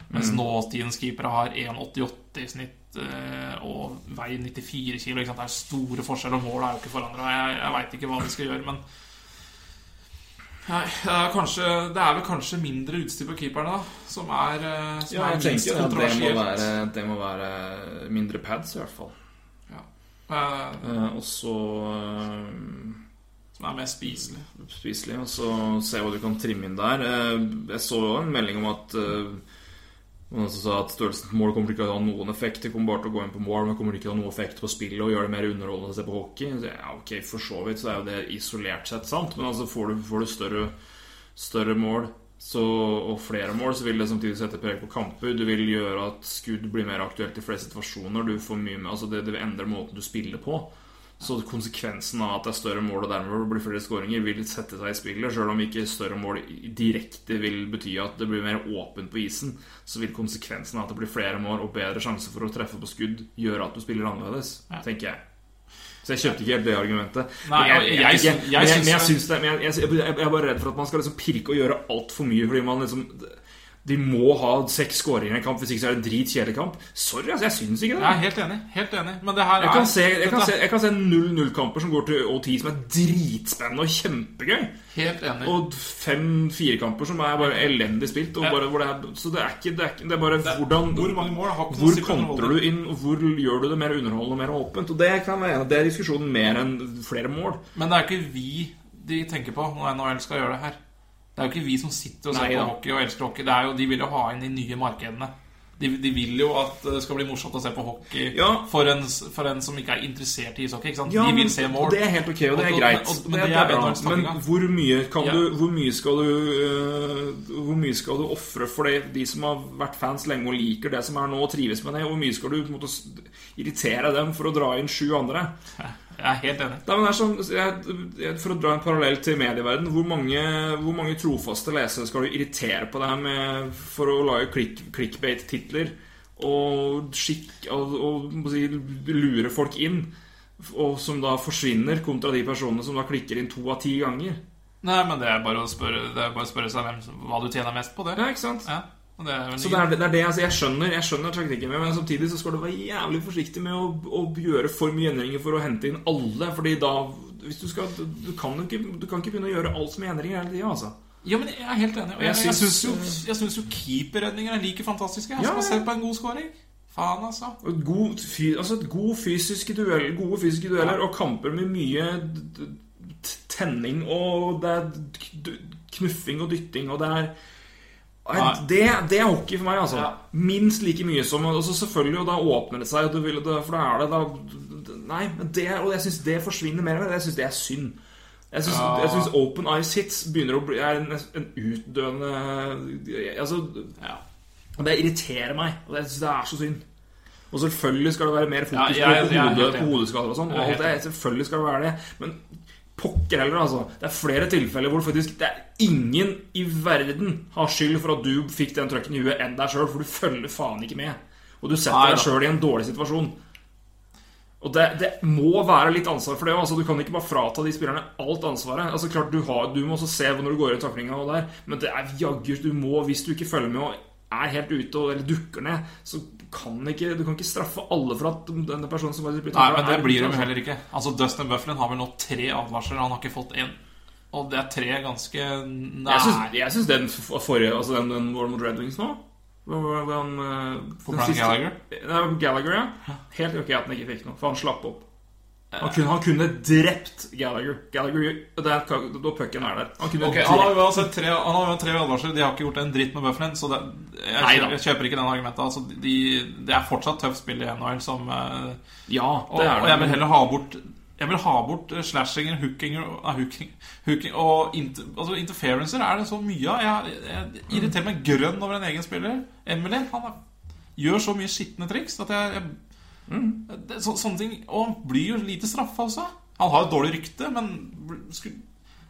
[SPEAKER 2] Mens nåtidens keepere har 1,88 i snitt eh, og veier 94 kilo. Ikke sant? Det er store forskjeller, og målet er jo ikke forandra. Jeg, jeg veit ikke hva de skal gjøre, men Nei, det er, kanskje, det er vel kanskje mindre utstyr på keeperne, da, som er, eh, som
[SPEAKER 1] Ja,
[SPEAKER 2] er
[SPEAKER 1] jeg
[SPEAKER 2] minst kontroversielt.
[SPEAKER 1] det det må være mindre pads, i hvert fall.
[SPEAKER 2] Eh,
[SPEAKER 1] Uh, og så uh,
[SPEAKER 2] som er mer spiselig.
[SPEAKER 1] spiselig, og så se hva du kan trimme inn der. Uh, Jeg så jo en melding om at eh, Men altså sa at Størrelsen på mål kommer ikke til å ha noen effekt. Det kommer bare til å gå inn på mål, men kommer ikke til å ha noen effekt på spillet og gjøre det mer underholdende å se på hockey. Så ja, ok, For så vidt så er jo det isolert sett sant, men altså får du, får du større, større mål så, og flere mål, så vil det samtidig sette preg på kamper. Du vil gjøre at skudd blir mer aktuelt i flere situasjoner. Du får mye med, altså det, det vil endre måten du spiller på. Så konsekvensen av at det er større mål og dermed blir flere skåringer, vil sette seg i spillet. Selv om ikke større mål direkte vil bety at det blir mer åpent på isen, så vil konsekvensen av at det blir flere mål og bedre sjanse for å treffe på skudd, gjøre at du spiller annerledes, tenker jeg. Så jeg kjøpte ikke helt det argumentet.
[SPEAKER 2] Nei, jeg- jeg jeg
[SPEAKER 1] jeg,
[SPEAKER 2] syns det-
[SPEAKER 1] men jeg er bare redd for at man skal liksom pirke og gjøre altfor mye fordi man liksom De må ha seks skåringer i en kamp, hvis ikke så er det en dritkjedelig kamp. Sorry, altså, jeg syns ikke det.
[SPEAKER 2] Jeg er helt enig. Helt enig. Men det her
[SPEAKER 1] Jeg
[SPEAKER 2] er
[SPEAKER 1] kan se, jeg kan se, jeg kan se 0-0-kamper som går til OT, som er dritspennende og kjempegøy.
[SPEAKER 2] Helt enig.
[SPEAKER 1] Og fem firekamper som er bare elendig spilt. Og bare, hvor det er, så det er ikke Det er, ikke, det er bare hvordan
[SPEAKER 2] Hvor mange mål har
[SPEAKER 1] Hvor kontrer du inn, og hvor gjør du det mer underholdende og mer åpent? Og det kan være Det er diskusjonen mer enn flere mål.
[SPEAKER 2] Men det er ikke vi de tenker på når NHL skal gjøre det her. Det er jo ikke vi som sitter og ser på hockey og elsker hockey. Det er jo, de vil jo ha inn de nye markedene. De, de vil jo at det skal bli morsomt å se på hockey
[SPEAKER 1] Ja.
[SPEAKER 2] for, en, for en som ikke er interessert i ishockey.
[SPEAKER 1] Ja,
[SPEAKER 2] de vil se mål.
[SPEAKER 1] Det er helt ok, og det er greit.
[SPEAKER 2] og- men
[SPEAKER 1] det,
[SPEAKER 2] det
[SPEAKER 1] er
[SPEAKER 2] er
[SPEAKER 1] Men hvor mye, kan
[SPEAKER 2] Ja.
[SPEAKER 1] du, hvor mye skal du uh, Hvor mye skal du ofre for det, de som har vært fans lenge og liker det som er nå, og trives med det? Hvor mye skal du måte, irritere dem for å dra inn sju andre?
[SPEAKER 2] Jeg er helt enig.
[SPEAKER 1] Nei, er sånn, jeg, For å dra en parallell til medieverden hvor hvor mange trofaste lesere skal du irritere på det her med for å lage click, clickbait-titler og skikk og, og si, lure folk inn, og som da forsvinner, kontra de personene som da klikker inn to av ti ganger?
[SPEAKER 2] Nei, men det er bare å spørre, det er bare å spørre seg hvem, hva du tjener mest på det.
[SPEAKER 1] Ja, ikke sant?
[SPEAKER 2] Ja, det er
[SPEAKER 1] Så det er det, er det altså, Jeg skjønner jeg skjønner taktikken, men samtidig så skal du være jævlig forsiktig med å, å gjøre for mye endringer for å hente inn alle. Fordi da hvis du, skal, du, kan ikke, du kan ikke begynne å gjøre alt med endringer hele tida. Altså.
[SPEAKER 2] Ja, men jeg er helt enig. Og
[SPEAKER 1] Jeg
[SPEAKER 2] jeg,
[SPEAKER 1] syns-
[SPEAKER 2] jo, jeg syns jo keeperredninger er like fantastiske. Jeg
[SPEAKER 1] Ja,
[SPEAKER 2] som har
[SPEAKER 1] ja.
[SPEAKER 2] sett på en god scoring. Faen, altså.
[SPEAKER 1] Et God, altså et god fysiske duell, gode fysiske dueller og kamper med mye tenning og det er knuffing og dytting og det er. Det, det er hockey for meg, altså.
[SPEAKER 2] Ja.
[SPEAKER 1] Minst like mye som altså Selvfølgelig, og da åpner det seg, vil, for da er det da Nei, men det, og jeg syns det forsvinner mer. og Jeg syns det er synd. Jeg syns,
[SPEAKER 2] Ja.
[SPEAKER 1] Open Eyes Hits begynner å bli er en, en utdøende Altså
[SPEAKER 2] Ja.
[SPEAKER 1] det irriterer meg. Og jeg syns det er så synd. Og selvfølgelig skal det være mer
[SPEAKER 2] Ja,
[SPEAKER 1] fokus
[SPEAKER 2] jeg- jeg er
[SPEAKER 1] på hodeskader og sånn.
[SPEAKER 2] Jeg
[SPEAKER 1] selvfølgelig skal det være det. Men pokker heller, altså. Det er flere tilfeller hvor faktisk det er ingen i verden har skyld for at du fikk den trøkken i huet enn deg sjøl, for du følger faen ikke med. Og du setter deg sjøl i en dårlig situasjon. Og det, det må være litt ansvar for det. Altså, du kan ikke bare frata de spillerne alt ansvaret. Altså, klart Du, har, du må også se når du går i taklinga og der, men det er jaggu Du må, hvis du ikke følger med og er helt ute og, eller dukker ned, så kan ikke du kan ikke straffe alle for at denne personen som
[SPEAKER 2] Nei, men det blir de
[SPEAKER 1] altså.
[SPEAKER 2] heller ikke. Altså, Dustin Bufflin har vel nå tre advarsler. Han har ikke fått én. Og det er tre ganske nære
[SPEAKER 1] Jeg syns, den forrige Altså den, den var mot Red Wings nå den, den, den, eh, den siste-
[SPEAKER 2] Gallagher?
[SPEAKER 1] Nei, Gallagher, ja. Helt ok at han ikke fikk noe, for han slapp opp. Han kunne, han kunne drept Gallagher. Gallagher det er, Da pucken er der. Han kunne
[SPEAKER 2] Ok, Han har uansett tre, han har tre advarsler. De har ikke gjort en dritt med Bufflin. Så det, jeg, kjøper, jeg kjøper ikke den argumentet. Altså, de, det er fortsatt tøft spill i NHL som eh,
[SPEAKER 1] Ja,
[SPEAKER 2] og,
[SPEAKER 1] det
[SPEAKER 2] og jeg vil heller ha bort Jeg vil ha bort eh, slashinger, hookinger ah, hooking, hooking, Og inter, altså interferencer er det så mye av. Jeg, jeg irriterer meg grønn over en egen spiller. Emily han gjør så mye skitne triks at jeg, jeg det, så, Sånne ting Og han blir jo lite straffa også. Han har et dårlig rykte, men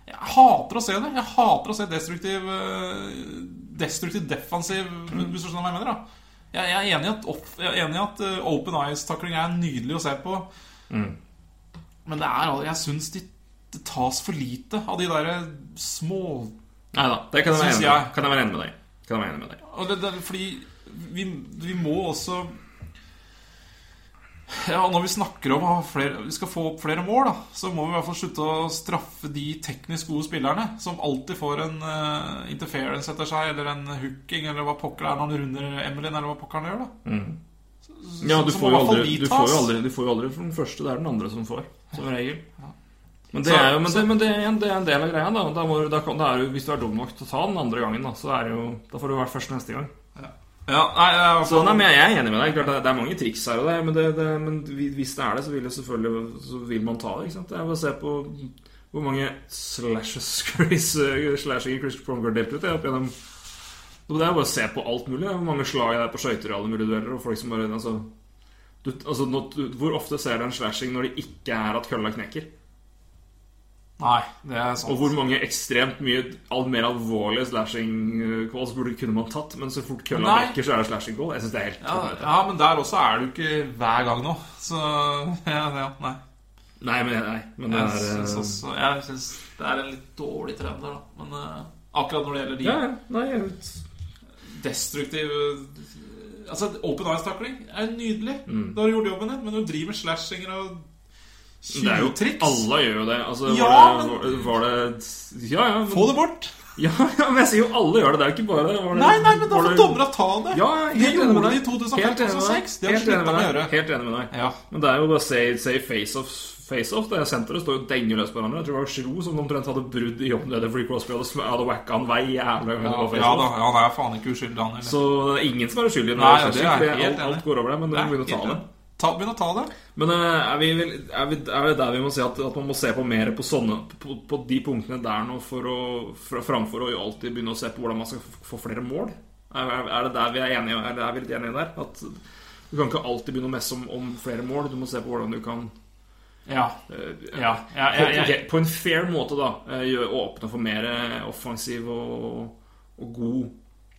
[SPEAKER 2] jeg hater å se det. Jeg hater å se destruktiv eh, Destruktiv defensiv Hvis du skjønner hva jeg mener, da. Jeg, er enig i at, jeg er enig at eh, open eyes-takling er nydelig å se på. Men det er, jeg syns de, det tas for lite av de derre små
[SPEAKER 1] Nei da, det kan jeg være enig med deg. Kan jeg være enig med deg.
[SPEAKER 2] Det, det, fordi vi, vi må også Ja, når vi snakker om at vi skal få opp flere mål, da, så må vi i hvert fall slutte å straffe de teknisk gode spillerne som alltid får en uh, interference etter seg, eller en hooking, eller hva pokker det er når han runder Emilyn, eller hva pokker han gjør, da. mm.
[SPEAKER 1] Ja, du får, aldri, du, får aldri, du får jo aldri den første, det er den andre som får, som regel. Men det er jo men det, men det, er en, det er en del av greia. Da. Da må, da da er jo, hvis du er dum nok til å ta den andre gangen, da, så er det jo, da får du vært først neste gang.
[SPEAKER 2] Ja, nei, jeg,
[SPEAKER 1] Så nei, men jeg er enig med deg. Klart, det- det er mange triks her og der, men, det, det, men hvis det er det, så vil det selvfølgelig Så vil man ta det. sant? Jeg vil se på hvor mange slashes Chris, slashing Chris Pronger delte ut. Opp gjennom Det er bare å se på alt mulig. Hvor mange slag det er på skøyter i alle mulige dueller. Og folk som bare altså, du, altså, Hvor ofte ser du en slashing når det ikke er at kølla knekker?
[SPEAKER 2] Nei, det er sant.
[SPEAKER 1] Og hvor mange ekstremt mye alt mer alvorlige slashing eh, calls burde kunne man tatt? Men så fort kølla brekker, så er det slashing call. Jeg synes det er helt
[SPEAKER 2] ja, ja, men der også er du ikke hver gang nå. Så ja, ja nei.
[SPEAKER 1] Nei, men, nei, men det
[SPEAKER 2] Jeg
[SPEAKER 1] er
[SPEAKER 2] syns
[SPEAKER 1] eh,
[SPEAKER 2] også Jeg synes det er en litt dårlig trend der, da. Men uh, akkurat når det gjelder de
[SPEAKER 1] Ja. Nei, jeg vet.
[SPEAKER 2] destruktiv Altså, open eyes-takling er nydelig.
[SPEAKER 1] Mm.
[SPEAKER 2] Da har du gjort jobben din, men du driver med slashinger og
[SPEAKER 1] Det jo
[SPEAKER 2] tjuvtriks.
[SPEAKER 1] Alle gjør jo det. Altså,
[SPEAKER 2] Ja,
[SPEAKER 1] var, det, var, det, var det Ja, ja. Men,
[SPEAKER 2] Få det bort!
[SPEAKER 1] ja, ja, men jeg sier jo alle gjør det. Det er jo ikke bare var det,
[SPEAKER 2] Nei, nei, men da får dommerne ta det.
[SPEAKER 1] Ja,
[SPEAKER 2] de gjorde det i
[SPEAKER 1] deg.
[SPEAKER 2] 2005-2006.
[SPEAKER 1] Helt enig med deg.
[SPEAKER 2] Det har de
[SPEAKER 1] Helt enig
[SPEAKER 2] slutta med å gjøre.
[SPEAKER 1] Helt enig med deg.
[SPEAKER 2] Ja.
[SPEAKER 1] Men det er jo bare si face-off. Face-off, det senteret står jo denger løs på hverandre. Jeg tror det var Giroud som omtrent hadde brudd i jobben fordi Crosby hadde, hadde wacka han vei jævlig.
[SPEAKER 2] Ja, ja da, han er faen ikke uskyldig, han heller.
[SPEAKER 1] Så det er ingen som er uskyldig.
[SPEAKER 2] Nei,
[SPEAKER 1] det
[SPEAKER 2] er helt enig.
[SPEAKER 1] alt går over det, men du må begynne å ta det.
[SPEAKER 2] Ta, begynn å ta det.
[SPEAKER 1] Men eh, er vi, er, vi, er det der vi må si at, at man må se på mer på sånne På, på de punktene der nå for å, for, framfor å alltid begynne å se på hvordan man skal få flere mål? Er, er det der vi er enige Er, er vi litt enige der? At du kan ikke alltid begynne å messe om, om flere mål. Du må se på hvordan du kan
[SPEAKER 2] Ja.
[SPEAKER 1] eh,
[SPEAKER 2] ja, ja,
[SPEAKER 1] på,
[SPEAKER 2] ja, ja.
[SPEAKER 1] på en fair måte, da. eh, åpne for mer offensiv og, og, god,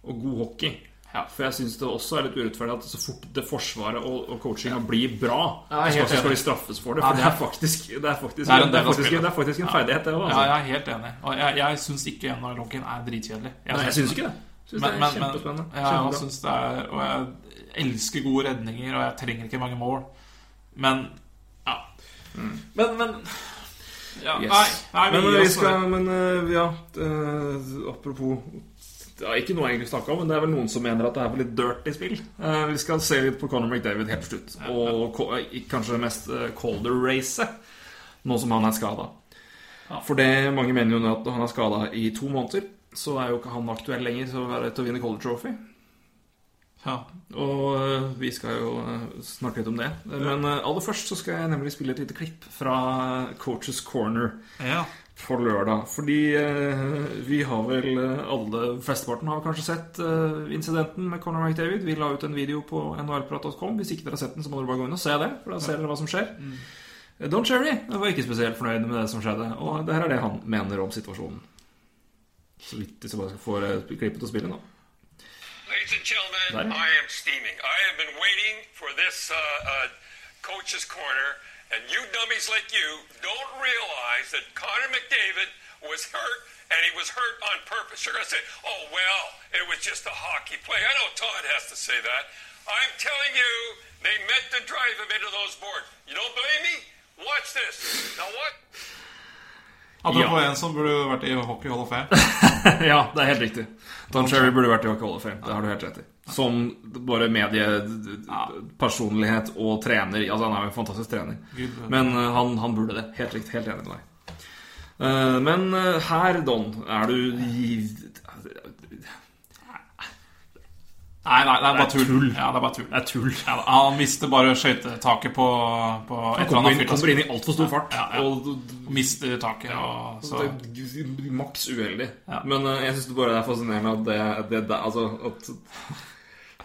[SPEAKER 1] og god hockey.
[SPEAKER 2] Ja.
[SPEAKER 1] For jeg syns det også er litt urettferdig at så fort det forsvaret og, og coachinga blir bra,
[SPEAKER 2] Ja,
[SPEAKER 1] så skal, skal de straffes for det. For
[SPEAKER 2] det er-
[SPEAKER 1] faktisk Det er faktisk,
[SPEAKER 2] Det er en
[SPEAKER 1] det er faktisk, det er faktisk en ferdighet, det òg.
[SPEAKER 2] ja,
[SPEAKER 1] Altså.
[SPEAKER 2] jeg er helt enig. Og jeg, jeg syns ikke NHL-hockeyen er dritkjedelig.
[SPEAKER 1] Nei, jeg syns ikke det. Synes
[SPEAKER 2] Men,
[SPEAKER 1] det
[SPEAKER 2] men,
[SPEAKER 1] er
[SPEAKER 2] men
[SPEAKER 1] kjempespennende.
[SPEAKER 2] ja, jeg synes det er Og jeg elsker gode redninger, og jeg trenger ikke mange mål. Men Ja. Men, men ja,
[SPEAKER 1] Mm. Yes.
[SPEAKER 2] Nei, nei,
[SPEAKER 1] Men
[SPEAKER 2] vi
[SPEAKER 1] vi skal Men eh, ja eh, Apropos det er ikke noe jeg egentlig snakka om, men det er vel noen som mener at det er litt dirty spill. Eh, vi skal se litt på Conor McDavid helt til slutt. Og eh, kanskje det mest uh, Calder-racet, nå som han er skada. For det mange mener jo nå at han er skada i to måneder, så er jo ikke han aktuell lenger til å være- til å vinne Calder Trophy.
[SPEAKER 2] Ja.
[SPEAKER 1] Og øh, vi skal jo snakke litt om det. Men aller først så skal jeg nemlig spille et lite klipp fra Coaches Corner
[SPEAKER 2] ja.
[SPEAKER 1] På lørdag. Fordi øh, vi har vel øh, alle Flesteparten har kanskje sett øh, incidenten med Conor McDavid. Vi la ut en video på nhlprat.com. Hvis ikke dere har sett den, så må dere bare gå inn og se det. For da ser dere hva som skjer. Mm. Don Cherry var ikke spesielt fornøyd med det som skjedde. Og det her er det han mener om situasjonen. Så vidt hvis jeg bare skal få klippet og spille nå.
[SPEAKER 3] Ladies and gentlemen,
[SPEAKER 1] Right.
[SPEAKER 3] I am steaming. I have been waiting for this uh, uh, coach's corner, and you dummies like you don't realize that Connor McDavid was hurt, and he was hurt on purpose. You're going to say, oh, well, it was just a hockey play. I know Todd has to say that. I'm telling you, they meant to drive him into those boards. You don't believe me? Watch this. Now what?
[SPEAKER 2] Apropos
[SPEAKER 1] Ja.
[SPEAKER 2] en som burde vært i Hockey Hall of Fame.
[SPEAKER 1] ja, det er helt riktig. Don Cherry burde vært i Hockey Hall of Fame. Det har du helt rett i. Som bare mediepersonlighet og trener. Altså, han er jo en fantastisk trener.
[SPEAKER 2] Gud.
[SPEAKER 1] Men uh, han, han burde det. Helt riktig. Helt enig med deg. Uh, men uh, her, Don, er du
[SPEAKER 2] Nei, nei, det er bare tull. Ja, det er bare tull.
[SPEAKER 1] Det er tull.
[SPEAKER 2] Ja, han mister bare skøytetaket på, på
[SPEAKER 1] Han kommer inn, kommer inn i altfor stor fart.
[SPEAKER 2] Ja, ja.
[SPEAKER 1] Og
[SPEAKER 2] mister taket. Og, så.
[SPEAKER 1] det maks uheldig. Men uh, jeg syns bare det er fascinerende at det, det, det Altså at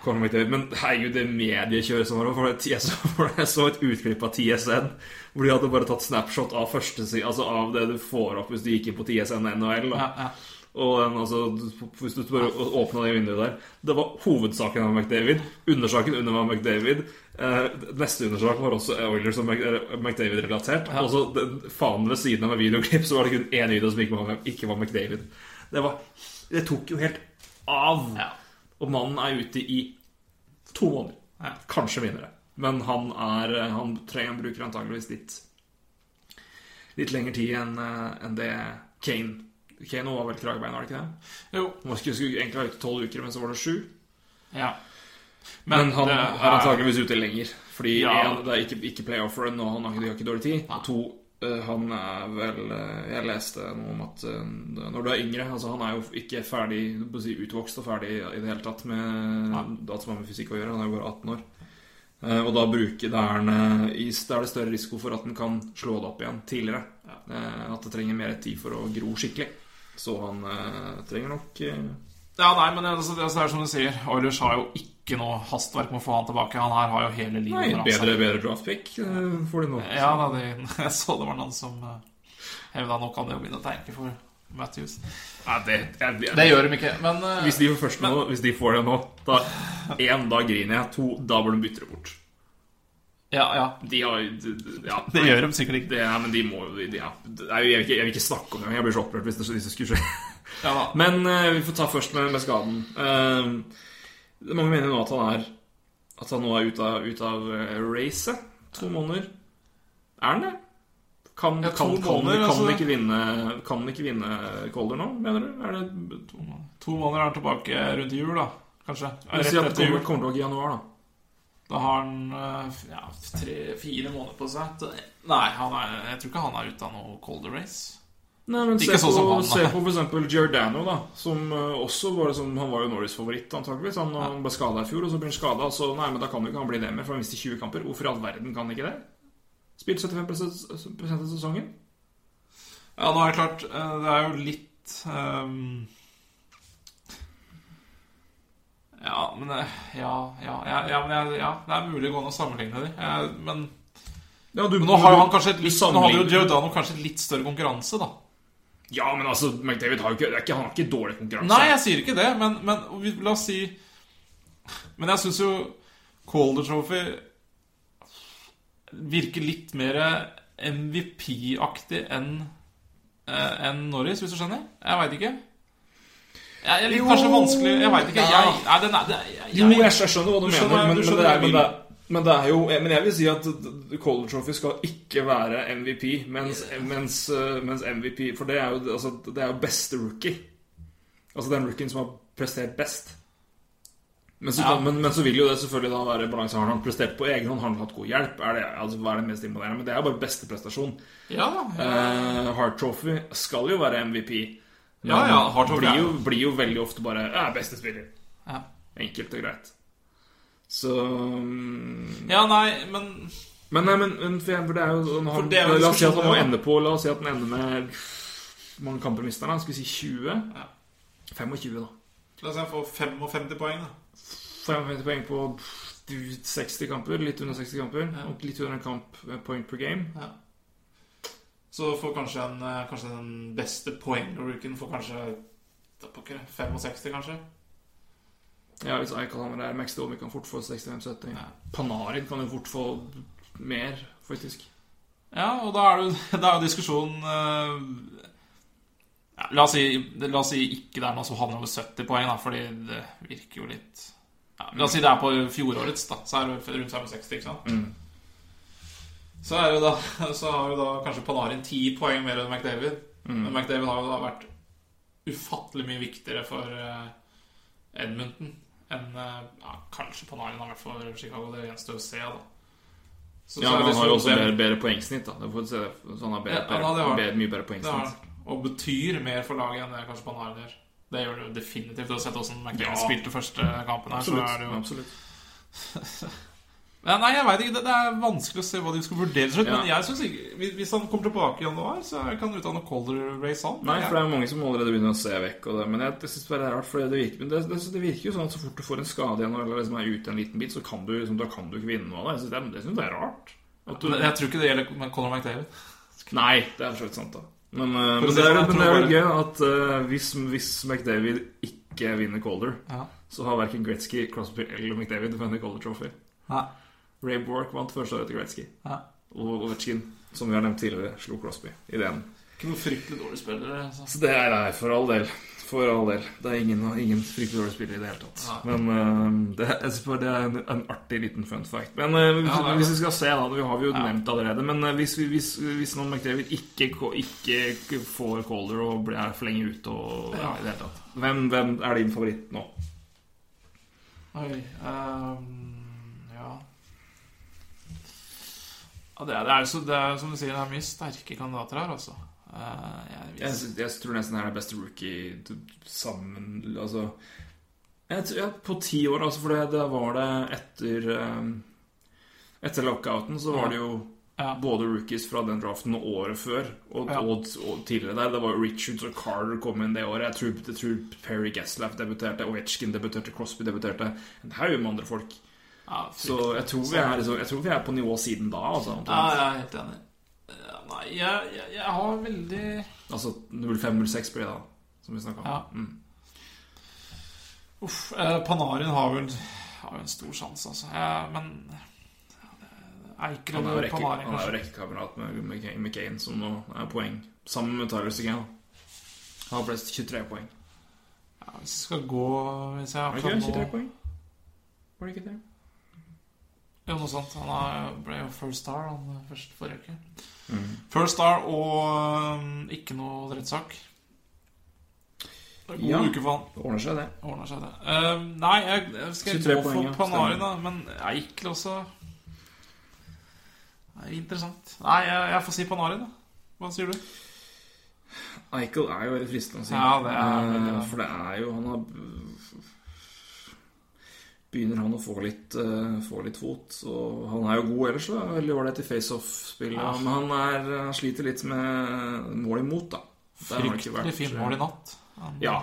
[SPEAKER 1] Conor ut. Men herregud, det mediekjøret som var det, jeg så, et utklipp av TSN hvor de hadde bare tatt snapshot av første side, altså av det du får opp hvis du gikk inn på TSN NHL. Da.
[SPEAKER 2] Ja, ja.
[SPEAKER 1] Og den, altså, Hvis du bare åpna det vinduet der Det var hovedsaken av McDavid. Undersaken under var McDavid. Eh, neste undersak var også Oilers og McDavid-relatert. Og så den faen ved siden av med videoklipp så var det kun én video som ikke var, ikke var McDavid. Det, var, det tok jo helt av.
[SPEAKER 2] Ja.
[SPEAKER 1] Og mannen er ute i to måneder.
[SPEAKER 2] Ja.
[SPEAKER 1] Kanskje mindre. Men han er Han trenger han bruker antageligvis litt Litt lengre tid enn en det Kane Kane var vel kragbein, var det ikke det?
[SPEAKER 2] Jo.
[SPEAKER 1] Han skulle, egentlig være ute tolv uker, men så var det sju.
[SPEAKER 2] Ja.
[SPEAKER 1] Men, han
[SPEAKER 2] det
[SPEAKER 1] er antageligvis ute lenger. Fordi
[SPEAKER 2] Ja.
[SPEAKER 1] en, det er ikke, ikke playoff run, og han har, ikke dårlig tid. Ja. to, Eh, Han er vel eh, Jeg leste noe om at eh, når du er yngre Altså Han er jo ikke ferdig si, utvokst og ferdig i det hele tatt med alt som har med fysikk å gjøre. Han er jo bare 18 år. Eh, Og da bruker Da er, han, eh, er det større risiko for at den kan slå det opp igjen tidligere. Eh, At det trenger mer tid for å gro skikkelig. Så han eh, trenger nok eh,
[SPEAKER 2] Ja, nei, men altså, det er som du sier. Oilers har jo ikke noe hastverk med å få han tilbake. Han her har jo hele livet
[SPEAKER 1] Nei, bedre, bedre draftpick eh, får de nå.
[SPEAKER 2] Ja, da, det, jeg så det var noen som uh, hevda nå kan de jo begynne å tenke for Matthews.
[SPEAKER 1] Nei, det, jeg, jeg,
[SPEAKER 2] Det gjør de ikke, men eh,
[SPEAKER 1] Hvis de får men, nå, hvis de får det nå da, En, da griner jeg. To, da bør de bytte det bort.
[SPEAKER 2] Ja, ja.
[SPEAKER 1] De har de, de, ja,
[SPEAKER 2] Det gjør de sikkert ikke.
[SPEAKER 1] det, ja, men de må jo de, ja. Jeg, vil ikke, jeg vil ikke snakke om det. Jeg blir så opprørt hvis det, hvis det skulle skje.
[SPEAKER 2] Ja, da.
[SPEAKER 1] Men uh, vi får ta først med, med skaden. Uh, mange mener nå at han er At han nå er ute av, ut av eh, racet. To måneder. Er han det? Kan,
[SPEAKER 2] Ja,
[SPEAKER 1] kan, kan,
[SPEAKER 2] måneder,
[SPEAKER 1] kan,
[SPEAKER 2] altså.
[SPEAKER 1] ikke vinne, kan han ikke vinne Calder nå, mener du? Er det
[SPEAKER 2] To, to måneder er han tilbake rundt jul, da. Kanskje. Rett
[SPEAKER 1] det
[SPEAKER 2] etter jul.
[SPEAKER 1] kommer tilbake i januar, da.
[SPEAKER 2] Da har han ja, tre-fire måneder på seg. Nei, han er, jeg tror ikke han er ute av noe Colder Race.
[SPEAKER 1] Nei, men se,
[SPEAKER 2] sånn
[SPEAKER 1] på,
[SPEAKER 2] han,
[SPEAKER 1] se på eksempel Giordano, da. Som eh, også var liksom, Han var jo Norris favoritt, antakeligvis. Han, han ble skada i fjor, og så blir han skada. Så nei, men da kan jo ikke han bli det mer, for han mister 20 kamper. Hvorfor i all verden kan han ikke det? Spilt 75% av sesongen.
[SPEAKER 2] Ja, nå er det klart eh, Det er jo litt um... Ja, men eh, Ja, ja, ja, ja, men ja det er mulig å gå an å sammenligne de. Men
[SPEAKER 1] Ja, du,
[SPEAKER 2] men nå har han kanskje et litt, nå hadde jo Giordano kanskje litt større konkurranse, da.
[SPEAKER 1] Ja, men altså, McDavid har jo ikke, det er ikke, han har ikke dårlig konkurranse.
[SPEAKER 2] Nei, jeg sier ikke det, men, men la oss si Men jeg syns jo Calder Trophy virker litt mer MVP-aktig enn eh, enn Norris, hvis du skjønner? Jeg veit ikke. Jeg, jeg er litt
[SPEAKER 1] Jo.
[SPEAKER 2] kanskje vanskelig Jeg veit ikke. Jeg, nei, den er, det, jeg,
[SPEAKER 1] Jo, jeg, skjønner hva du,
[SPEAKER 2] Du
[SPEAKER 1] mener,
[SPEAKER 2] skjønner-
[SPEAKER 1] men,
[SPEAKER 2] du
[SPEAKER 1] men, det er, men, det er, men det er jo Men jeg vil si at Color Trophy skal ikke være MVP, mens, mens, eh, mens MVP For det er jo, altså, det er jo beste rookie. Altså den rookien som har prestert best. Men så,
[SPEAKER 2] Ja.
[SPEAKER 1] men, men så vil jo det selvfølgelig da være balanse. Har han prestert på egen hånd? Har han hatt god hjelp? Er det, altså, hva er det mest imponerende? Men det er jo bare beste prestasjon.
[SPEAKER 2] Ja, ja.
[SPEAKER 1] Eh, Hart Trophy skal jo være MVP.
[SPEAKER 2] Ja, ja, Hard Trophy
[SPEAKER 1] blir
[SPEAKER 2] jo-
[SPEAKER 1] blir jo veldig ofte bare ja, beste spiller.
[SPEAKER 2] Ja.
[SPEAKER 1] Enkelt og greit. Så mm,
[SPEAKER 2] ja, nei, men
[SPEAKER 1] Men, nei, men, men for, for det er jo han,
[SPEAKER 2] det er
[SPEAKER 1] La oss si at han må ende på La oss si at han ender med mange kamper mister han? Skal vi si 20?
[SPEAKER 2] Ja.
[SPEAKER 1] 25, da.
[SPEAKER 2] La oss si han får 55 poeng, da.
[SPEAKER 1] 55 poeng på 60 kamper. Litt under 60 kamper.
[SPEAKER 2] Ja.
[SPEAKER 1] Og litt under en kamp eh, point per game.
[SPEAKER 2] Ja. Så får kanskje, en, eh, kanskje den beste poengrookien får kanskje 65, kanskje.
[SPEAKER 1] Ja, Hvis Eichhammer er Max Domi kan fort få 65-70.
[SPEAKER 2] Ja.
[SPEAKER 1] Panarin kan jo fort få mer, faktisk.
[SPEAKER 2] Ja, og da er det, jo- diskusjonen uh, ja, la, oss si, la oss si ikke det er noen som havner over 70 poeng, da, fordi det virker jo litt ja, La oss si det er på fjorårets, da, så er det rundt 65, ikke sant?
[SPEAKER 1] Mm.
[SPEAKER 2] Så, er det da, så har jo da kanskje Panarin 10 poeng mer enn McDavid.
[SPEAKER 1] Mm.
[SPEAKER 2] Men McDavid har jo da vært ufattelig mye viktigere for Edmundton Edmonton enn eh, ja, kanskje Panarin har vært for Chicago. Det gjenstår å se, da. Så,
[SPEAKER 1] Ja,
[SPEAKER 2] så
[SPEAKER 1] men han har jo også bedre, bedre poengsnitt. da får se. Så han har bedre,
[SPEAKER 2] Ja, bedre, har-
[SPEAKER 1] bedre, mye bedre poengsnitt.
[SPEAKER 2] Og betyr mer for laget enn det kanskje Panarin gjør. Det gjør det jo definitivt. Du har sett hvordan McLean
[SPEAKER 1] Ja.
[SPEAKER 2] spilte første kampen her. Så er det jo
[SPEAKER 1] absolutt.
[SPEAKER 2] ja, Nei, jeg vet ikke. Det, det er vanskelig å se hva de skal vurdere til slutt.
[SPEAKER 1] Ja.
[SPEAKER 2] Men jeg synes ikke hvis- han kommer tilbake i januar, så kan han utdanne Colder Race han.
[SPEAKER 1] Nei, for det er mange som allerede begynner å se vekk. Og det, men jeg, jeg synes det er rart, for det virker, det, det, det virker jo sånn at så fort du får en skade igjen eller liksom er ute en liten bit, så kan du, liksom, da kan du ikke vinne noe av det. Jeg synes det, det synes det er rart. Du,
[SPEAKER 2] Jeg tror ikke det gjelder Conor McDavid.
[SPEAKER 1] nei, det er for så vidt sant, da. Men,
[SPEAKER 2] uh,
[SPEAKER 1] men, det, er, men det er jo gøy at uh, hvis, hvis McDavid ikke vinner Calder,
[SPEAKER 2] Ja.
[SPEAKER 1] så har verken Gretzky, Crosby eller McDavid vunnet Calder Trophy.
[SPEAKER 2] Nei.
[SPEAKER 1] Ray Bork vant første året til Gretzky.
[SPEAKER 2] Ja.
[SPEAKER 1] Og Ovechkin, som vi har nevnt tidligere, slo Crosby i DM.
[SPEAKER 2] Ikke noen fryktelig dårlig spillere. Så.
[SPEAKER 1] Så det er nei, for all del. For all del. Det er ingen, ingen fryktelig dårlig spiller i det hele tatt.
[SPEAKER 2] Ja.
[SPEAKER 1] Men uh, det, jeg det er en, en artig liten fun fact. Men uh, hvis,
[SPEAKER 2] Ja,
[SPEAKER 1] hvis vi skal se, da Det har vi jo
[SPEAKER 2] Ja.
[SPEAKER 1] nevnt allerede. Men uh, hvis, vi- hvis, hvis noen McDavid ikke, ikke får Calder og blir er for lenge ute og ja, i det hele tatt hvem, hvem er din favoritt nå?
[SPEAKER 2] Oi ehm, Ja det, er, det, er, så, det er som du sier, det er mye sterke kandidater her, altså. Eh, jeg,
[SPEAKER 1] Jeg, jeg tror nesten det er beste rookie sammen Altså jeg, ja, På ti år, altså, for det, det var det etter um, Etter lockouten så var det jo
[SPEAKER 2] Ja.
[SPEAKER 1] både rookies fra den draften og året før, og,
[SPEAKER 2] Ja.
[SPEAKER 1] og, og tidligere der. Det var Richards og Carter kom inn det året. Jeg tror, jeg tror Perry Gaslap debuterte, Ovetsjkin debuterte, Crosby debuterte. En haug med andre folk.
[SPEAKER 2] Ja,
[SPEAKER 1] Så jeg tror vi er, liksom, jeg tror vi er på nivå siden da. Altså,
[SPEAKER 2] ja, jeg er helt enig. Nei, jeg, jeg, jeg har veldig
[SPEAKER 1] altså 05-06 blir det da, som vi snakka om.
[SPEAKER 2] Ja.
[SPEAKER 1] Mm.
[SPEAKER 2] Uff. Eh, Panarin har vel har en stor sjanse, altså. Ja, men Eikrem og Panarin,
[SPEAKER 1] han er jo rekkekamerat med McCain, McCain, som nå er poeng. Sammen med Tyler Sigan. Han har flest 23 poeng.
[SPEAKER 2] Ja, hvis jeg skal gå Hvis jeg
[SPEAKER 1] Var det ikke 23 poeng? Var det ikke det?
[SPEAKER 2] Jo, noe sånt. Han er, ble jo first star han først forrige uke.
[SPEAKER 1] Mm.
[SPEAKER 2] First star og um, ikke noe rettssak. God
[SPEAKER 1] Ja.
[SPEAKER 2] uke for han.
[SPEAKER 1] Det ordner seg, det.
[SPEAKER 2] Ordner seg det. Uh, nei, jeg, jeg skal
[SPEAKER 1] 23
[SPEAKER 2] gå for
[SPEAKER 1] poeng.
[SPEAKER 2] Panarin, da. Men Eikel også Det er interessant. Nei, jeg, jeg får si Panarin, da. Hva sier du?
[SPEAKER 1] Eichel er jo veldig fristende å si.
[SPEAKER 2] Ja, det er uh,
[SPEAKER 1] For det er jo Han har Begynner han å få litt, uh, få litt fot. Og han er jo god ellers, da. Veldig ålreit i face-off-spillet.
[SPEAKER 2] Ja.
[SPEAKER 1] Men han, er, sliter litt med mål imot, da.
[SPEAKER 2] Fryktelig fint mål i natt. Han-
[SPEAKER 1] Ja.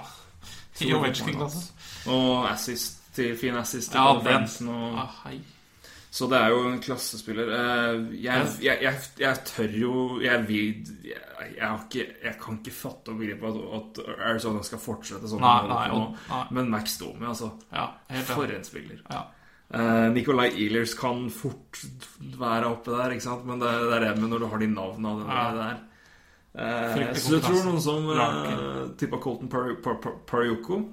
[SPEAKER 2] I Ovechkin-klasse.
[SPEAKER 1] Og assist til fin assist til
[SPEAKER 2] Ja,
[SPEAKER 1] Paul og
[SPEAKER 2] Ah, hei.
[SPEAKER 1] Så det er jo en klassespiller. Eh, Jeg, jeg, jeg, jeg tør jo Jeg vil ikke, jeg kan ikke fatte og begripe at, at Arizona skal fortsette sånn.
[SPEAKER 2] Nei, nei, nei.
[SPEAKER 1] Men Max Domi, altså.
[SPEAKER 2] Ja,
[SPEAKER 1] For en spiller.
[SPEAKER 2] Ja.
[SPEAKER 1] Uh, Nicolay Ehlers kan fort være oppe der, ikke sant? men det, det er det med når du har de navnene
[SPEAKER 2] Ja.
[SPEAKER 1] der. Eh, så jeg tror noen som uh, tippa Colton Par- Par- Par-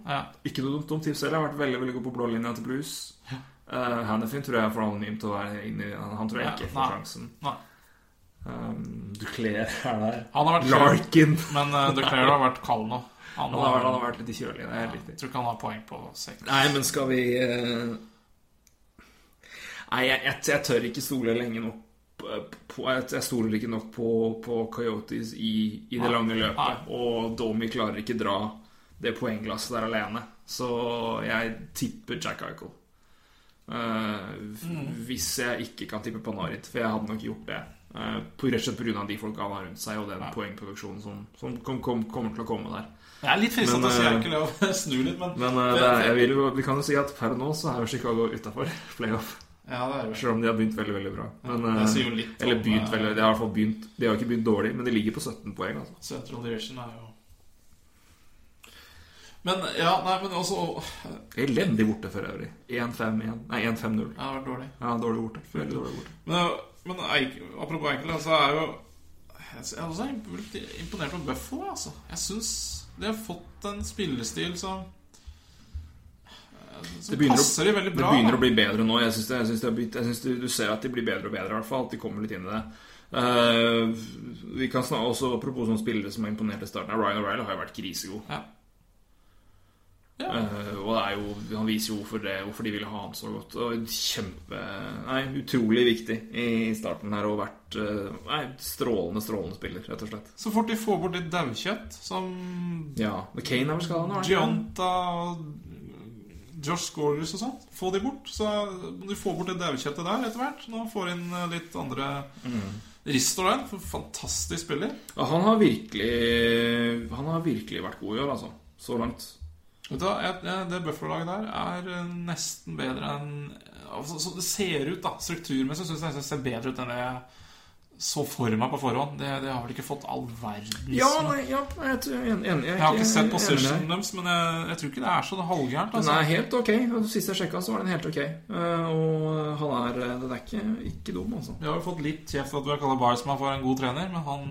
[SPEAKER 2] Ja.
[SPEAKER 1] Ikke noe dumt, tips heller. Har vært veldig veldig god på blålinja til Blues. Uh, Hannifin tror jeg er for anonym til å være inni Han tror jeg
[SPEAKER 2] Ja,
[SPEAKER 1] ikke får sjansen.
[SPEAKER 2] Nei.
[SPEAKER 1] Um, Duclair er der.
[SPEAKER 2] Han har vært
[SPEAKER 1] Larkin.
[SPEAKER 2] Men uh, Declare har vært kald nå. Han,
[SPEAKER 1] Han har, vært- han har vært litt kjølig. Det er helt riktig.
[SPEAKER 2] tror ikke han har poeng på seks.
[SPEAKER 1] Nei, men skal vi uh... Nei, jeg, jeg, jeg tør ikke stole lenge nok på, på Jeg jeg stoler ikke nok på, på Coyotes i, i det
[SPEAKER 2] Nei.
[SPEAKER 1] lange løpet.
[SPEAKER 2] Nei.
[SPEAKER 1] Og Domi klarer ikke dra det poengglasset der alene. Så jeg tipper Jack Eichel. Eh, Hvis jeg ikke kan tippe Panarit, for jeg hadde nok gjort det. Uh, på, rett og slett pga. de folka han har rundt seg, og den poengproduksjonen som, som kom, kom, kommer til å komme der.
[SPEAKER 2] Jeg er litt til å si
[SPEAKER 1] eh,
[SPEAKER 2] Eikel og snu litt, men
[SPEAKER 1] Men eh, det er, jeg vil vi kan jo si at per nå så er jo Chicago utafor playoff.
[SPEAKER 2] Ja, det er jo
[SPEAKER 1] Selv om de har begynt veldig, veldig bra. Men,
[SPEAKER 2] det jo litt
[SPEAKER 1] eller begynt veldig De har i hvert fall begynt De har ikke begynt dårlig, men de ligger på 17 poeng. Altså.
[SPEAKER 2] Central Division er jo Men ja, nei, men også
[SPEAKER 1] Elendig borte for øvrig. 1-5-1 Nei, 1-5-0.
[SPEAKER 2] Ja, Det har vært dårlig.
[SPEAKER 1] Ja, dårlig borte. Veldig dårlig borte.
[SPEAKER 2] Men, men Eik, apropos Eikel, så er jo Jeg er også imponert over Buffalo, altså. Jeg syns de har fått en spillestil som Som
[SPEAKER 1] Det begynner, å,
[SPEAKER 2] bra,
[SPEAKER 1] det begynner å bli bedre nå. Jeg synes det, jeg synes det jeg synes det, Du ser at de blir bedre og bedre, i hvert fall. At de kommer litt inn i det. Uh, vi kan snakke også Apropos sånne spillere som har imponert i starten. Ryan O'Reilly har jo vært krisegod.
[SPEAKER 2] Ja. Ja.
[SPEAKER 1] Uh, og det er jo, han viser jo hvorfor, det, hvorfor de ville ha han så godt. Og kjempe Nei, utrolig viktig i starten her og vært uh, Nei, strålende, strålende spiller, rett og slett.
[SPEAKER 2] Så fort de får bort litt daukjøtt, som
[SPEAKER 1] Ja. Kane er vel skada?
[SPEAKER 2] Gianta og Josh Scorers og sånt, få de bort. Så du får bort det daukjøttet der etter hvert. Nå får inn eh, litt andre mm. Ristolen, fantastisk spiller.
[SPEAKER 1] Ja, han har virkelig Han har virkelig vært god i år, altså. Så langt.
[SPEAKER 2] Vet du hva, Det Buffalo-laget der er eh, nesten bedre enn altså, så Det ser ut, da, strukturmessig syns jeg det ser bedre ut enn det jeg så for meg på forhånd. Det, det har vel ikke fått all verdens
[SPEAKER 1] Ja, nei, ja, jeg er enig. Jeg,
[SPEAKER 2] Jeg har ikke sett positionen deres, men jeg, jeg tror ikke det er så halvgærent.
[SPEAKER 1] Den
[SPEAKER 2] Altså.
[SPEAKER 1] er helt ok. Sist jeg sjekka, så var den helt ok. Eh, og han er Den er ikke, ikke dum, altså.
[SPEAKER 2] Vi har jo fått litt kjeft for at vi har kalt Barsman for en god trener, men han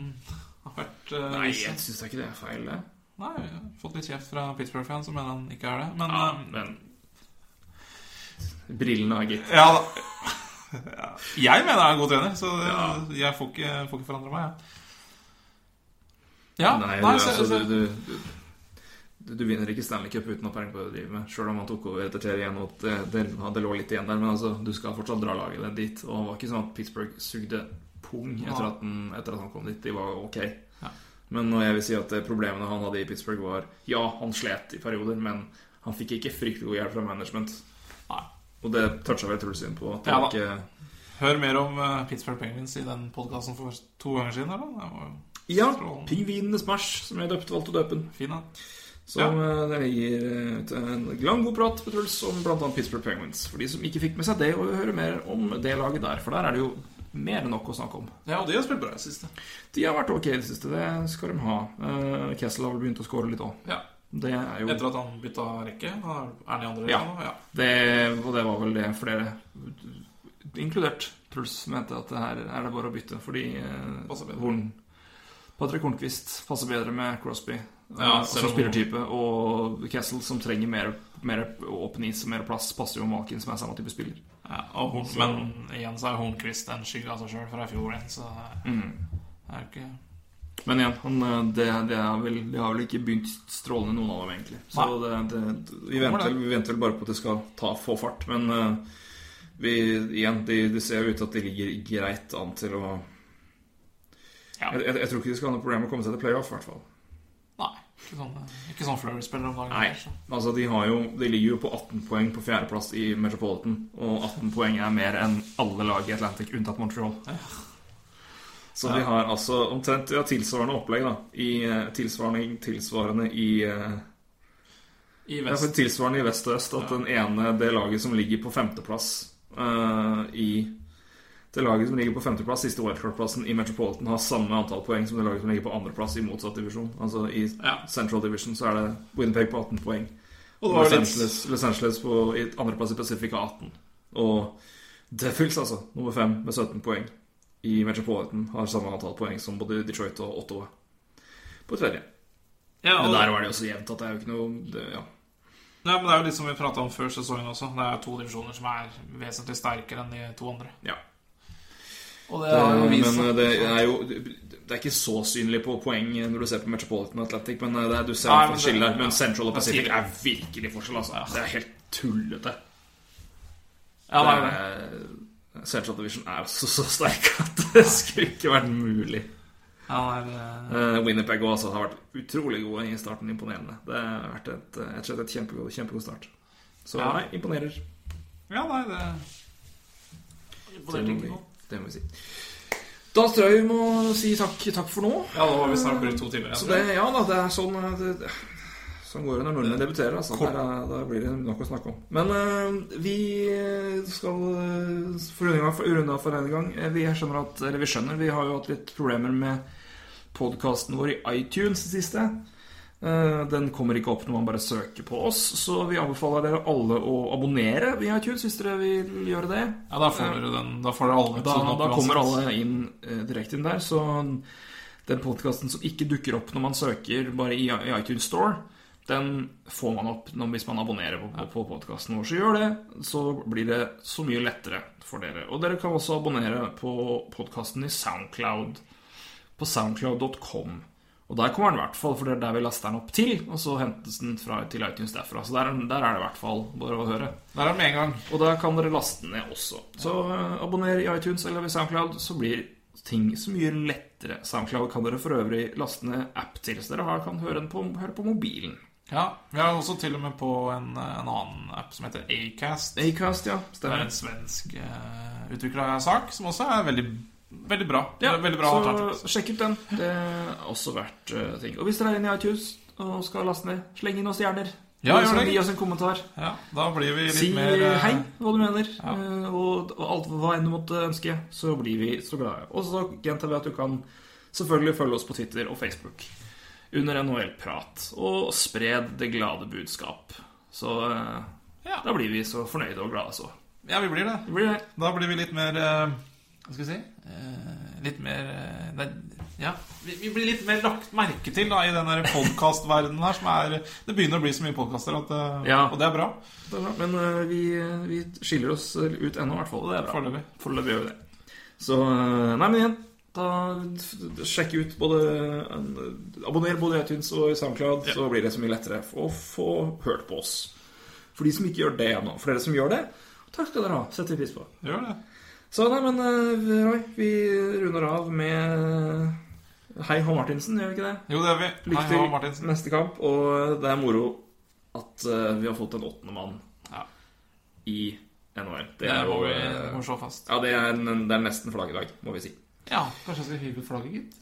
[SPEAKER 2] har vært
[SPEAKER 1] Nei, jeg syns ikke det er feil, det.
[SPEAKER 2] Nei, jeg har fått litt kjeft fra Pittsburgh-fans som mener han ikke er det. Men
[SPEAKER 1] Ja,
[SPEAKER 2] eh,
[SPEAKER 1] men Brillene har gitt.
[SPEAKER 2] ja, da. Jeg mener han er en god trener, så det, jeg får ikke, får ikke forandre meg. Ja,
[SPEAKER 1] Nei,
[SPEAKER 2] nei,
[SPEAKER 1] du,
[SPEAKER 2] så,
[SPEAKER 1] altså,
[SPEAKER 2] så,
[SPEAKER 1] du, du, du, vinner ikke Stanley Cup uten å ha penger på det du driver med. Sjøl om han tok over etter Terry igjen, og at det, det, lå litt igjen der. Men altså, du skal fortsatt dra laget ditt dit. Og det var ikke sånn at Pittsburgh sugde pung etter at, den, etter at han kom dit. De var ok. Men jeg vil si at eh, problemene han hadde i Pittsburgh, var Ja, han slet i perioder, men han fikk ikke fryktelig god hjelp fra management.
[SPEAKER 2] Nei.
[SPEAKER 1] Og det toucha vel Truls inn på. At
[SPEAKER 2] Ja
[SPEAKER 1] ikke
[SPEAKER 2] Hør mer om eh, Pittsburgh Penguins i den podkasten for to ganger siden, eller? Det
[SPEAKER 1] Ja. Pingvinene Smash, som jeg døpte, valgte å døpe den.
[SPEAKER 2] fin, da.
[SPEAKER 1] Som ja. det ligger eh, ut en lang, god prat på Truls om bl.a. Pittsburgh Penguins. For de som ikke fikk med seg det, og vil høre mer om det laget der. For der er det jo mer enn nok å snakke om.
[SPEAKER 2] Ja, og de har spilt bra i det siste.
[SPEAKER 1] De har vært ok i det siste, det skal de ha. Eh, Kessel har vel begynt å score litt òg.
[SPEAKER 2] Ja.
[SPEAKER 1] Det jo
[SPEAKER 2] Etter at han bytta rekke? Er han i andre
[SPEAKER 1] Ja.
[SPEAKER 2] nå? Ja.
[SPEAKER 1] det, Og det var vel det flere, inkludert Truls, mente at det her er det bare å bytte. Fordi eh, Horn Patrick Hornquist passer bedre med Crosby
[SPEAKER 2] Ja,
[SPEAKER 1] eh,
[SPEAKER 2] selv
[SPEAKER 1] som
[SPEAKER 2] om-
[SPEAKER 1] spillertype. Og Kessel, som trenger mer, mer åpen is og mer plass, passer jo Malkin, som er samme type spiller.
[SPEAKER 2] Ja, Horn, men igjen så er Hornquist en skygge av seg sjøl fra i fjor igjen, så
[SPEAKER 1] Mm.
[SPEAKER 2] det er ikke
[SPEAKER 1] Men igjen, han, eh, det, det, vel, det, har vel ikke begynt strålende, noen av dem, egentlig. Så det, vi, venter, vi venter vel bare på at det skal ta, få fart. Men uh, vi, igjen, det de ser ut til at de ligger greit an til å
[SPEAKER 2] Ja.
[SPEAKER 1] jeg, jeg, jeg tror ikke de skal ha noe problem med å komme seg til playoff, i hvert fall.
[SPEAKER 2] Ikke sånn, ikke sånn Flurry-spiller om dagen.
[SPEAKER 1] Nei.
[SPEAKER 2] kanskje.
[SPEAKER 1] Altså, de, har jo, de ligger jo på 18 poeng på fjerdeplass i Metropolitan. Og 18 poeng er mer enn alle lag i Atlantic, unntatt Montreal. Så de har altså omtrent ja, tilsvarende opplegg, da. I, eh, tilsvarende, tilsvarende i eh,
[SPEAKER 2] I
[SPEAKER 1] Ja,
[SPEAKER 2] vest.
[SPEAKER 1] tilsvarende i vest og øst at den ene, det laget som ligger på femteplass uh, i Det laget som ligger på femteplass, siste wildcard-plassen i Metropolitan, har samme antall poeng som det laget som ligger på andreplass i motsatt divisjon. Altså i
[SPEAKER 2] Ja.
[SPEAKER 1] Central Division så er det Winnipeg på 18 poeng.
[SPEAKER 2] Og
[SPEAKER 1] Los
[SPEAKER 2] litt-
[SPEAKER 1] Angeles, Los Angeles på andreplass i Pacific har 18. Og Devils, altså, nummer fem med 17 poeng i Metropolitan, har samme antall poeng som både Detroit og Ottawa på tredje.
[SPEAKER 2] Ja,
[SPEAKER 1] Men der var det jo så jevnt at det er jo ikke noe det, ja.
[SPEAKER 2] ja, men det er jo litt som vi prata om før sesongen også. Det er to divisjoner som er vesentlig sterkere enn de to andre.
[SPEAKER 1] ja.
[SPEAKER 2] Det jo vist
[SPEAKER 1] men det er jo Det er ikke så synlig på poeng når du ser på Metropolitan Athletic Atlantic, men det er, du ser
[SPEAKER 2] Nei, men det-
[SPEAKER 1] Men. Central og
[SPEAKER 2] er
[SPEAKER 1] Pacific er virkelig forskjell, altså. Det er helt tullete.
[SPEAKER 2] Ja,
[SPEAKER 1] Det
[SPEAKER 2] er
[SPEAKER 1] er, Central Division er så, så sterk at det skulle ikke vært mulig.
[SPEAKER 2] Ja, er, eh,
[SPEAKER 1] Winnipeg også har vært utrolig gode i starten. Imponerende. Det har vært et, et, et kjempegod, kjempegod start. Så
[SPEAKER 2] Ja.
[SPEAKER 1] nei, imponerer.
[SPEAKER 2] ja, nei, det Imponerte ikke noe.
[SPEAKER 1] Det må vi si. Da tror jeg vi må si takk, takk for nå.
[SPEAKER 2] Ja, da har vi snart brukt to timer
[SPEAKER 1] Så det, ja da, det er sånn eh, det, Sånn går det når nordmenn debuterer. Altså. Er- da blir det nok å snakke om. Men uh, vi skal for runde av for, denne gang. Eh, Vi skjønner at Eller vi skjønner, vi har jo hatt litt problemer med podkasten vår i iTunes det siste. Eh, Den kommer ikke opp når man bare søker på oss, så vi anbefaler dere alle å abonnere via iTunes hvis dere vil gjøre det.
[SPEAKER 2] Ja, da får dere den. Da får dere alle
[SPEAKER 1] Da, da kommer alle inn eh, direkte inn der. Så den podkasten som ikke dukker opp når man søker bare i, i iTunes Store, den får man opp hvis man abonnerer på, på, på podkasten vår. Så gjør det, så blir det så mye lettere for dere. Og dere kan også abonnere på podkasten i Soundcloud på soundcloud.com. Og der kommer den i hvert fall, for det er der vi laster den opp til. Og så hentes den fra, til iTunes derfra. Så der, der er det i hvert fall bare å høre.
[SPEAKER 2] Der er den med en gang.
[SPEAKER 1] Og da kan dere laste den ned også. Så uh, abonner i iTunes eller ved SoundCloud, så blir ting så mye lettere. SoundCloud kan dere for øvrig laste ned app til, så dere har- kan høre den på, høre på mobilen.
[SPEAKER 2] Ja, Vi har også til og med på en, en annen app som heter Acast.
[SPEAKER 1] Acast, ja.
[SPEAKER 2] Det er en svensk uh, utvikla sak som også er veldig, veldig bra.
[SPEAKER 1] Ja,
[SPEAKER 2] veldig bra
[SPEAKER 1] så sjekk ut den. Det er også verdt uh, ting. Og hvis dere er inne i iTunes og skal laste ned, sleng inn noen stjerner.
[SPEAKER 2] Ja, gjør
[SPEAKER 1] oss
[SPEAKER 2] det.
[SPEAKER 1] Gi oss en kommentar.
[SPEAKER 2] Ja, Da blir vi litt
[SPEAKER 1] Si
[SPEAKER 2] mer eh,
[SPEAKER 1] hei, hva du mener,
[SPEAKER 2] ja.
[SPEAKER 1] eh, og, og alt hva enn du måtte ønske. Så blir vi så glade. Og så gjentar vi at du kan selvfølgelig følge oss på Twitter og Facebook under NHL-prat, og spred det glade budskap. Så eh,
[SPEAKER 2] Ja.
[SPEAKER 1] da blir vi så fornøyde og glade, så.
[SPEAKER 2] Ja, vi blir det.
[SPEAKER 1] Vi blir det.
[SPEAKER 2] Da blir vi litt mer eh, Hva skal vi si? Eh, litt mer eh, det, Ja, vi, vi blir litt mer lagt merke til da i den podkastverdenen her som er Det begynner å bli så mye podkaster, eh,
[SPEAKER 1] Ja.
[SPEAKER 2] og det er bra.
[SPEAKER 1] Det er bra. Men uh, vi, vi skiller oss ut ennå, i hvert fall. Det er bra.
[SPEAKER 2] Foreløpig.
[SPEAKER 1] Foreløpig gjør vi det. Så Nei, men igjen. Da Sjekk ut både Abonner både i iTunes og i SoundCloud, så blir det så mye lettere å få hørt på oss. For de som ikke gjør det ennå. For dere som gjør det, takk skal dere ha. Setter vi pris på.
[SPEAKER 2] Gjør det.
[SPEAKER 1] Så nei, men eh, Roy, vi runder av med Hei H. Martinsen, gjør vi ikke det?
[SPEAKER 2] Jo, det gjør vi.
[SPEAKER 1] Lykke til neste kamp. Og det er moro at eh, vi har fått en åttende mann
[SPEAKER 2] Ja.
[SPEAKER 1] i NHL. Det
[SPEAKER 2] Det
[SPEAKER 1] er
[SPEAKER 2] må vi
[SPEAKER 1] eh,
[SPEAKER 2] må slå fast.
[SPEAKER 1] Ja, det er, en, det er nesten flaggdag, må vi si.
[SPEAKER 2] Ja, kanskje jeg skal hive ut flagget, gitt.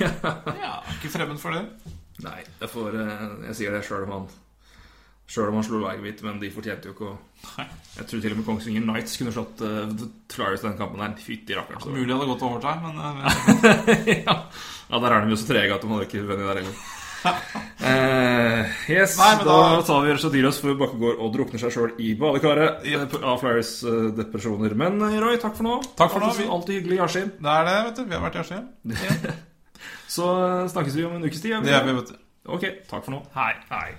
[SPEAKER 2] Ja, ikke fremmed for det.
[SPEAKER 1] Nei, jeg, får, eh, jeg sier det sjøl om han Sjøl om han slo mitt, men de fortjente jo ikke å Jeg tror til og med Kongsvinger Knights kunne slått uh, Flyers den kampen der. Fytti rakkeren. Ja,
[SPEAKER 2] Mulig hadde gått til seg, men eh,
[SPEAKER 1] ja. ja, der er de jo så trege at de hadde ikke vunnet der heller. uh, yes,
[SPEAKER 2] Nei,
[SPEAKER 1] da,
[SPEAKER 2] da-
[SPEAKER 1] tar vi Rashadiros for Bakkegård og drukner seg sjøl i badekaret eh, av Flyers uh, depresjoner. Men eh, Roy, takk for nå.
[SPEAKER 2] Takk for nå.
[SPEAKER 1] Alltid, alltid hyggelig, Yasin.
[SPEAKER 2] det er det, vet du. Vi har vært i Askim.
[SPEAKER 1] Så eh, snakkes vi om en ukes tid.
[SPEAKER 2] Det gjør vi, vet du.
[SPEAKER 1] Ok, takk for nå.
[SPEAKER 2] Hei.
[SPEAKER 1] Hei.